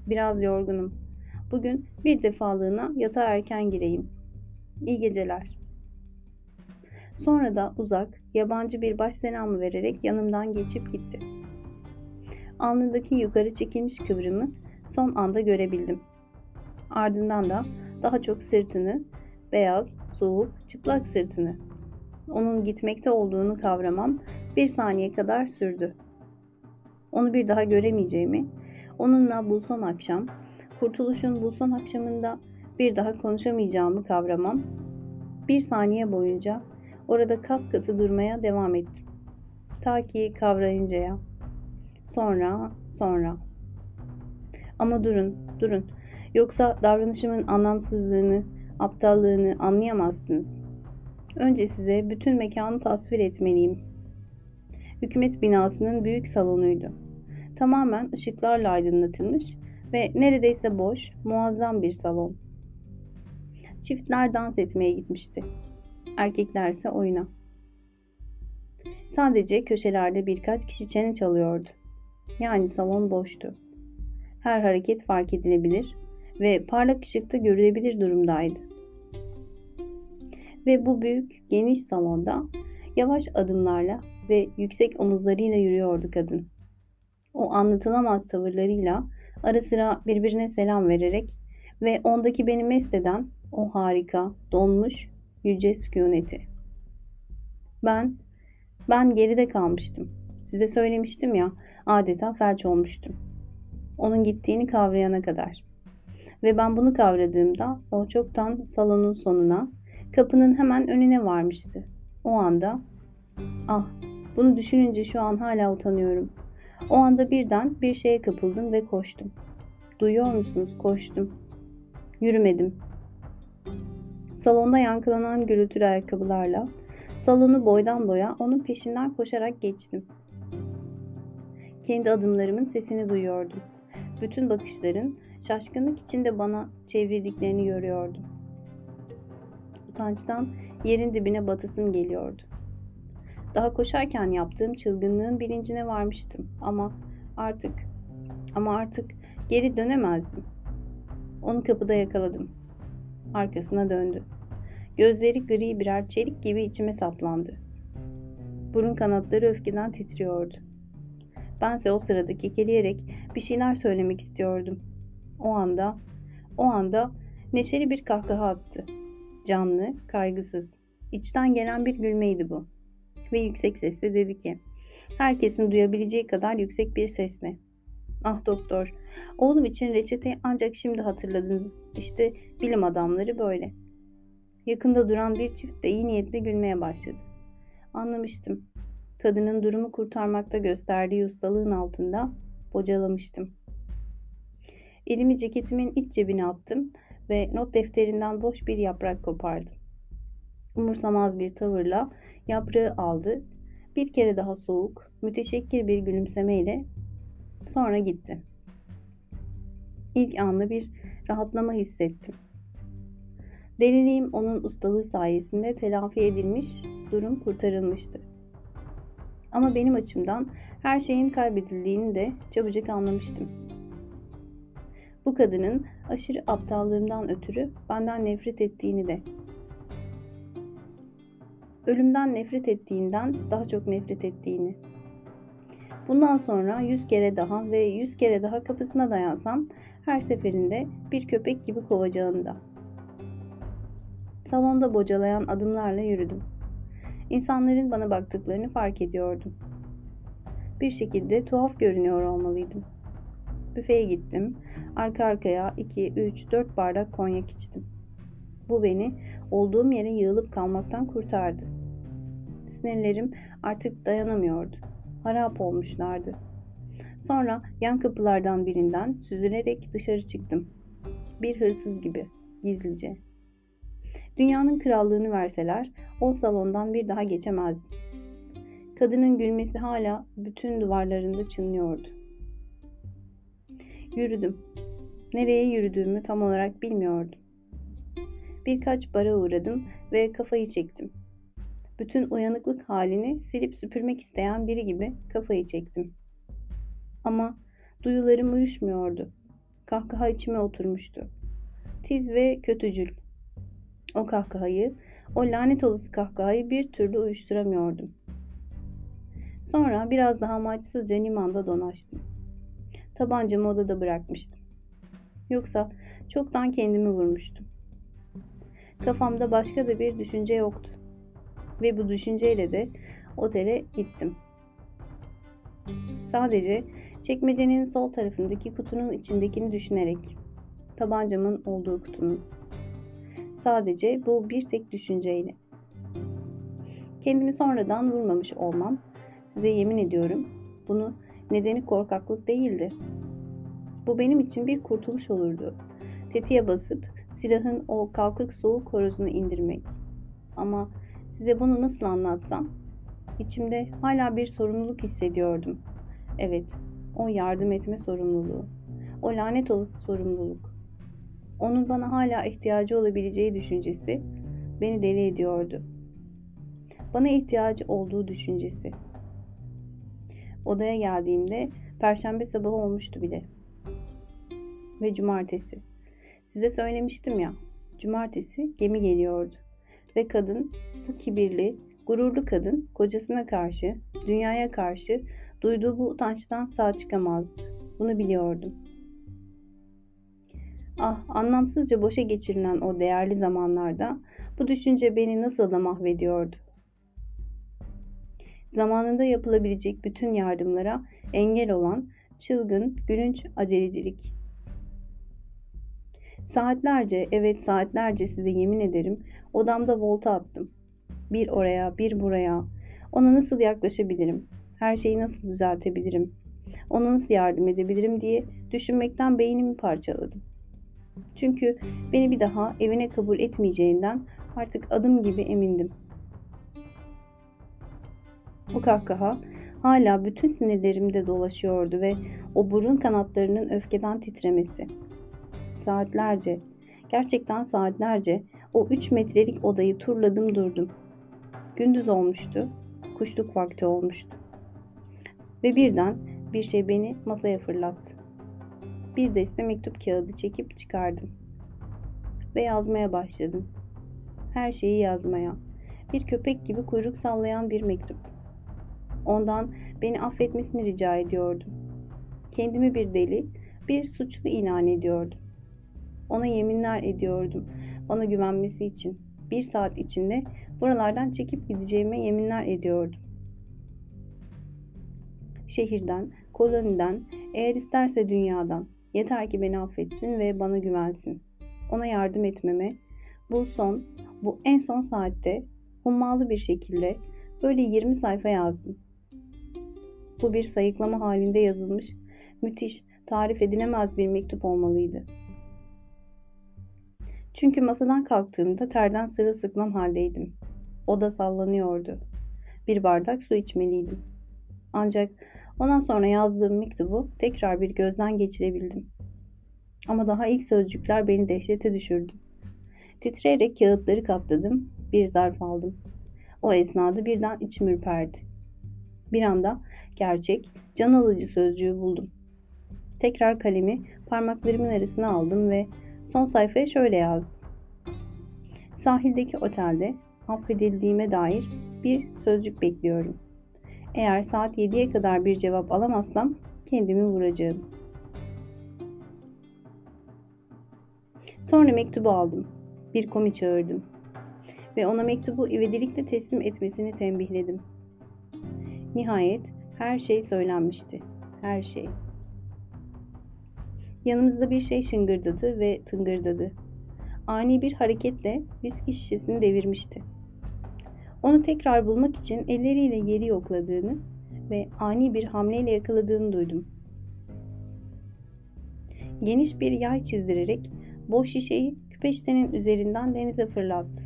Biraz yorgunum. Bugün bir defalığına yatağa erken gireyim. İyi geceler. Sonra da uzak, yabancı bir baş selamı vererek yanımdan geçip gitti. Alnındaki yukarı çekilmiş kıvrımı son anda görebildim. Ardından da daha çok sırtını, beyaz, soğuk, çıplak sırtını. Onun gitmekte olduğunu kavramam bir saniye kadar sürdü. Onu bir daha göremeyeceğimi, onunla bu son akşam, kurtuluşun bu son akşamında bir daha konuşamayacağımı kavramam bir saniye boyunca orada kas katı durmaya devam ettim. Ta ki kavrayıncaya. Sonra, sonra. Ama durun, durun. Yoksa davranışımın anlamsızlığını, aptallığını anlayamazsınız. Önce size bütün mekanı tasvir etmeliyim. Hükümet binasının büyük salonuydu. Tamamen ışıklarla aydınlatılmış ve neredeyse boş, muazzam bir salon. Çiftler dans etmeye gitmişti. Erkeklerse oyuna. Sadece köşelerde birkaç kişi çene çalıyordu. Yani salon boştu. Her hareket fark edilebilir ve parlak ışıkta görülebilir durumdaydı. Ve bu büyük, geniş salonda yavaş adımlarla ve yüksek omuzlarıyla yürüyordu kadın. O anlatılamaz tavırlarıyla ara sıra birbirine selam vererek ve ondaki beni mest eden o harika, donmuş, yüce sükuneti. Ben, ben geride kalmıştım. Size söylemiştim ya, adeta felç olmuştum. Onun gittiğini kavrayana kadar. Ve ben bunu kavradığımda o çoktan salonun sonuna, kapının hemen önüne varmıştı. O anda, ah, bunu düşününce şu an hala utanıyorum. O anda birden bir şeye kapıldım ve koştum. Duyuyor musunuz? Koştum. Yürümedim. Salonda yankılanan gürültülü ayakkabılarla salonu boydan boya onun peşinden koşarak geçtim. Kendi adımlarımın sesini duyuyordum. Bütün bakışların şaşkınlık içinde bana çevrildiklerini görüyordum. Utançtan yerin dibine batasım geliyordu. Daha koşarken yaptığım çılgınlığın bilincine varmıştım ama artık ama artık geri dönemezdim. Onu kapıda yakaladım. Arkasına döndü. Gözleri gri birer çelik gibi içime saplandı. Burun kanatları öfkeden titriyordu. Bense o sırada kekeleyerek bir şeyler söylemek istiyordum. O anda, o anda neşeli bir kahkaha attı. Canlı, kaygısız. İçten gelen bir gülmeydi bu. Ve yüksek sesle dedi ki, herkesin duyabileceği kadar yüksek bir sesle. Ah doktor, oğlum için reçeteyi ancak şimdi hatırladınız. İşte bilim adamları böyle. Yakında duran bir çift de iyi niyetle gülmeye başladı. Anlamıştım. Kadının durumu kurtarmakta gösterdiği ustalığın altında bocalamıştım. Elimi ceketimin iç cebine attım ve not defterinden boş bir yaprak kopardım. Umursamaz bir tavırla yaprağı aldı. Bir kere daha soğuk, müteşekkir bir gülümsemeyle sonra gitti. İlk anda bir rahatlama hissettim. Deliliğim onun ustalığı sayesinde telafi edilmiş, durum kurtarılmıştı. Ama benim açımdan her şeyin kaybedildiğini de çabucak anlamıştım. Bu kadının aşırı aptallığımdan ötürü benden nefret ettiğini de. Ölümden nefret ettiğinden daha çok nefret ettiğini. Bundan sonra yüz kere daha ve yüz kere daha kapısına dayansam her seferinde bir köpek gibi kovacağını da. Salonda bocalayan adımlarla yürüdüm. İnsanların bana baktıklarını fark ediyordum. Bir şekilde tuhaf görünüyor olmalıydım. Büfeye gittim. Arka arkaya 2, 3, 4 bardak konyak içtim. Bu beni olduğum yere yığılıp kalmaktan kurtardı. Sinirlerim artık dayanamıyordu. Harap olmuşlardı. Sonra yan kapılardan birinden süzülerek dışarı çıktım. Bir hırsız gibi, gizlice. Dünyanın krallığını verseler o salondan bir daha geçemezdim. Kadının gülmesi hala bütün duvarlarında çınlıyordu. Yürüdüm. Nereye yürüdüğümü tam olarak bilmiyordum. Birkaç bara uğradım ve kafayı çektim. Bütün uyanıklık halini silip süpürmek isteyen biri gibi kafayı çektim. Ama duyularım uyuşmuyordu. Kahkaha içime oturmuştu. Tiz ve kötücül. O kahkahayı, o lanet olası kahkahayı bir türlü uyuşturamıyordum. Sonra biraz daha amaçsızca limanda donaştım. Tabancamı odada bırakmıştım. Yoksa çoktan kendimi vurmuştum. Kafamda başka da bir düşünce yoktu. Ve bu düşünceyle de otele gittim. Sadece çekmecenin sol tarafındaki kutunun içindekini düşünerek. Tabancamın olduğu kutunun. Sadece bu bir tek düşünceyle. Kendimi sonradan vurmamış olmam, size yemin ediyorum, bunu nedeni korkaklık değildi. Bu benim için bir kurtuluş olurdu. Tetiğe basıp silahın o kalkık soğuk horozunu indirmek. Ama size bunu nasıl anlatsam? İçimde hala bir sorumluluk hissediyordum. Evet, o yardım etme sorumluluğu. O lanet olası sorumluluk. Onun bana hala ihtiyacı olabileceği düşüncesi beni deli ediyordu. Bana ihtiyacı olduğu düşüncesi. Odaya geldiğimde perşembe sabahı olmuştu bile. Ve cumartesi. Size söylemiştim ya. Cumartesi gemi geliyordu. Ve kadın, bu kibirli, gururlu kadın kocasına karşı, dünyaya karşı duyduğu bu utançtan sağ çıkamazdı. Bunu biliyordum. Ah, anlamsızca boşa geçirilen o değerli zamanlarda bu düşünce beni nasıl da mahvediyordu. Zamanında yapılabilecek bütün yardımlara engel olan çılgın, gülünç acelecilik. Saatlerce, evet saatlerce size yemin ederim odamda volta attım. Bir oraya, bir buraya. Ona nasıl yaklaşabilirim? Her şeyi nasıl düzeltebilirim? Ona nasıl yardım edebilirim diye düşünmekten beynimi parçaladım. Çünkü beni bir daha evine kabul etmeyeceğinden artık adım gibi emindim. Bu kahkaha hala bütün sinirlerimde dolaşıyordu ve o burun kanatlarının öfkeden titremesi. Saatlerce, gerçekten saatlerce o üç metrelik odayı turladım durdum. Gündüz olmuştu, kuşluk vakti olmuştu. Ve birden bir şey beni masaya fırlattı. Bir deste mektup kağıdı çekip çıkardım. Ve yazmaya başladım. Her şeyi yazmaya. Bir köpek gibi kuyruk sallayan bir mektup. Ondan beni affetmesini rica ediyordum. Kendimi bir deli, bir suçlu ilan ediyordum. Ona yeminler ediyordum. Bana güvenmesi için. Bir saat içinde buralardan çekip gideceğime yeminler ediyordum. Şehirden, koloniden, eğer isterse dünyadan. Yeter ki beni affetsin ve bana güvensin. Ona yardım etmeme, bu son, bu en son saatte hummalı bir şekilde böyle 20 sayfa yazdım. Bu bir sayıklama halinde yazılmış, müthiş, tarif edilemez bir mektup olmalıydı. Çünkü masadan kalktığımda terden sırılsıklam haldeydim. Oda sallanıyordu. Bir bardak su içmeliydim. Ancak ondan sonra yazdığım mektubu tekrar bir gözden geçirebildim. Ama daha ilk sözcükler beni dehşete düşürdü. Titreyerek kağıtları katladım, bir zarf aldım. O esnada birden içim ürperdi. Bir anda gerçek, can alıcı sözcüğü buldum. Tekrar kalemi parmaklarımın arasına aldım ve son sayfaya şöyle yazdım. Sahildeki otelde affedildiğime dair bir sözcük bekliyorum. Eğer saat 7'ye kadar bir cevap alamazsam kendimi vuracağım. Sonra mektubu aldım. Bir komi çağırdım. Ve ona mektubu ivedilikle teslim etmesini tembihledim. Nihayet her şey söylenmişti. Her şey. Yanımızda bir şey şıngırdadı ve tıngırdadı. Ani bir hareketle viski şişesini devirmişti. Onu tekrar bulmak için elleriyle yeri yokladığını ve ani bir hamleyle yakaladığını duydum. Geniş bir yay çizdirerek boş şişeyi küpeştenin üzerinden denize fırlattı.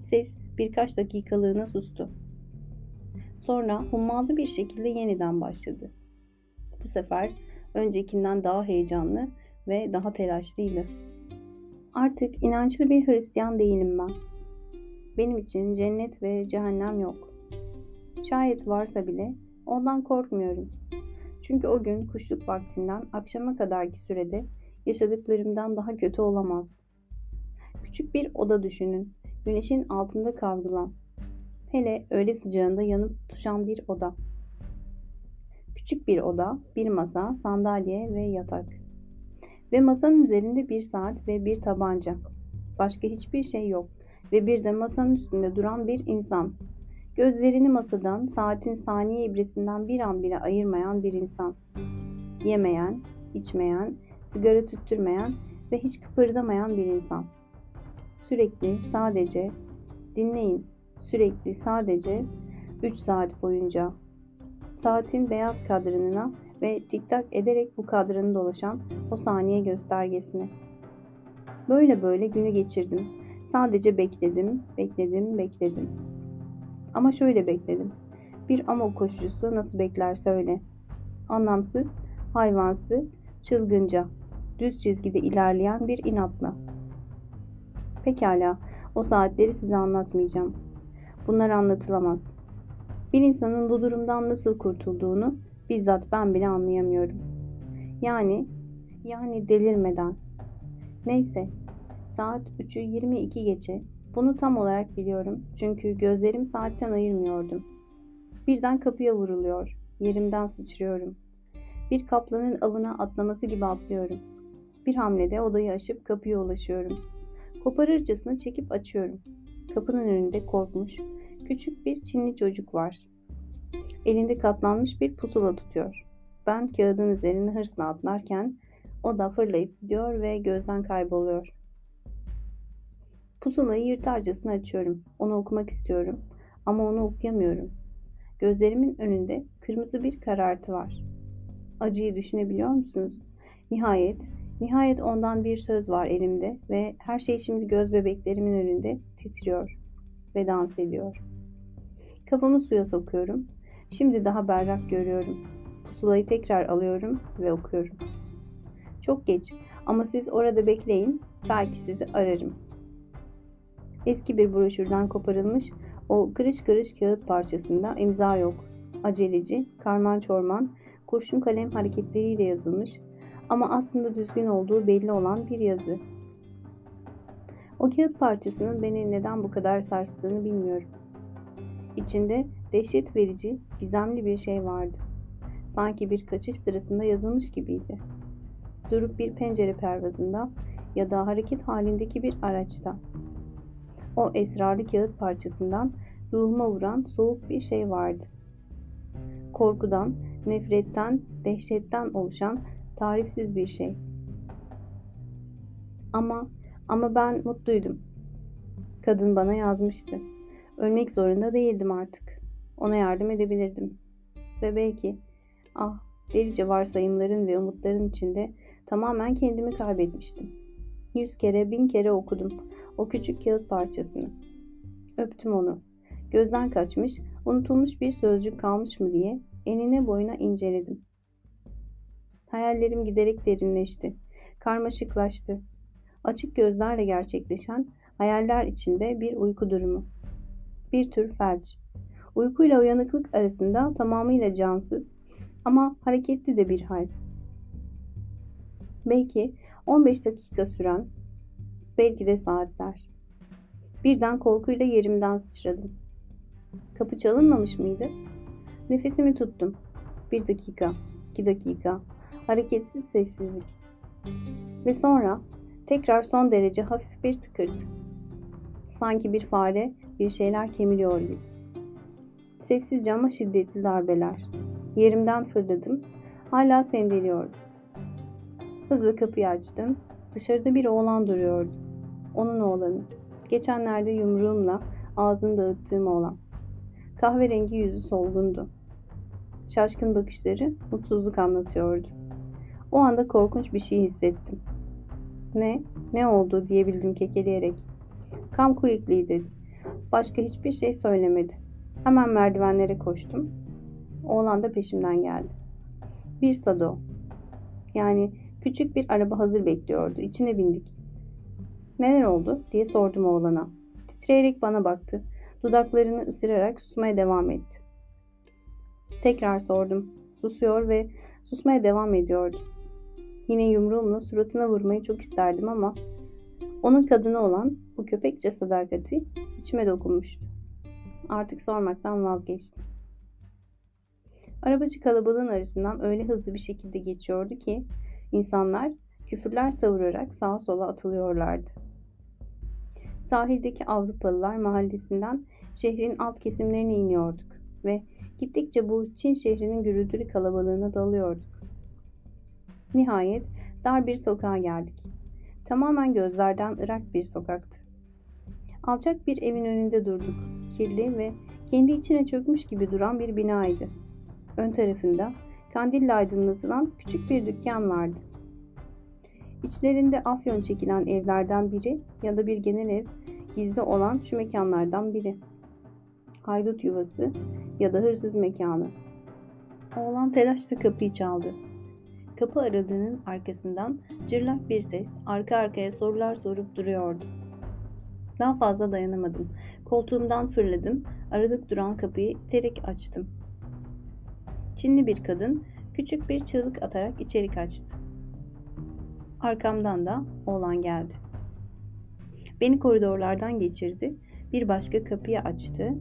Ses birkaç dakikalığına sustu. Sonra hummalı bir şekilde yeniden başladı. Bu sefer öncekinden daha heyecanlı ve daha telaşlıydı. Artık inançlı bir Hristiyan değilim ben. Benim için cennet ve cehennem yok. Şayet varsa bile ondan korkmuyorum. Çünkü o gün kuşluk vaktinden akşama kadarki sürede yaşadıklarımdan daha kötü olamaz. Küçük bir oda düşünün. Güneşin altında kavrulan. Hele öğle sıcağında yanıp tutuşan bir oda. Küçük bir oda, bir masa, sandalye ve yatak. Ve masanın üzerinde bir saat ve bir tabanca. Başka hiçbir şey yok. ve bir de masanın üstünde duran bir insan. Gözlerini masadan, saatin saniye ibresinden bir an bile ayırmayan bir insan. Yemeyen, içmeyen, sigara tüttürmeyen ve hiç kıpırdamayan bir insan. Sürekli sadece dinleyin, sürekli sadece 3 saat boyunca saatin beyaz kadranına ve tiktak ederek bu kadranı dolaşan o saniye göstergesine. Böyle böyle günü geçirdim. Sadece bekledim, bekledim, bekledim. Ama şöyle bekledim. Bir amok koşucusu nasıl beklerse öyle. Anlamsız, hayvansı, çılgınca, düz çizgide ilerleyen bir inatla. Pekala, o saatleri size anlatmayacağım. Bunlar anlatılamaz. Bir insanın bu durumdan nasıl kurtulduğunu bizzat ben bile anlayamıyorum. Yani, yani delirmeden. Neyse, saat 3'ü 22 geçe. Bunu tam olarak biliyorum çünkü gözlerim saatten ayırmıyordum. Birden kapıya vuruluyor. Yerimden sıçrıyorum. Bir kaplanın avına atlaması gibi atlıyorum. Bir hamlede odayı aşıp kapıya ulaşıyorum. Koparırcasına çekip açıyorum. Kapının önünde korkmuş, küçük bir Çinli çocuk var. Elinde katlanmış bir pusula tutuyor. Ben kağıdın üzerine hırsla atlarken o da fırlayıp gidiyor ve gözden kayboluyor. Pusulayı yırtarcasına açıyorum. Onu okumak istiyorum ama onu okuyamıyorum. Gözlerimin önünde kırmızı bir karartı var. Acıyı düşünebiliyor musunuz? Nihayet, nihayet ondan bir söz var elimde ve her şey şimdi göz bebeklerimin önünde titriyor ve dans ediyor. Kafamı suya sokuyorum. Şimdi daha berrak görüyorum. Pusulayı tekrar alıyorum ve okuyorum. Çok geç ama siz orada bekleyin. Belki sizi ararım. Eski bir broşürden koparılmış o kırış kırış kağıt parçasında imza yok. Aceleci, karman çorman, kurşun kalem hareketleriyle yazılmış ama aslında düzgün olduğu belli olan bir yazı. O kağıt parçasının beni neden bu kadar sarstığını bilmiyorum. İçinde dehşet verici, gizemli bir şey vardı. Sanki bir kaçış sırasında yazılmış gibiydi. Durup bir pencere pervazında ya da hareket halindeki bir araçta. O esrarlı kağıt parçasından ruhuma vuran soğuk bir şey vardı. Korkudan, nefretten, dehşetten oluşan tarifsiz bir şey. Ama ama ben mutluydum. Kadın bana yazmıştı. Ölmek zorunda değildim artık. Ona yardım edebilirdim. Ve belki ah delice varsayımların ve umutların içinde tamamen kendimi kaybetmiştim. Yüz kere, bin kere okudum o küçük kağıt parçasını. Öptüm onu. Gözden kaçmış, unutulmuş bir sözcük kalmış mı diye enine boyuna inceledim. Hayallerim giderek derinleşti. Karmaşıklaştı. Açık gözlerle gerçekleşen hayaller içinde bir uyku durumu. Bir tür felç. Uykuyla uyanıklık arasında tamamıyla cansız ama hareketli de bir hal. Belki 15 dakika süren, belki de saatler. Birden korkuyla yerimden sıçradım. Kapı çalınmamış mıydı? Nefesimi tuttum. Bir dakika, iki dakika, hareketsiz sessizlik. Ve sonra tekrar son derece hafif bir tıkırtı. Sanki bir fare bir şeyler kemiriyor gibi. Sessizce ama şiddetli darbeler. Yerimden fırladım. Hala sendeliyordum. Hızlı kapıyı açtım. Dışarıda bir oğlan duruyordu. Onun oğlanı. Geçenlerde yumruğumla ağzını dağıttığım oğlan. Kahverengi yüzü solgundu. Şaşkın bakışları mutsuzluk anlatıyordu. O anda korkunç bir şey hissettim. Ne? Ne oldu diyebildim kekeleyerek. Kam kuyukli dedi. Başka hiçbir şey söylemedi. Hemen merdivenlere koştum. Oğlan da peşimden geldi. Bir sado. Yani küçük bir araba hazır bekliyordu. İçine bindik. Neler oldu diye sordum oğlana. Titreyerek bana baktı. Dudaklarını ısırarak susmaya devam etti. Tekrar sordum. Susuyor ve susmaya devam ediyordu. Yine yumruğumla suratına vurmayı çok isterdim ama onun kadını olan bu köpekçe sadakati içime dokunmuştu. Artık sormaktan vazgeçtim. Arabacı kalabalığın arasından öyle hızlı bir şekilde geçiyordu ki insanlar küfürler savurarak sağa sola atılıyorlardı. Sahildeki Avrupalılar mahallesinden şehrin alt kesimlerine iniyorduk ve gittikçe bu Çin şehrinin gürültülü kalabalığına dalıyorduk. Nihayet dar bir sokağa geldik. Tamamen gözlerden ırak bir sokaktı. Alçak bir evin önünde durduk. Kirli ve kendi içine çökmüş gibi duran bir binaydı. Ön tarafında kandille aydınlatılan küçük bir dükkan vardı. İçlerinde afyon çekilen evlerden biri ya da bir genel ev gizli olan şu mekanlardan biri. Haydut yuvası ya da hırsız mekanı. Oğlan telaşla kapıyı çaldı. Kapı aralığının arkasından cırlak bir ses arka arkaya sorular sorup duruyordu. Daha fazla dayanamadım. Koltuğumdan fırladım. Aralık duran kapıyı iterek açtım. Çinli bir kadın küçük bir çığlık atarak içeri kaçtı. Arkamdan da oğlan geldi. Beni koridorlardan geçirdi. Bir başka kapıyı açtı.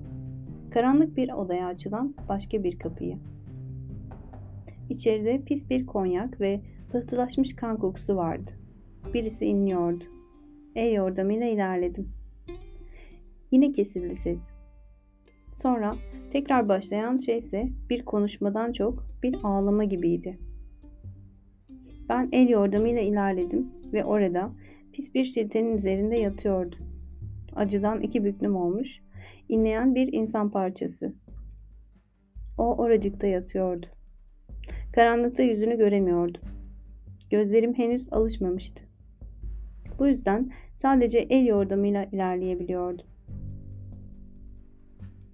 Karanlık bir odaya açılan başka bir kapıyı. İçeride pis bir konyak ve pıhtılaşmış kan kokusu vardı. Birisi inliyordu. El yordamıyla ilerledim. Yine kesildi ses. Sonra tekrar başlayan şey ise bir konuşmadan çok bir ağlama gibiydi. Ben el yordamıyla ilerledim ve orada pis bir şiltenin üzerinde yatıyordu. Acıdan iki büklüm olmuş, inleyen bir insan parçası. O oracıkta yatıyordu. Karanlıkta yüzünü göremiyordum. Gözlerim henüz alışmamıştı. Bu yüzden sadece el yordamıyla ilerleyebiliyordum.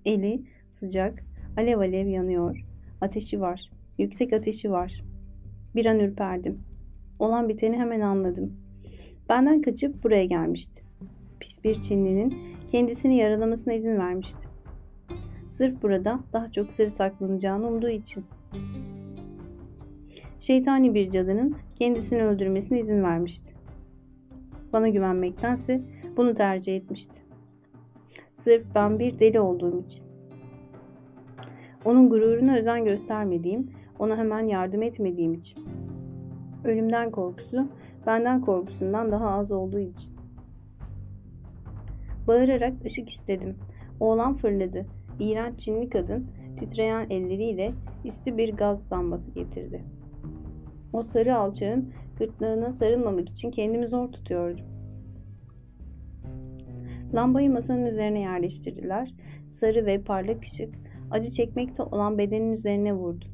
Eli sıcak, alev alev yanıyor. Ateşi var, yüksek ateşi var. Bir an ürperdim. Olan biteni hemen anladım. Benden kaçıp buraya gelmişti. Pis bir Çinlinin kendisini yaralamasına izin vermişti. Sırf burada daha çok sır saklanacağını umduğu için. Şeytani bir cadının kendisini öldürmesine izin vermişti. Bana güvenmektense bunu tercih etmişti. Sırf ben bir deli olduğum için. Onun gururuna özen göstermediğim, ona hemen yardım etmediğim için. Ölümden korkusu, benden korkusundan daha az olduğu için. Bağırarak ışık istedim. Oğlan fırladı. İğrenç Çinli kadın titreyen elleriyle isti bir gaz lambası getirdi. O sarı alçağın gırtlağına sarılmamak için kendimi zor tutuyordum. Lambayı masanın üzerine yerleştirdiler. Sarı ve parlak ışık acı çekmekte olan bedenin üzerine vurdu.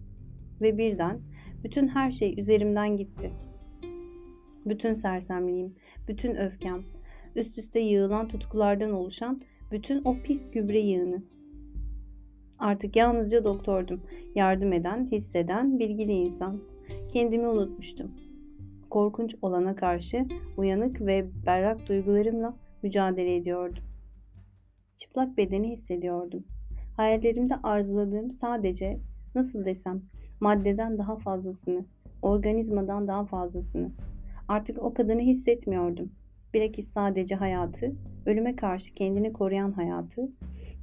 Ve birden bütün her şey üzerimden gitti. Bütün sersemliğim, bütün öfkem, üst üste yığılan tutkulardan oluşan bütün o pis gübre yığını. Artık yalnızca doktordum. Yardım eden, hisseden, bilgili insan. Kendimi unutmuştum. Korkunç olana karşı uyanık ve berrak duygularımla mücadele ediyordum. Çıplak bedeni hissediyordum. Hayallerimde arzuladığım sadece nasıl desem maddeden daha fazlasını, organizmadan daha fazlasını. Artık o kadını hissetmiyordum. Bilakis sadece hayatı, ölüme karşı kendini koruyan hayatı,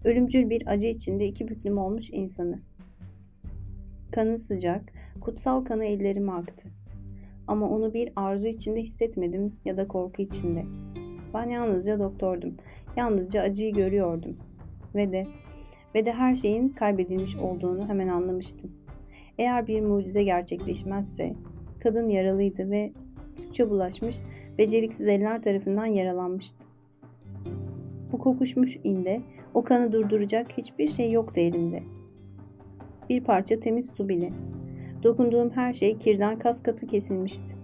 ölümcül bir acı içinde iki büklüm olmuş insanı. Kanı sıcak, kutsal kanı ellerime aktı. Ama onu bir arzu içinde hissetmedim ya da korku içinde. Ben yalnızca doktordum. Yalnızca acıyı görüyordum. Ve de ve de her şeyin kaybedilmiş olduğunu hemen anlamıştım. Eğer bir mucize gerçekleşmezse kadın yaralıydı ve suça bulaşmış, beceriksiz eller tarafından yaralanmıştı. Bu kokuşmuş inde o kanı durduracak hiçbir şey yoktu elimde. Bir parça temiz su bile. Dokunduğum her şey kirden kas katı kesilmişti.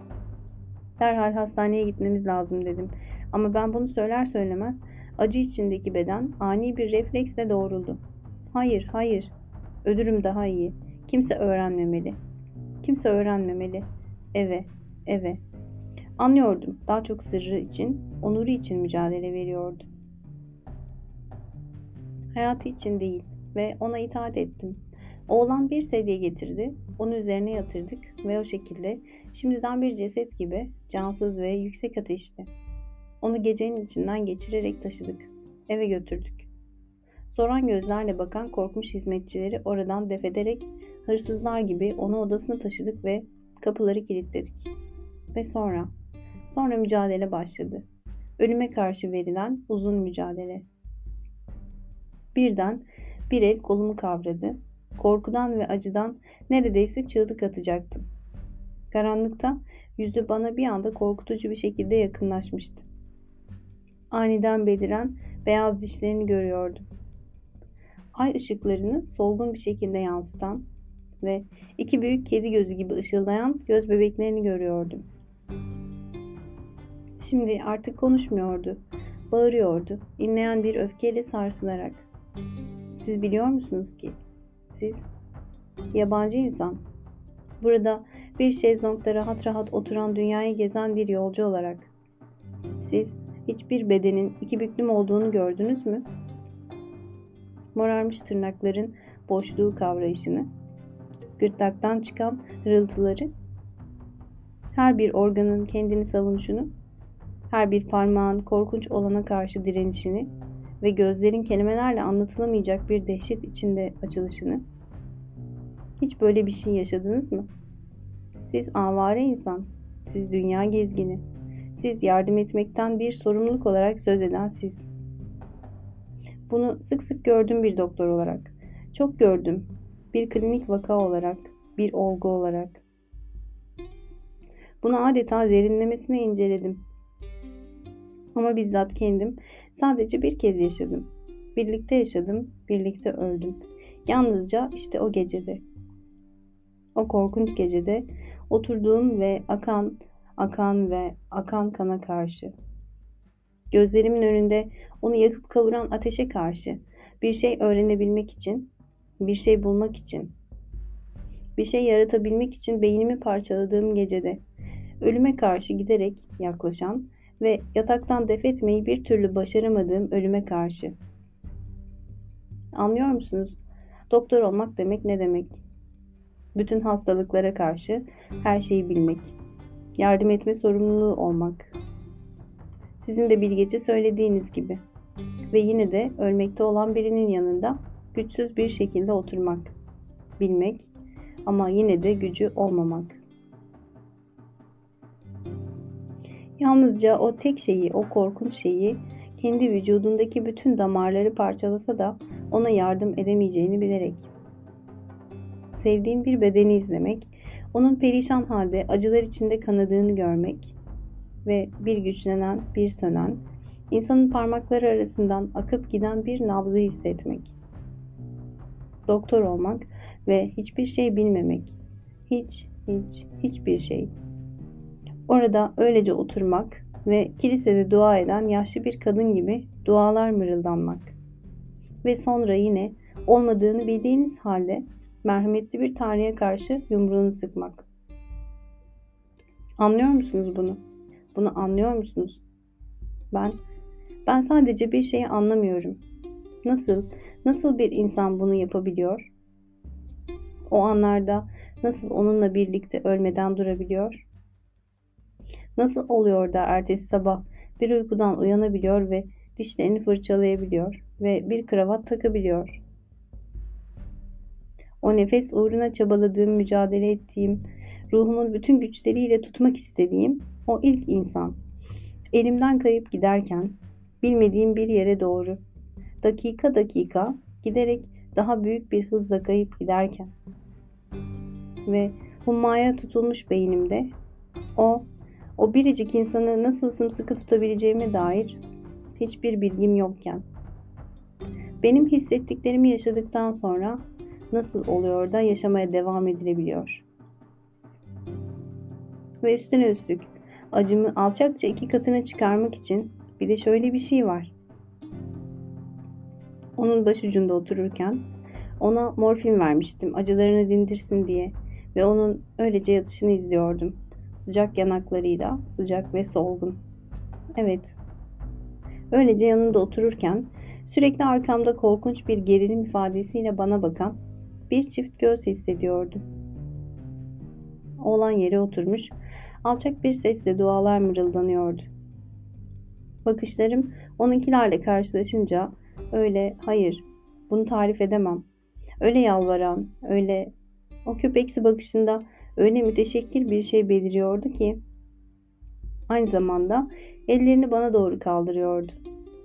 Derhal hastaneye gitmemiz lazım dedim. Ama ben bunu söyler söylemez acı içindeki beden ani bir refleksle doğruldu. Hayır, hayır. Ölürüm daha iyi. Kimse öğrenmemeli. Kimse öğrenmemeli. Eve, eve. Anlıyordum. Daha çok sırrı için, onuru için mücadele veriyordu. Hayatı için değil ve ona itaat ettim. Oğlan bir sedye getirdi, onu üzerine yatırdık ve o şekilde şimdiden bir ceset gibi cansız ve yüksek ateşti. Onu gecenin içinden geçirerek taşıdık. Eve götürdük. Soran gözlerle bakan korkmuş hizmetçileri oradan defederek hırsızlar gibi onu odasına taşıdık ve kapıları kilitledik. Ve sonra, sonra mücadele başladı. Ölüme karşı verilen uzun mücadele. Birden bir el kolumu kavradı. Korkudan ve acıdan neredeyse çığlık atacaktım. Karanlıkta yüzü bana bir anda korkutucu bir şekilde yakınlaşmıştı. Aniden beliren beyaz dişlerini görüyordum. Ay ışıklarını solgun bir şekilde yansıtan ve iki büyük kedi gözü gibi ışıldayan göz bebeklerini görüyordum. Şimdi artık konuşmuyordu. Bağırıyordu, inleyen bir öfkeyle sarsılarak. Siz biliyor musunuz ki? Siz, yabancı insan, burada bir şezlongda rahat rahat oturan dünyayı gezen bir yolcu olarak. Siz hiçbir bedenin iki büklüm olduğunu gördünüz mü? Morarmış tırnakların boşluğu kavrayışını, gırtlaktan çıkan hırıltıları, her bir organın kendini savunuşunu, her bir parmağın korkunç olana karşı direnişini ve gözlerin kelimelerle anlatılamayacak bir dehşet içinde açılışını. Hiç böyle bir şey yaşadınız mı? Siz avare insan, siz dünya gezgini, siz yardım etmekten bir sorumluluk olarak söz eden siz. Bunu sık sık gördüm bir doktor olarak. Çok gördüm. Bir klinik vaka olarak, bir olgu olarak. Bunu adeta derinlemesine inceledim. Ama bizzat kendim sadece bir kez yaşadım. Birlikte yaşadım, birlikte öldüm. Yalnızca işte o gecede. O korkunç gecede oturduğum ve akan, akan ve akan kana karşı. Gözlerimin önünde onu yakıp kavuran ateşe karşı bir şey öğrenebilmek için, bir şey bulmak için, bir şey yaratabilmek için beynimi parçaladığım gecede ölüme karşı giderek yaklaşan ve yataktan def etmeyi bir türlü başaramadığım ölüme karşı. Anlıyor musunuz? Doktor olmak demek ne demek? Bütün hastalıklara karşı her şeyi bilmek. Yardım etme sorumluluğu olmak. Sizin de bilgece söylediğiniz gibi. Ve yine de ölmekte olan birinin yanında güçsüz bir şekilde oturmak. Bilmek ama yine de gücü olmamak. Yalnızca o tek şeyi, o korkunç şeyi kendi vücudundaki bütün damarları parçalasa da ona yardım edemeyeceğini bilerek. Sevdiğin bir bedeni izlemek, onun perişan halde acılar içinde kanadığını görmek ve bir güçlenen, bir sönen, insanın parmakları arasından akıp giden bir nabzı hissetmek. Doktor olmak ve hiçbir şey bilmemek. Hiç, hiç, hiçbir şey. Orada öylece oturmak ve kilisede dua eden yaşlı bir kadın gibi dualar mırıldanmak. Ve sonra yine olmadığını bildiğiniz halde merhametli bir Tanrı'ya karşı yumruğunu sıkmak. Anlıyor musunuz bunu? Bunu anlıyor musunuz? Ben ben sadece bir şeyi anlamıyorum. Nasıl nasıl bir insan bunu yapabiliyor? O anlarda nasıl onunla birlikte ölmeden durabiliyor? Nasıl oluyor da ertesi sabah bir uykudan uyanabiliyor ve dişlerini fırçalayabiliyor ve bir kravat takabiliyor? O nefes uğruna çabaladığım, mücadele ettiğim, ruhumun bütün güçleriyle tutmak istediğim o ilk insan. Elimden kayıp giderken bilmediğim bir yere doğru dakika dakika giderek daha büyük bir hızla kayıp giderken ve hummaya tutulmuş beynimde o o biricik insanı nasıl sımsıkı tutabileceğime dair hiçbir bilgim yokken. Benim hissettiklerimi yaşadıktan sonra nasıl oluyor da yaşamaya devam edilebiliyor? Ve üstüne üstlük acımı alçakça iki katına çıkarmak için bir de şöyle bir şey var. Onun başucunda otururken ona morfin vermiştim acılarını dindirsin diye ve onun öylece yatışını izliyordum. Sıcak yanaklarıyla, sıcak ve solgun. Evet. Öylece yanında otururken sürekli arkamda korkunç bir gerilim ifadesiyle bana bakan bir çift göz hissediyordum. Oğlan yere oturmuş, alçak bir sesle dualar mırıldanıyordu. Bakışlarım onunkilerle karşılaşınca öyle hayır bunu tarif edemem. Öyle yalvaran, öyle o köpeksi bakışında öyle müteşekkir bir şey beliriyordu ki Aynı zamanda ellerini bana doğru kaldırıyordu.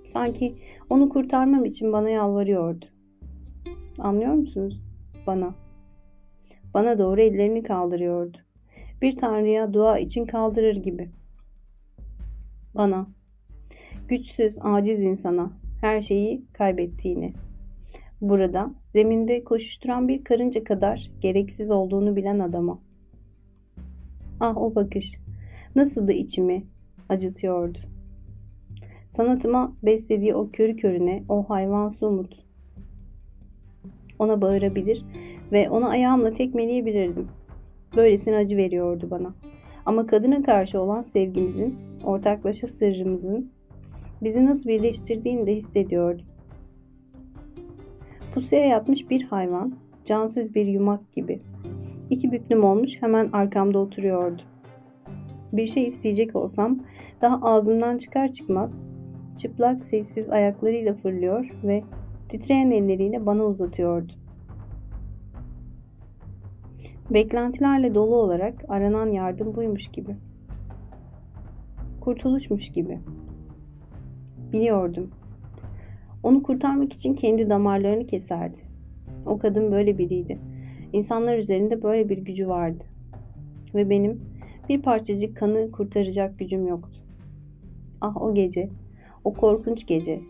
Sanki onu kurtarmam için bana yalvarıyordu. Anlıyor musunuz? Bana. Bana doğru ellerini kaldırıyordu. Bir tanrıya dua için kaldırır gibi. Bana. Güçsüz, aciz insana her şeyi kaybettiğini. Burada zeminde koşuşturan bir karınca kadar gereksiz olduğunu bilen adama. Ah o bakış. Nasıl da içimi acıtıyordu. Sanatıma beslediği o körü körüne o hayvansı umut. Ona bağırabilir ve ona ayağımla tekmeleyebilirdim. Böylesine acı veriyordu bana. Ama kadına karşı olan sevgimizin, ortaklaşa sırrımızın bizi nasıl birleştirdiğini de hissediyordum. Pusuya yatmış bir hayvan, cansız bir yumak gibi. İki büklüm olmuş hemen arkamda oturuyordu. Bir şey isteyecek olsam daha ağzımdan çıkar çıkmaz çıplak sessiz ayaklarıyla fırlıyor ve titreyen elleriyle bana uzatıyordu. Beklentilerle dolu olarak aranan yardım buymuş gibi. Kurtuluşmuş gibi. Biliyordum. Onu kurtarmak için kendi damarlarını keserdi. O kadın böyle biriydi. İnsanlar üzerinde böyle bir gücü vardı. Ve benim bir parçacık kanı kurtaracak gücüm yoktu. Ah o gece, o korkunç gece.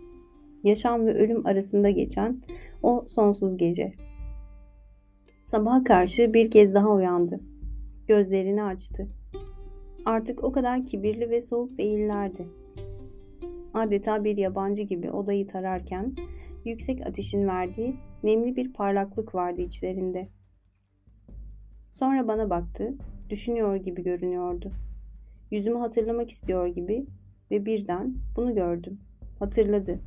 Yaşam ve ölüm arasında geçen o sonsuz gece. Sabaha karşı bir kez daha uyandı. Gözlerini açtı. Artık o kadar kibirli ve soğuk değillerdi. Adeta bir yabancı gibi odayı tararken yüksek ateşin verdiği nemli bir parlaklık vardı içlerinde. Sonra bana baktı, düşünüyor gibi görünüyordu. Yüzümü hatırlamak istiyor gibi ve birden bunu gördüm. Hatırladı.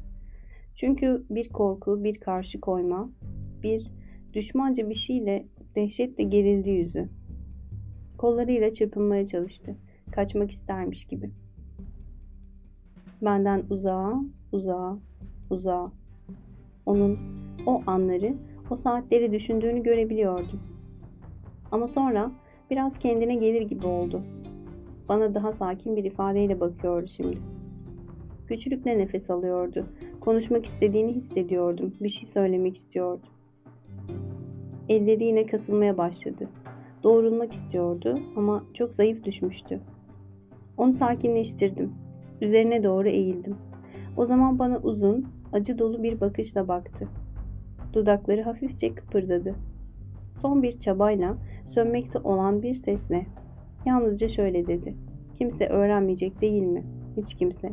Çünkü bir korku, bir karşı koyma, bir düşmanca bir şeyle dehşetle gerildi yüzü. Kollarıyla çırpınmaya çalıştı. Kaçmak istermiş gibi. Benden uzağa, uzağa, uzağa. Onun o anları, o saatleri düşündüğünü görebiliyordum. Ama sonra biraz kendine gelir gibi oldu. Bana daha sakin bir ifadeyle bakıyordu şimdi. Güçlükle nefes alıyordu. Konuşmak istediğini hissediyordum. Bir şey söylemek istiyordu. Elleri yine kasılmaya başladı. Doğrulmak istiyordu ama çok zayıf düşmüştü. Onu sakinleştirdim. Üzerine doğru eğildim. O zaman bana uzun, acı dolu bir bakışla baktı. Dudakları hafifçe kıpırdadı. Son bir çabayla sönmekte olan bir sesle yalnızca şöyle dedi. Kimse öğrenmeyecek değil mi? Hiç kimse.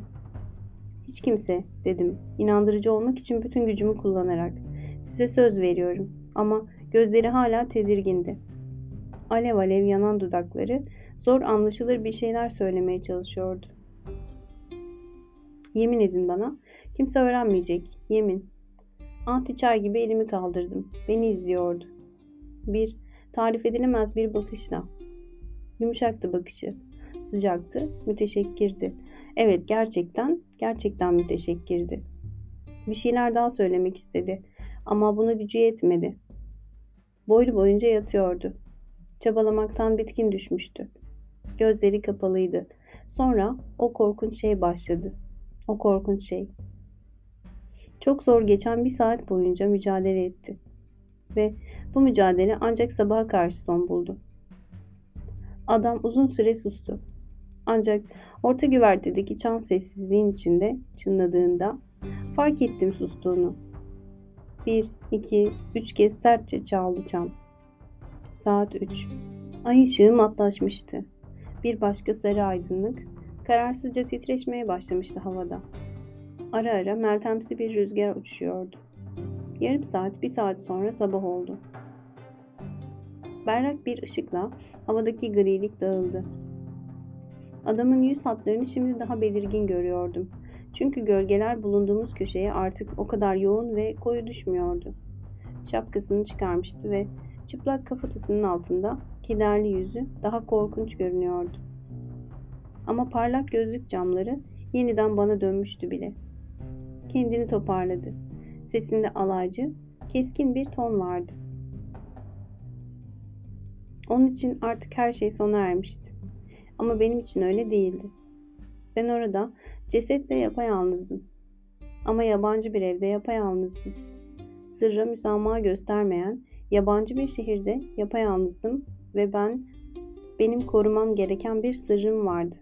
Hiç kimse dedim. İnandırıcı olmak için bütün gücümü kullanarak. Size söz veriyorum ama gözleri hala tedirgindi. Alev alev yanan dudakları zor anlaşılır bir şeyler söylemeye çalışıyordu. Yemin edin bana. Kimse öğrenmeyecek. Yemin. Ant içer gibi elimi kaldırdım. Beni izliyordu. Bir, tarif edilemez bir bakışla. Yumuşaktı bakışı. Sıcaktı, müteşekkirdi. Evet, gerçekten, gerçekten müteşekkirdi. Bir şeyler daha söylemek istedi. Ama buna gücü yetmedi. Boylu boyunca yatıyordu. Çabalamaktan bitkin düşmüştü. Gözleri kapalıydı. Sonra o korkunç şey başladı. O korkunç şey. Çok zor geçen bir saat boyunca mücadele etti. Ve bu mücadele ancak sabaha karşı son buldu. Adam uzun süre sustu. Ancak orta güvertedeki çan sessizliğin içinde çınladığında fark ettim sustuğunu. Bir, iki, üç kez sertçe çaldı çan. Saat üç. Ay ışığı matlaşmıştı. Bir başka sarı aydınlık kararsızca titreşmeye başlamıştı havada. Ara ara meltemsi bir rüzgar uçuşuyordu. Yarım saat, bir saat sonra sabah oldu. Berrak bir ışıkla havadaki grilik dağıldı. Adamın yüz hatlarını şimdi daha belirgin görüyordum. Çünkü gölgeler bulunduğumuz köşeye artık o kadar yoğun ve koyu düşmüyordu. Şapkasını çıkarmıştı ve çıplak kafatasının altında kederli yüzü daha korkunç görünüyordu. Ama parlak gözlük camları yeniden bana dönmüştü bile. Kendini toparladı. Sesinde alaycı, keskin bir ton vardı. Onun için artık her şey sona ermişti. Ama benim için öyle değildi. Ben orada cesetle yapayalnızdım. Ama yabancı bir evde yapayalnızdım. Sırra müsamaha göstermeyen yabancı bir şehirde yapayalnızdım ve ben benim korumam gereken bir sırrım vardı.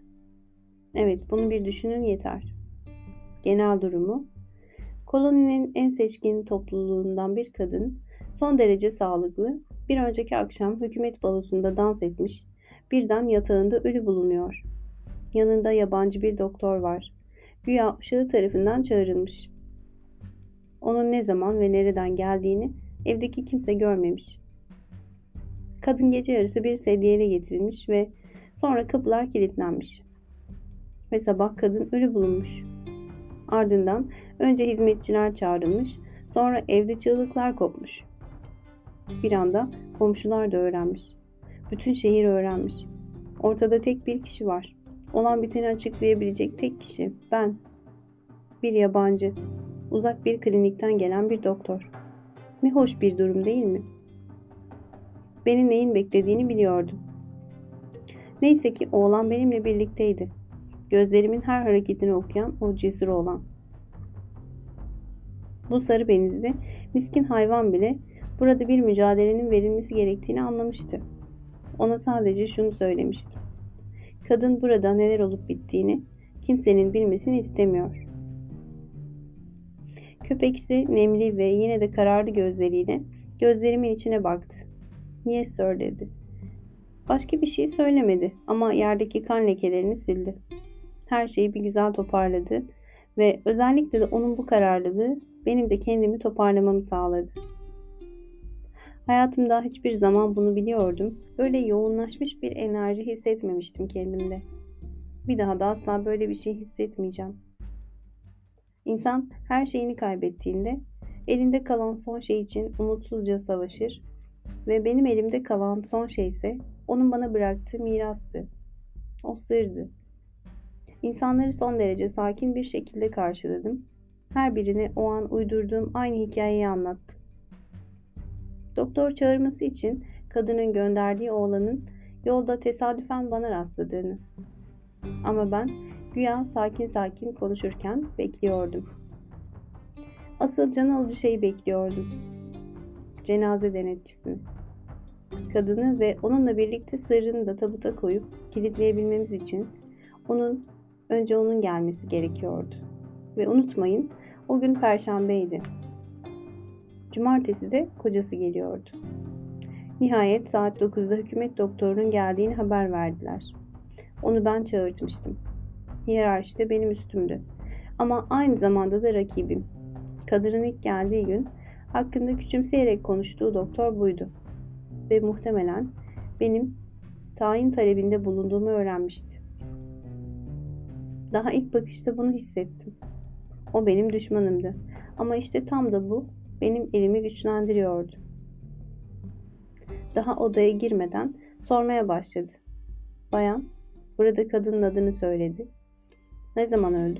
Evet, bunu bir düşünün yeter. Genel durumu Koloninin en seçkin topluluğundan bir kadın, son derece sağlıklı, bir önceki akşam hükümet balosunda dans etmiş, birden yatağında ölü bulunuyor. Yanında yabancı bir doktor var. Güya uşağı tarafından çağrılmış. Onun ne zaman ve nereden geldiğini evdeki kimse görmemiş. Kadın gece yarısı bir sedyeyle getirilmiş ve sonra kapılar kilitlenmiş. Ve sabah kadın ölü bulunmuş. Ardından önce hizmetçiler çağrılmış, sonra evde çığlıklar kopmuş. Bir anda komşular da öğrenmiş. Bütün şehir öğrenmiş. Ortada tek bir kişi var. Olan biteni açıklayabilecek tek kişi ben. Bir yabancı. Uzak bir klinikten gelen bir doktor. Ne hoş bir durum değil mi? Beni neyin beklediğini biliyordum. Neyse ki oğlan benimle birlikteydi. Gözlerimin her hareketini okuyan o cesur olan. Bu sarı benizli, miskin hayvan bile burada bir mücadelenin verilmesi gerektiğini anlamıştı. Ona sadece şunu söylemiştim. Kadın burada neler olup bittiğini kimsenin bilmesini istemiyor. Köpeksi, nemli ve yine de kararlı gözleriyle gözlerimin içine baktı. Niye sir dedi. Başka bir şey söylemedi ama yerdeki kan lekelerini sildi. Her şeyi bir güzel toparladı ve özellikle de onun bu kararlılığı benim de kendimi toparlamamı sağladı. Hayatımda hiçbir zaman bunu biliyordum. Böyle yoğunlaşmış bir enerji hissetmemiştim kendimde. Bir daha da asla böyle bir şey hissetmeyeceğim. İnsan her şeyini kaybettiğinde elinde kalan son şey için umutsuzca savaşır ve benim elimde kalan son şey ise onun bana bıraktığı mirastı. O sırdı. İnsanları son derece sakin bir şekilde karşıladım. Her birine o an uydurduğum aynı hikayeyi anlattım. Doktor çağırması için kadının gönderdiği oğlanın yolda tesadüfen bana rastladığını. Ama ben güya sakin sakin konuşurken bekliyordum. Asıl can alıcı şeyi bekliyordum. Cenaze denetçisini. Kadını ve onunla birlikte sırrını da tabuta koyup kilitleyebilmemiz için onun önce onun gelmesi gerekiyordu. Ve unutmayın o gün perşembeydi. Cumartesi de kocası geliyordu. Nihayet saat 9'da hükümet doktorunun geldiğini haber verdiler. Onu ben çağırtmıştım. Hiyerarşide benim üstümdü. Ama aynı zamanda da rakibim. Kadının ilk geldiği gün hakkında küçümseyerek konuştuğu doktor buydu. Ve muhtemelen benim tayin talebinde bulunduğumu öğrenmişti. Daha ilk bakışta bunu hissettim. O benim düşmanımdı. Ama işte tam da bu benim elimi güçlendiriyordu. Daha odaya girmeden sormaya başladı. Bayan, burada kadının adını söyledi. Ne zaman öldü?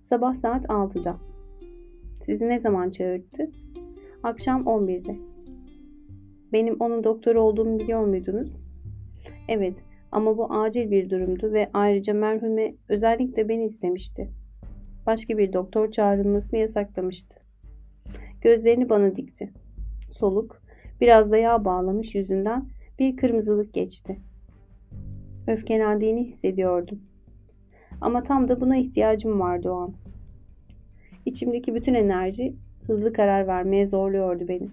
Sabah saat 6'da. Sizi ne zaman çağırdı? Akşam 11'de. Benim onun doktor olduğumu biliyor muydunuz? Evet ama bu acil bir durumdu ve ayrıca merhume özellikle beni istemişti. Başka bir doktor çağrılmasını yasaklamıştı. Gözlerini bana dikti. Soluk, biraz da yağ bağlamış yüzünden bir kırmızılık geçti. Öfkelendiğini hissediyordum. Ama tam da buna ihtiyacım vardı o an. İçimdeki bütün enerji hızlı karar vermeye zorluyordu beni.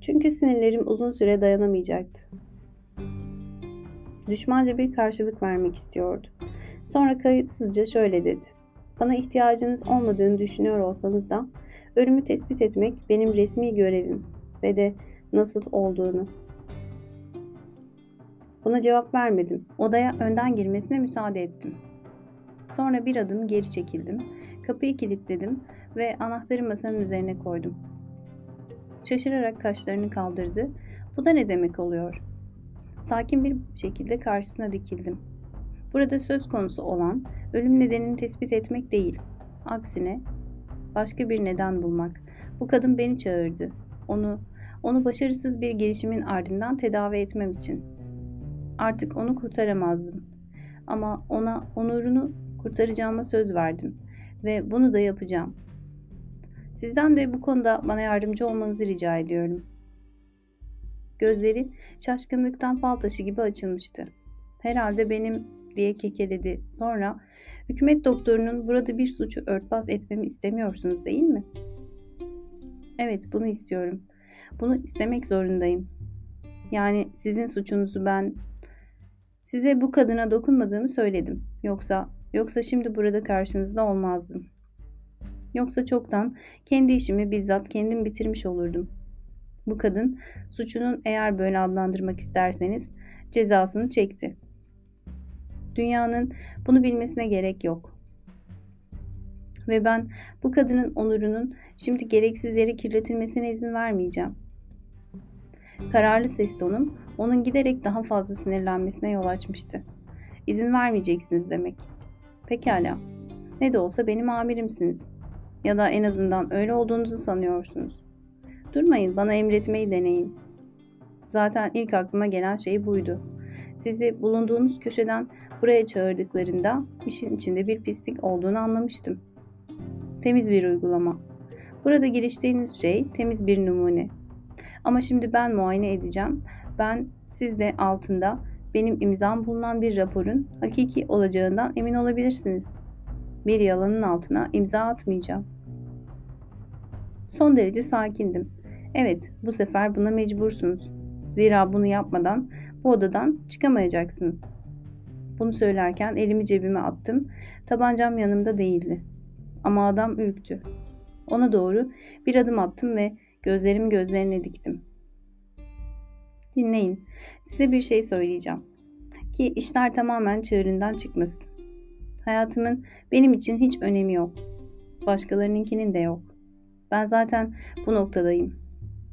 Çünkü sinirlerim uzun süre dayanamayacaktı. Düşmanca bir karşılık vermek istiyordu. Sonra kayıtsızca şöyle dedi. Bana ihtiyacınız olmadığını düşünüyor olsanız da ölümü tespit etmek benim resmi görevim ve de nasıl olduğunu. Buna cevap vermedim. Odaya önden girmesine müsaade ettim. Sonra bir adım geri çekildim. Kapıyı kilitledim ve anahtarı masanın üzerine koydum. Şaşırarak kaşlarını kaldırdı. Bu da ne demek oluyor? Sakin bir şekilde karşısına dikildim. Burada söz konusu olan ölüm nedenini tespit etmek değil. Aksine başka bir neden bulmak. Bu kadın beni çağırdı. Onu onu başarısız bir girişimin ardından tedavi etmem için. Artık onu kurtaramazdım. Ama ona onurunu kurtaracağıma söz verdim ve bunu da yapacağım. Sizden de bu konuda bana yardımcı olmanızı rica ediyorum. Gözleri şaşkınlıktan fal taşı gibi açılmıştı. Herhalde benim diye kekeledi. Sonra hükümet doktorunun burada bir suçu örtbas etmemi istemiyorsunuz değil mi? Evet bunu istiyorum. Bunu istemek zorundayım. Yani sizin suçunuzu ben size bu kadına dokunmadığımı söyledim. Yoksa yoksa şimdi burada karşınızda olmazdım. Yoksa çoktan kendi işimi bizzat kendim bitirmiş olurdum. Bu kadın suçunun eğer böyle adlandırmak isterseniz cezasını çekti. Dünyanın bunu bilmesine gerek yok. Ve ben bu kadının onurunun şimdi gereksiz yere kirletilmesine izin vermeyeceğim. Kararlı ses tonum onun giderek daha fazla sinirlenmesine yol açmıştı. İzin vermeyeceksiniz demek. Pekala. Ne de olsa benim amirimsiniz. Ya da en azından öyle olduğunuzu sanıyorsunuz. Durmayın, bana emretmeyi deneyin. Zaten ilk aklıma gelen şey buydu. Sizi bulunduğunuz köşeden buraya çağırdıklarında işin içinde bir pislik olduğunu anlamıştım. Temiz bir uygulama. Burada giriştiğiniz şey temiz bir numune. Ama şimdi ben muayene edeceğim. Ben siz de altında benim imzam bulunan bir raporun hakiki olacağından emin olabilirsiniz. Bir yalanın altına imza atmayacağım. Son derece sakindim. Evet, bu sefer buna mecbursunuz. Zira bunu yapmadan bu odadan çıkamayacaksınız. Bunu söylerken elimi cebime attım. Tabancam yanımda değildi. Ama adam ürktü. Ona doğru bir adım attım ve gözlerimi gözlerine diktim. Dinleyin. Size bir şey söyleyeceğim. Ki işler tamamen çığırından çıkmasın. Hayatımın benim için hiç önemi yok. Başkalarınınkinin de yok. Ben zaten bu noktadayım.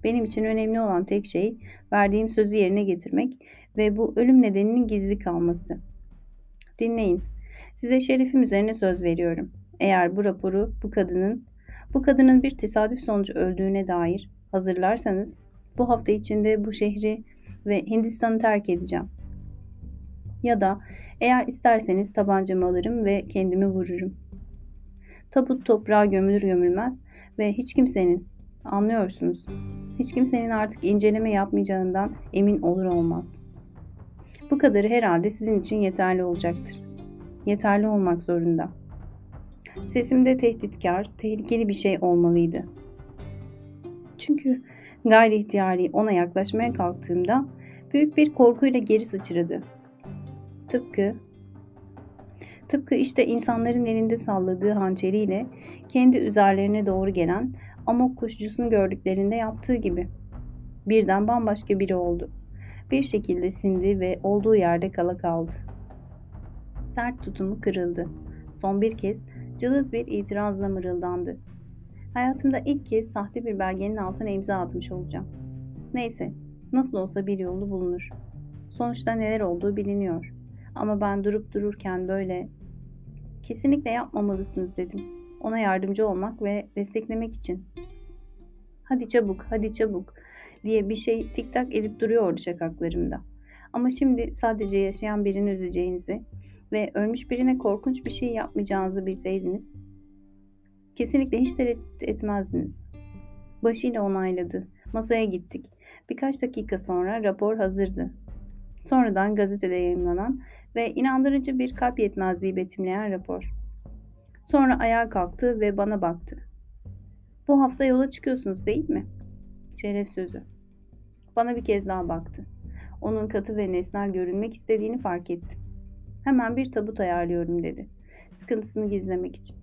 Benim için önemli olan tek şey verdiğim sözü yerine getirmek ve bu ölüm nedeninin gizli kalması. Dinleyin. Size şerefim üzerine söz veriyorum. Eğer bu raporu bu kadının bu kadının bir tesadüf sonucu öldüğüne dair hazırlarsanız bu hafta içinde bu şehri ve Hindistan'ı terk edeceğim. Ya da eğer isterseniz tabancamı alırım ve kendimi vururum. Tabut toprağa gömülür gömülmez ve hiç kimsenin, anlıyorsunuz, hiç kimsenin artık inceleme yapmayacağından emin olur olmaz. Bu kadarı herhalde sizin için yeterli olacaktır. Yeterli olmak zorunda. Sesimde tehditkar, tehlikeli bir şey olmalıydı. Çünkü gayri ihtiyari ona yaklaşmaya kalktığımda büyük bir korkuyla geri sıçradı. Tıpkı tıpkı işte insanların elinde salladığı hançeriyle kendi üzerlerine doğru gelen amok kuşcusunu gördüklerinde yaptığı gibi. Birden bambaşka biri oldu. Bir şekilde sindi ve olduğu yerde kala kaldı. Sert tutumu kırıldı. Son bir kez cılız bir itirazla mırıldandı. Hayatımda ilk kez sahte bir belgenin altına imza atmış olacağım. Neyse, nasıl olsa bir yolu bulunur. Sonuçta neler olduğu biliniyor. Ama ben durup dururken böyle kesinlikle yapmamalısınız dedim. Ona yardımcı olmak ve desteklemek için. Hadi çabuk, hadi çabuk diye bir şey tik tak edip duruyordu şakaklarımda. Ama şimdi sadece yaşayan birini üzeceğinizi ve ölmüş birine korkunç bir şey yapmayacağınızı bilseydiniz kesinlikle hiç tereddüt etmezdiniz. Başıyla onayladı. Masaya gittik. Birkaç dakika sonra rapor hazırdı. Sonradan gazetede yayınlanan ve inandırıcı bir kalp yetmezliği betimleyen rapor. Sonra ayağa kalktı ve bana baktı. Bu hafta yola çıkıyorsunuz değil mi? Şeref sözü. Bana bir kez daha baktı. Onun katı ve nesnel görünmek istediğini fark ettim. Hemen bir tabut ayarlıyorum dedi. Sıkıntısını gizlemek için.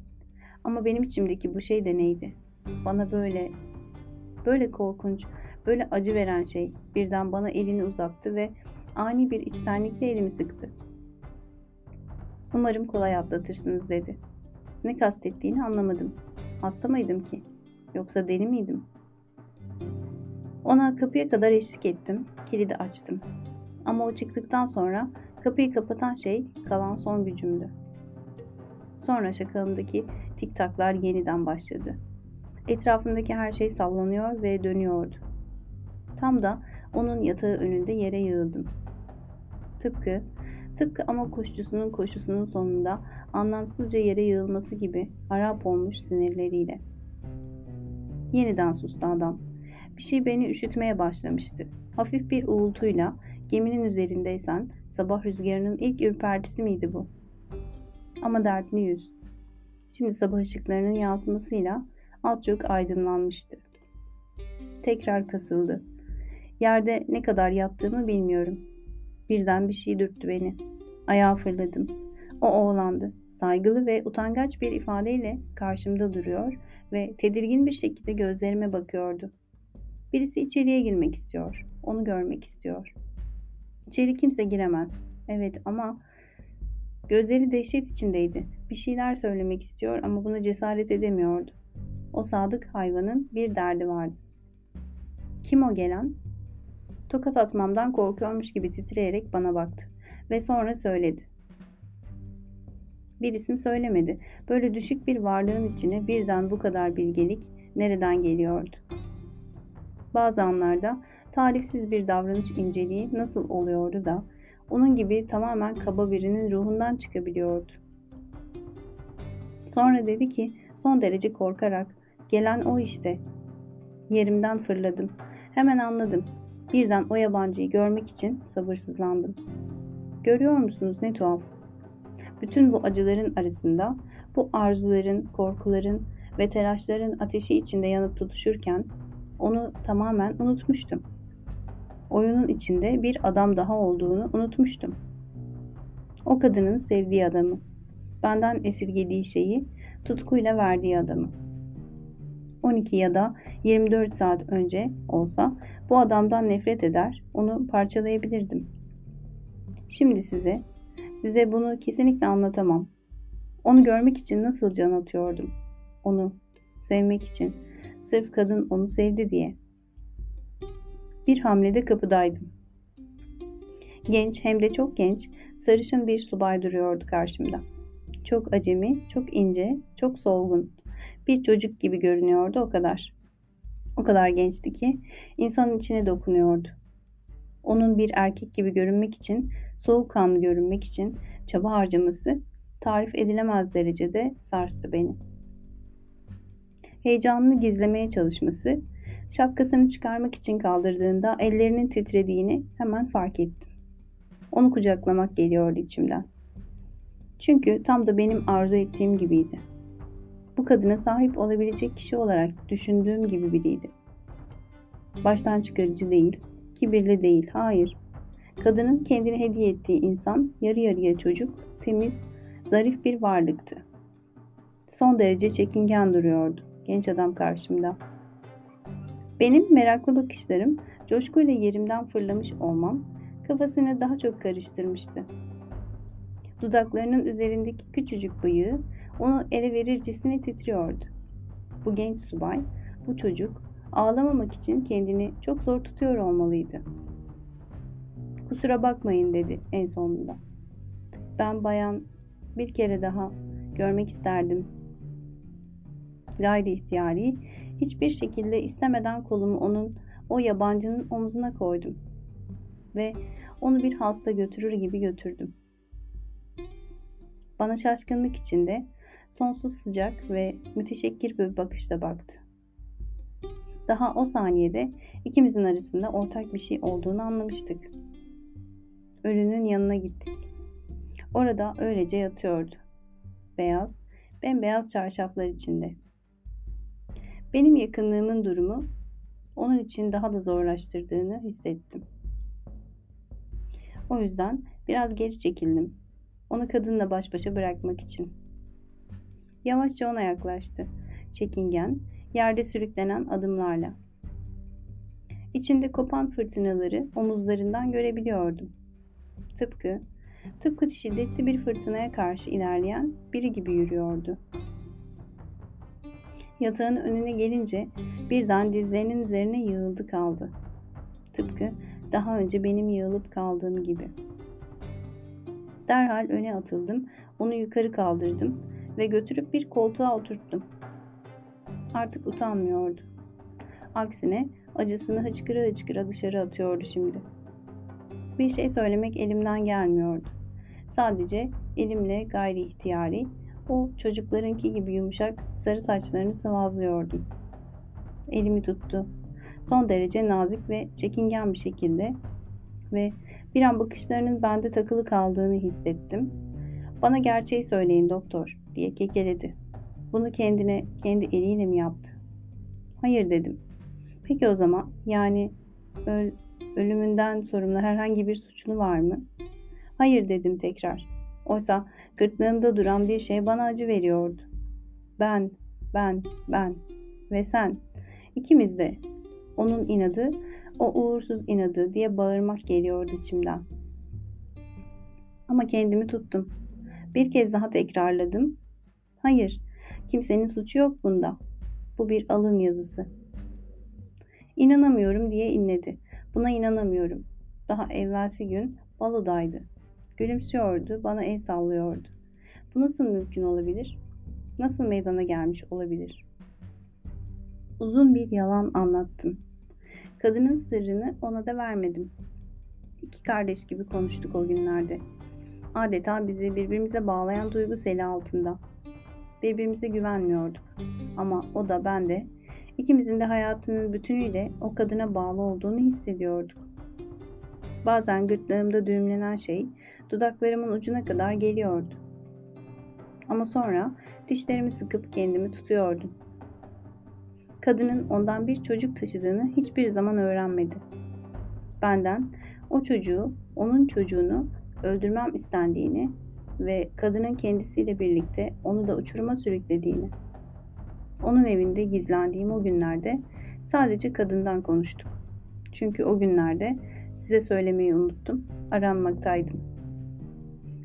Ama benim içimdeki bu şey de neydi? Bana böyle, böyle korkunç, böyle acı veren şey birden bana elini uzattı ve ani bir içtenlikle elimi sıktı. Umarım kolay atlatırsınız dedi. Ne kastettiğini anlamadım. Hasta mıydım ki? Yoksa deli miydim? Ona kapıya kadar eşlik ettim. Kilidi açtım. Ama o çıktıktan sonra kapıyı kapatan şey kalan son gücümdü. Sonra şakağımdaki tik taklar yeniden başladı. Etrafımdaki her şey sallanıyor ve dönüyordu. Tam da onun yatağı önünde yere yığıldım. Tıpkı Tıpkı ama koşucusunun koşusunun sonunda anlamsızca yere yığılması gibi harap olmuş sinirleriyle. Yeniden sustu adam. Bir şey beni üşütmeye başlamıştı. Hafif bir uğultuyla geminin üzerindeysen sabah rüzgarının ilk ürpertisi miydi bu? Ama dertli yüz. Şimdi sabah ışıklarının yansımasıyla az çok aydınlanmıştı. Tekrar kasıldı. Yerde ne kadar yattığımı bilmiyorum. Birden bir şey dürttü beni. Ayağa fırladım. O oğlandı. Saygılı ve utangaç bir ifadeyle karşımda duruyor ve tedirgin bir şekilde gözlerime bakıyordu. Birisi içeriye girmek istiyor. Onu görmek istiyor. İçeri kimse giremez. Evet ama gözleri dehşet içindeydi. Bir şeyler söylemek istiyor ama buna cesaret edemiyordu. O sadık hayvanın bir derdi vardı. Kim o gelen? Tokat atmamdan korkuyormuş gibi titreyerek bana baktı ve sonra söyledi. Bir isim söylemedi. Böyle düşük bir varlığın içine birden bu kadar bilgelik nereden geliyordu? Bazı anlarda tarifsiz bir davranış inceliği nasıl oluyordu da onun gibi tamamen kaba birinin ruhundan çıkabiliyordu. Sonra dedi ki son derece korkarak gelen o işte. Yerimden fırladım. Hemen anladım. Birden o yabancıyı görmek için sabırsızlandım. Görüyor musunuz ne tuhaf? Bütün bu acıların arasında, bu arzuların, korkuların ve telaşların ateşi içinde yanıp tutuşurken onu tamamen unutmuştum. Oyunun içinde bir adam daha olduğunu unutmuştum. O kadının sevdiği adamı, benden esirgediği şeyi, tutkuyla verdiği adamı. 12 ya da 24 saat önce olsa bu adamdan nefret eder, onu parçalayabilirdim. Şimdi size, size bunu kesinlikle anlatamam. Onu görmek için nasıl can atıyordum. Onu sevmek için. Sırf kadın onu sevdi diye. Bir hamlede kapıdaydım. Genç hem de çok genç, sarışın bir subay duruyordu karşımda. Çok acemi, çok ince, çok solgun. Bir çocuk gibi görünüyordu o kadar. O kadar gençti ki insanın içine dokunuyordu. Onun bir erkek gibi görünmek için, soğukkanlı görünmek için çaba harcaması tarif edilemez derecede sarstı beni. Heyecanını gizlemeye çalışması, şapkasını çıkarmak için kaldırdığında ellerinin titrediğini hemen fark ettim. Onu kucaklamak geliyordu içimden. Çünkü tam da benim arzu ettiğim gibiydi. Bu kadına sahip olabilecek kişi olarak düşündüğüm gibi biriydi. Baştan çıkarıcı değil, kibirli değil, hayır. Kadının kendini hediye ettiği insan yarı yarıya çocuk, temiz, zarif bir varlıktı. Son derece çekingen duruyordu genç adam karşımda. Benim meraklı bakışlarım, coşkuyla yerimden fırlamış olmam kafasını daha çok karıştırmıştı. Dudaklarının üzerindeki küçücük bıyığı onu ele verircesine titriyordu. Bu genç subay, bu çocuk ağlamamak için kendini çok zor tutuyor olmalıydı. Kusura bakmayın dedi en sonunda. Ben bayan bir kere daha görmek isterdim. Gayri ihtiyari hiçbir şekilde istemeden kolumu onun o yabancının omzuna koydum ve onu bir hasta götürür gibi götürdüm. Bana şaşkınlık içinde sonsuz sıcak ve müteşekkir bir bakışla baktı. Daha o saniyede ikimizin arasında ortak bir şey olduğunu anlamıştık. Ölünün yanına gittik. Orada öylece yatıyordu. Beyaz, bembeyaz çarşaflar içinde. Benim yakınlığımın durumu onun için daha da zorlaştırdığını hissettim. O yüzden biraz geri çekildim. Onu kadınla baş başa bırakmak için. Yavaşça ona yaklaştı. Çekingen, yerde sürüklenen adımlarla. İçinde kopan fırtınaları omuzlarından görebiliyordum. Tıpkı, tıpkı şiddetli bir fırtınaya karşı ilerleyen biri gibi yürüyordu. Yatağın önüne gelince birden dizlerinin üzerine yığıldı kaldı. Tıpkı daha önce benim yığılıp kaldığım gibi. Derhal öne atıldım, onu yukarı kaldırdım ve götürüp bir koltuğa oturttum. Artık utanmıyordu. Aksine acısını hıçkıra hıçkıra dışarı atıyordu şimdi. Bir şey söylemek elimden gelmiyordu. Sadece elimle gayri ihtiyari o çocuklarınki gibi yumuşak sarı saçlarını sıvazlıyordum. Elimi tuttu. Son derece nazik ve çekingen bir şekilde ve bir an bakışlarının bende takılı kaldığını hissettim. Bana gerçeği söyleyin doktor diye kekeledi. Bunu kendine kendi eliyle mi yaptı? Hayır dedim. Peki o zaman yani öl ölümünden sorumlu herhangi bir suçlu var mı? Hayır dedim tekrar. Oysa gırtlağımda duran bir şey bana acı veriyordu. Ben, ben, ben ve sen. İkimiz de. Onun inadı, o uğursuz inadı diye bağırmak geliyordu içimden. Ama kendimi tuttum. Bir kez daha tekrarladım. Hayır, kimsenin suçu yok bunda. Bu bir alın yazısı. İnanamıyorum diye inledi. Buna inanamıyorum. Daha evvelsi gün balodaydı. Gülümsüyordu, bana el sallıyordu. Bu nasıl mümkün olabilir? Nasıl meydana gelmiş olabilir? Uzun bir yalan anlattım. Kadının sırrını ona da vermedim. İki kardeş gibi konuştuk o günlerde. Adeta bizi birbirimize bağlayan duygu seli altında. Birbirimize güvenmiyorduk. Ama o da ben de ikimizin de hayatının bütünüyle o kadına bağlı olduğunu hissediyorduk. Bazen gırtlağımda düğümlenen şey dudaklarımın ucuna kadar geliyordu. Ama sonra dişlerimi sıkıp kendimi tutuyordum. Kadının ondan bir çocuk taşıdığını hiçbir zaman öğrenmedi. Benden o çocuğu, onun çocuğunu öldürmem istendiğini ve kadının kendisiyle birlikte onu da uçuruma sürüklediğini. Onun evinde gizlendiğim o günlerde sadece kadından konuştuk. Çünkü o günlerde size söylemeyi unuttum, aranmaktaydım.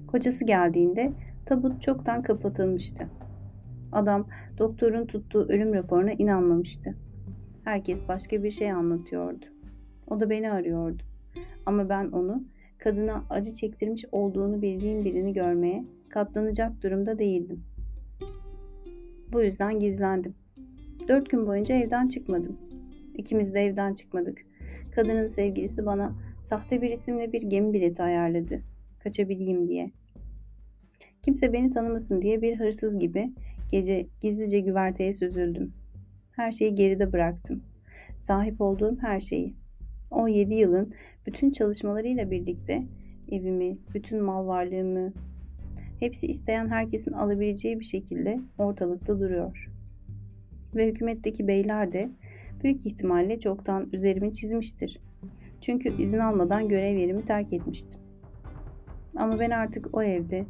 Kocası geldiğinde tabut çoktan kapatılmıştı. Adam doktorun tuttuğu ölüm raporuna inanmamıştı. Herkes başka bir şey anlatıyordu. O da beni arıyordu. Ama ben onu kadına acı çektirmiş olduğunu bildiğim birini görmeye katlanacak durumda değildim. Bu yüzden gizlendim. Dört gün boyunca evden çıkmadım. İkimiz de evden çıkmadık. Kadının sevgilisi bana sahte bir isimle bir gemi bileti ayarladı. Kaçabileyim diye. Kimse beni tanımasın diye bir hırsız gibi gece gizlice güverteye süzüldüm. Her şeyi geride bıraktım. Sahip olduğum her şeyi. O yedi yılın bütün çalışmalarıyla birlikte evimi, bütün mal varlığımı, hepsi isteyen herkesin alabileceği bir şekilde ortalıkta duruyor. Ve hükümetteki beyler de büyük ihtimalle çoktan üzerimi çizmiştir. Çünkü izin almadan görev yerimi terk etmiştim. Ama ben artık o evde,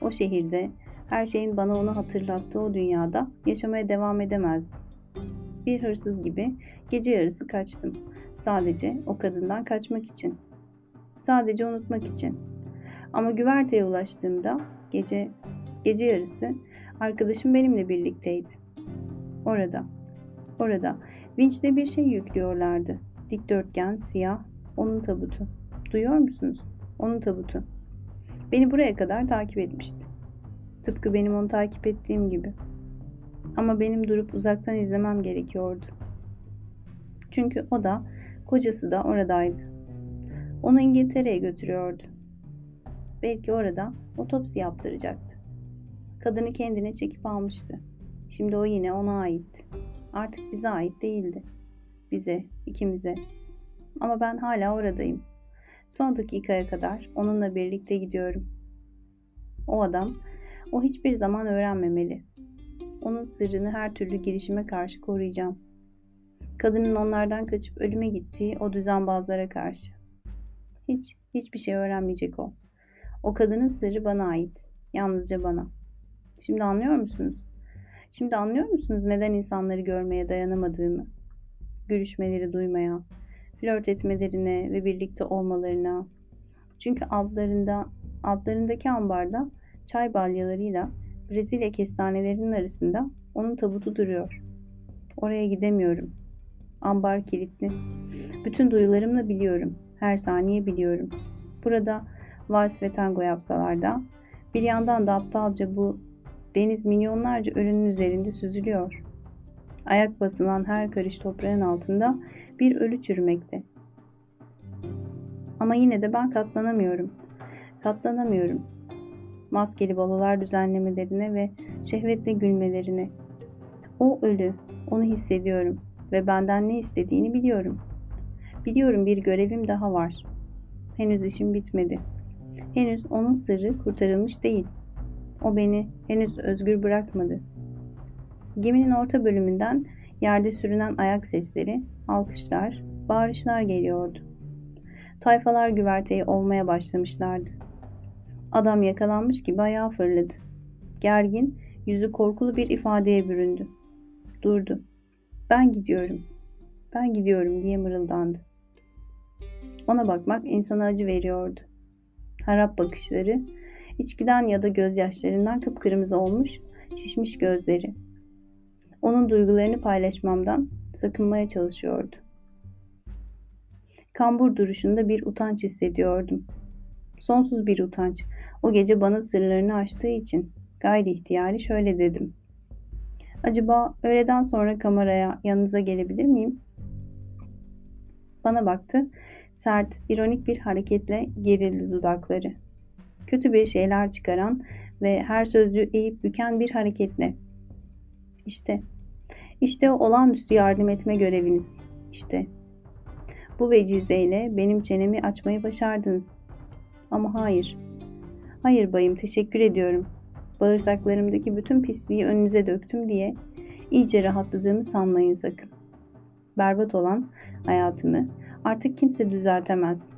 o şehirde, her şeyin bana onu hatırlattığı o dünyada yaşamaya devam edemezdim. Bir hırsız gibi gece yarısı kaçtım. Sadece o kadından kaçmak için. Sadece unutmak için. Ama güverteye ulaştığımda gece gece yarısı arkadaşım benimle birlikteydi. Orada. Orada vinçle bir şey yüklüyorlardı. Dikdörtgen, siyah, onun tabutu. Duyuyor musunuz? Onun tabutu. Beni buraya kadar takip etmişti. Tıpkı benim onu takip ettiğim gibi. Ama benim durup uzaktan izlemem gerekiyordu. Çünkü o da, kocası da oradaydı. Onu İngiltere'ye götürüyordu. Belki orada otopsi yaptıracaktı. Kadını kendine çekip almıştı. Şimdi o yine ona aitti. Artık bize ait değildi. Bize, ikimize. Ama ben hala oradayım. Son dakikaya kadar onunla birlikte gidiyorum. O adam, o hiçbir zaman öğrenmemeli. Onun sırrını her türlü girişime karşı koruyacağım. Kadının onlardan kaçıp ölüme gittiği o düzenbazlara karşı. Hiç, hiçbir şey öğrenmeyecek o. O kadının sırrı bana ait. Yalnızca bana. Şimdi anlıyor musunuz? Şimdi anlıyor musunuz neden insanları görmeye dayanamadığımı? Görüşmeleri duymaya, flört etmelerine ve birlikte olmalarına. Çünkü altlarında, altlarındaki ambarda çay balyalarıyla Brezilya kestanelerinin arasında onun tabutu duruyor. Oraya gidemiyorum. Ambar kilitli. Bütün duyularımla biliyorum. Her saniye biliyorum. Burada vals ve tango yapsalar da bir yandan da aptalca bu deniz milyonlarca ölünün üzerinde süzülüyor. Ayak basılan her karış toprağın altında bir ölü çürümekte. Ama yine de ben katlanamıyorum. Katlanamıyorum. maskeli balolar düzenlemelerine ve şehvetle gülmelerine. O ölü, onu hissediyorum ve benden ne istediğini biliyorum. Biliyorum bir görevim daha var. Henüz işim bitmedi. Henüz onun sırrı kurtarılmış değil. O beni henüz özgür bırakmadı. Geminin orta bölümünden yerde sürünen ayak sesleri, alkışlar, bağırışlar geliyordu. Tayfalar güverteyi olmaya başlamışlardı. Adam yakalanmış gibi ayağa fırladı. Gergin, yüzü korkulu bir ifadeye büründü. Durdu. Ben gidiyorum. Ben gidiyorum diye mırıldandı. Ona bakmak insana acı veriyordu. Harap bakışları, içkiden ya da gözyaşlarından kıpkırmızı olmuş, şişmiş gözleri. Onun duygularını paylaşmamdan sakınmaya çalışıyordu. Kambur duruşunda bir utanç hissediyordum. Sonsuz bir utanç. O gece bana sırlarını açtığı için gayri ihtiyari şöyle dedim. Acaba öğleden sonra kameraya yanınıza gelebilir miyim? Bana baktı. Sert, ironik bir hareketle gerildi dudakları. Kötü bir şeyler çıkaran ve her sözcüğü eğip büken bir hareketle. İşte, işte olağanüstü yardım etme göreviniz. İşte, bu vecizeyle benim çenemi açmayı başardınız. Ama hayır. Hayır bayım teşekkür ediyorum. Bağırsaklarımdaki bütün pisliği önünüze döktüm diye iyice rahatladığımı sanmayın sakın. Berbat olan hayatımı artık kimse düzeltemez.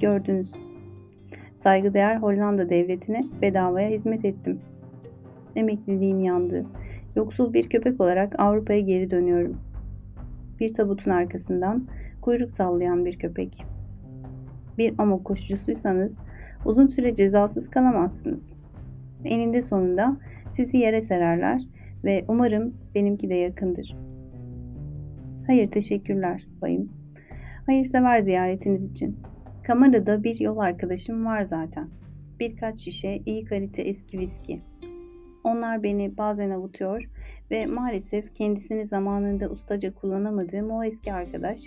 Gördünüz. Saygıdeğer Hollanda devletine bedavaya hizmet ettim. Emekliliğim yandı. Yoksul bir köpek olarak Avrupa'ya geri dönüyorum. Bir tabutun arkasından kuyruk sallayan bir köpek. Bir amok koşucusuysanız uzun süre cezasız kalamazsınız. Eninde sonunda sizi yere sererler ve umarım benimki de yakındır. Hayır teşekkürler bayım. Hayırsever ziyaretiniz için. Kamerada bir yol arkadaşım var zaten. Birkaç şişe iyi kalite eski viski. Onlar beni bazen avutuyor ve maalesef kendisini zamanında ustaca kullanamadığım o eski arkadaş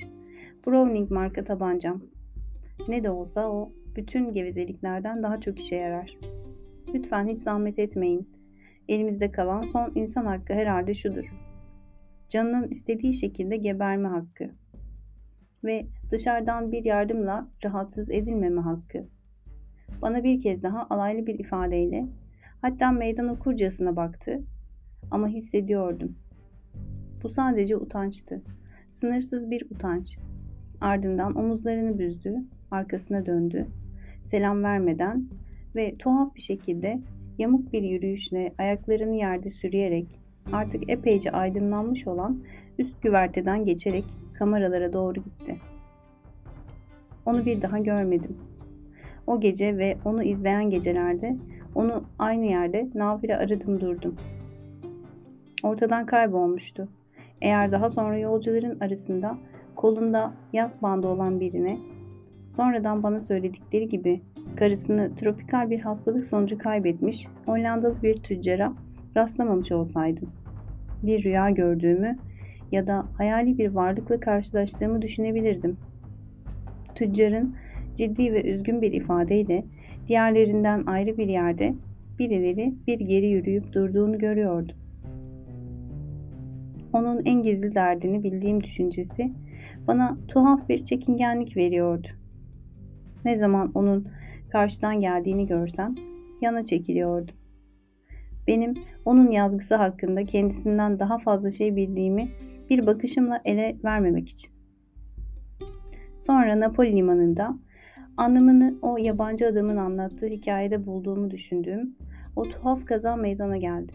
Browning marka tabancam. Ne de olsa o bütün gevezeliklerden daha çok işe yarar. Lütfen hiç zahmet etmeyin. Elimizde kalan son insan hakkı herhalde şudur. Canının istediği şekilde geberme hakkı. Ve dışarıdan bir yardımla rahatsız edilmeme hakkı. Bana bir kez daha alaylı bir ifadeyle, hatta meydan okurcasına baktı ama hissediyordum. Bu sadece utançtı. Sınırsız bir utanç. Ardından omuzlarını büzdü, arkasına döndü. Selam vermeden ve tuhaf bir şekilde yamuk bir yürüyüşle ayaklarını yerde sürüyerek artık epeyce aydınlanmış olan üst güverteden geçerek kameralara doğru gitti. Onu bir daha görmedim. O gece ve onu izleyen gecelerde onu aynı yerde nafile aradım durdum. Ortadan kaybolmuştu. Eğer daha sonra yolcuların arasında kolunda yaz bandı olan birine, sonradan bana söyledikleri gibi karısını tropikal bir hastalık sonucu kaybetmiş Hollandalı bir tüccara rastlamamış olsaydım. Bir rüya gördüğümü ya da hayali bir varlıkla karşılaştığımı düşünebilirdim. Tüccarın ciddi ve üzgün bir ifadeyle diğerlerinden ayrı bir yerde birileri bir geri yürüyüp durduğunu görüyordum. Onun en gizli derdini bildiğim düşüncesi bana tuhaf bir çekingenlik veriyordu. Ne zaman onun karşıdan geldiğini görsem yana çekiliyordum. Benim onun yazgısı hakkında kendisinden daha fazla şey bildiğimi bir bakışımla ele vermemek için. Sonra Napoli limanında anlamını o yabancı adamın anlattığı hikayede bulduğumu düşündüğüm o tuhaf kaza meydana geldi.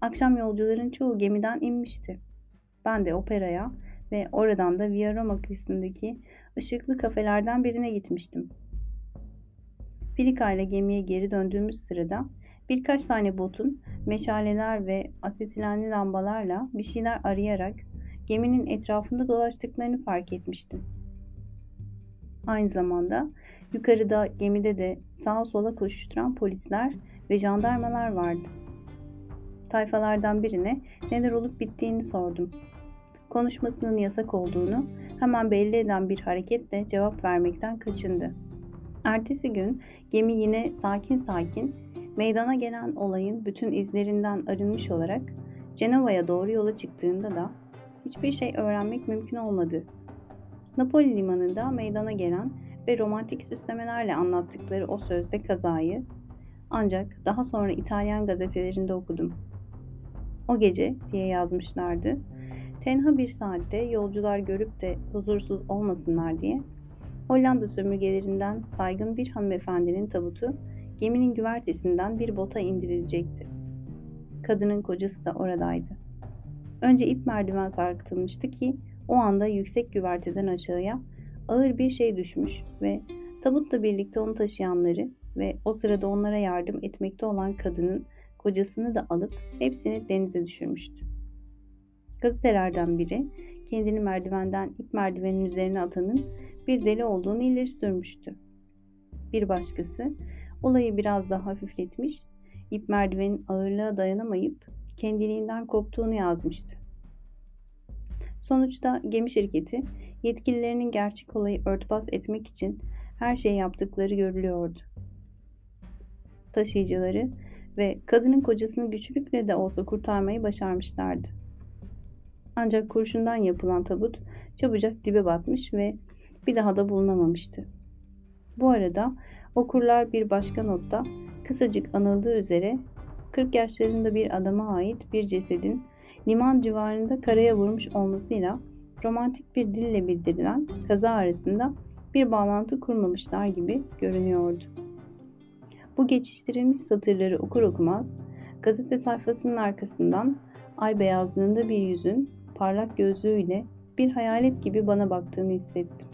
Akşam yolcuların çoğu gemiden inmişti. Ben de operaya ve oradan da Via Roma kıyısındaki ışıklı kafelerden birine gitmiştim. Filika ile gemiye geri döndüğümüz sırada birkaç tane botun meşaleler ve asetilenli lambalarla bir şeyler arayarak geminin etrafında dolaştıklarını fark etmiştim. Aynı zamanda yukarıda gemide de sağa sola koşuşturan polisler ve jandarmalar vardı. Tayfalardan birine neler olup bittiğini sordum konuşmasının yasak olduğunu hemen belli eden bir hareketle cevap vermekten kaçındı. Ertesi gün gemi yine sakin sakin meydana gelen olayın bütün izlerinden arınmış olarak Cenova'ya doğru yola çıktığında da hiçbir şey öğrenmek mümkün olmadı. Napoli limanında meydana gelen ve romantik süslemelerle anlattıkları o sözde kazayı ancak daha sonra İtalyan gazetelerinde okudum. O gece diye yazmışlardı. Tenha bir saatte yolcular görüp de huzursuz olmasınlar diye Hollanda sömürgelerinden saygın bir hanımefendinin tabutu geminin güvertesinden bir bota indirilecekti. Kadının kocası da oradaydı. Önce ip merdiven sarkıtılmıştı ki o anda yüksek güverteden aşağıya ağır bir şey düşmüş ve tabutla birlikte onu taşıyanları ve o sırada onlara yardım etmekte olan kadının kocasını da alıp hepsini denize düşürmüştü. Gazetelerden biri kendini merdivenden ip merdivenin üzerine atanın bir deli olduğunu ileri sürmüştü. Bir başkası olayı biraz daha hafifletmiş, ip merdivenin ağırlığa dayanamayıp kendiliğinden koptuğunu yazmıştı. Sonuçta gemi şirketi yetkililerinin gerçek olayı örtbas etmek için her şeyi yaptıkları görülüyordu. Taşıyıcıları ve kadının kocasını güçlükle de olsa kurtarmayı başarmışlardı. Ancak kurşundan yapılan tabut çabucak dibe batmış ve bir daha da bulunamamıştı. Bu arada okurlar bir başka notta kısacık anıldığı üzere 40 yaşlarında bir adama ait bir cesedin liman civarında karaya vurmuş olmasıyla romantik bir dille bildirilen kaza arasında bir bağlantı kurmamışlar gibi görünüyordu. Bu geçiştirilmiş satırları okur okumaz gazete sayfasının arkasından ay beyazlığında bir yüzün parlak gözlüğüyle bir hayalet gibi bana baktığını hissettim.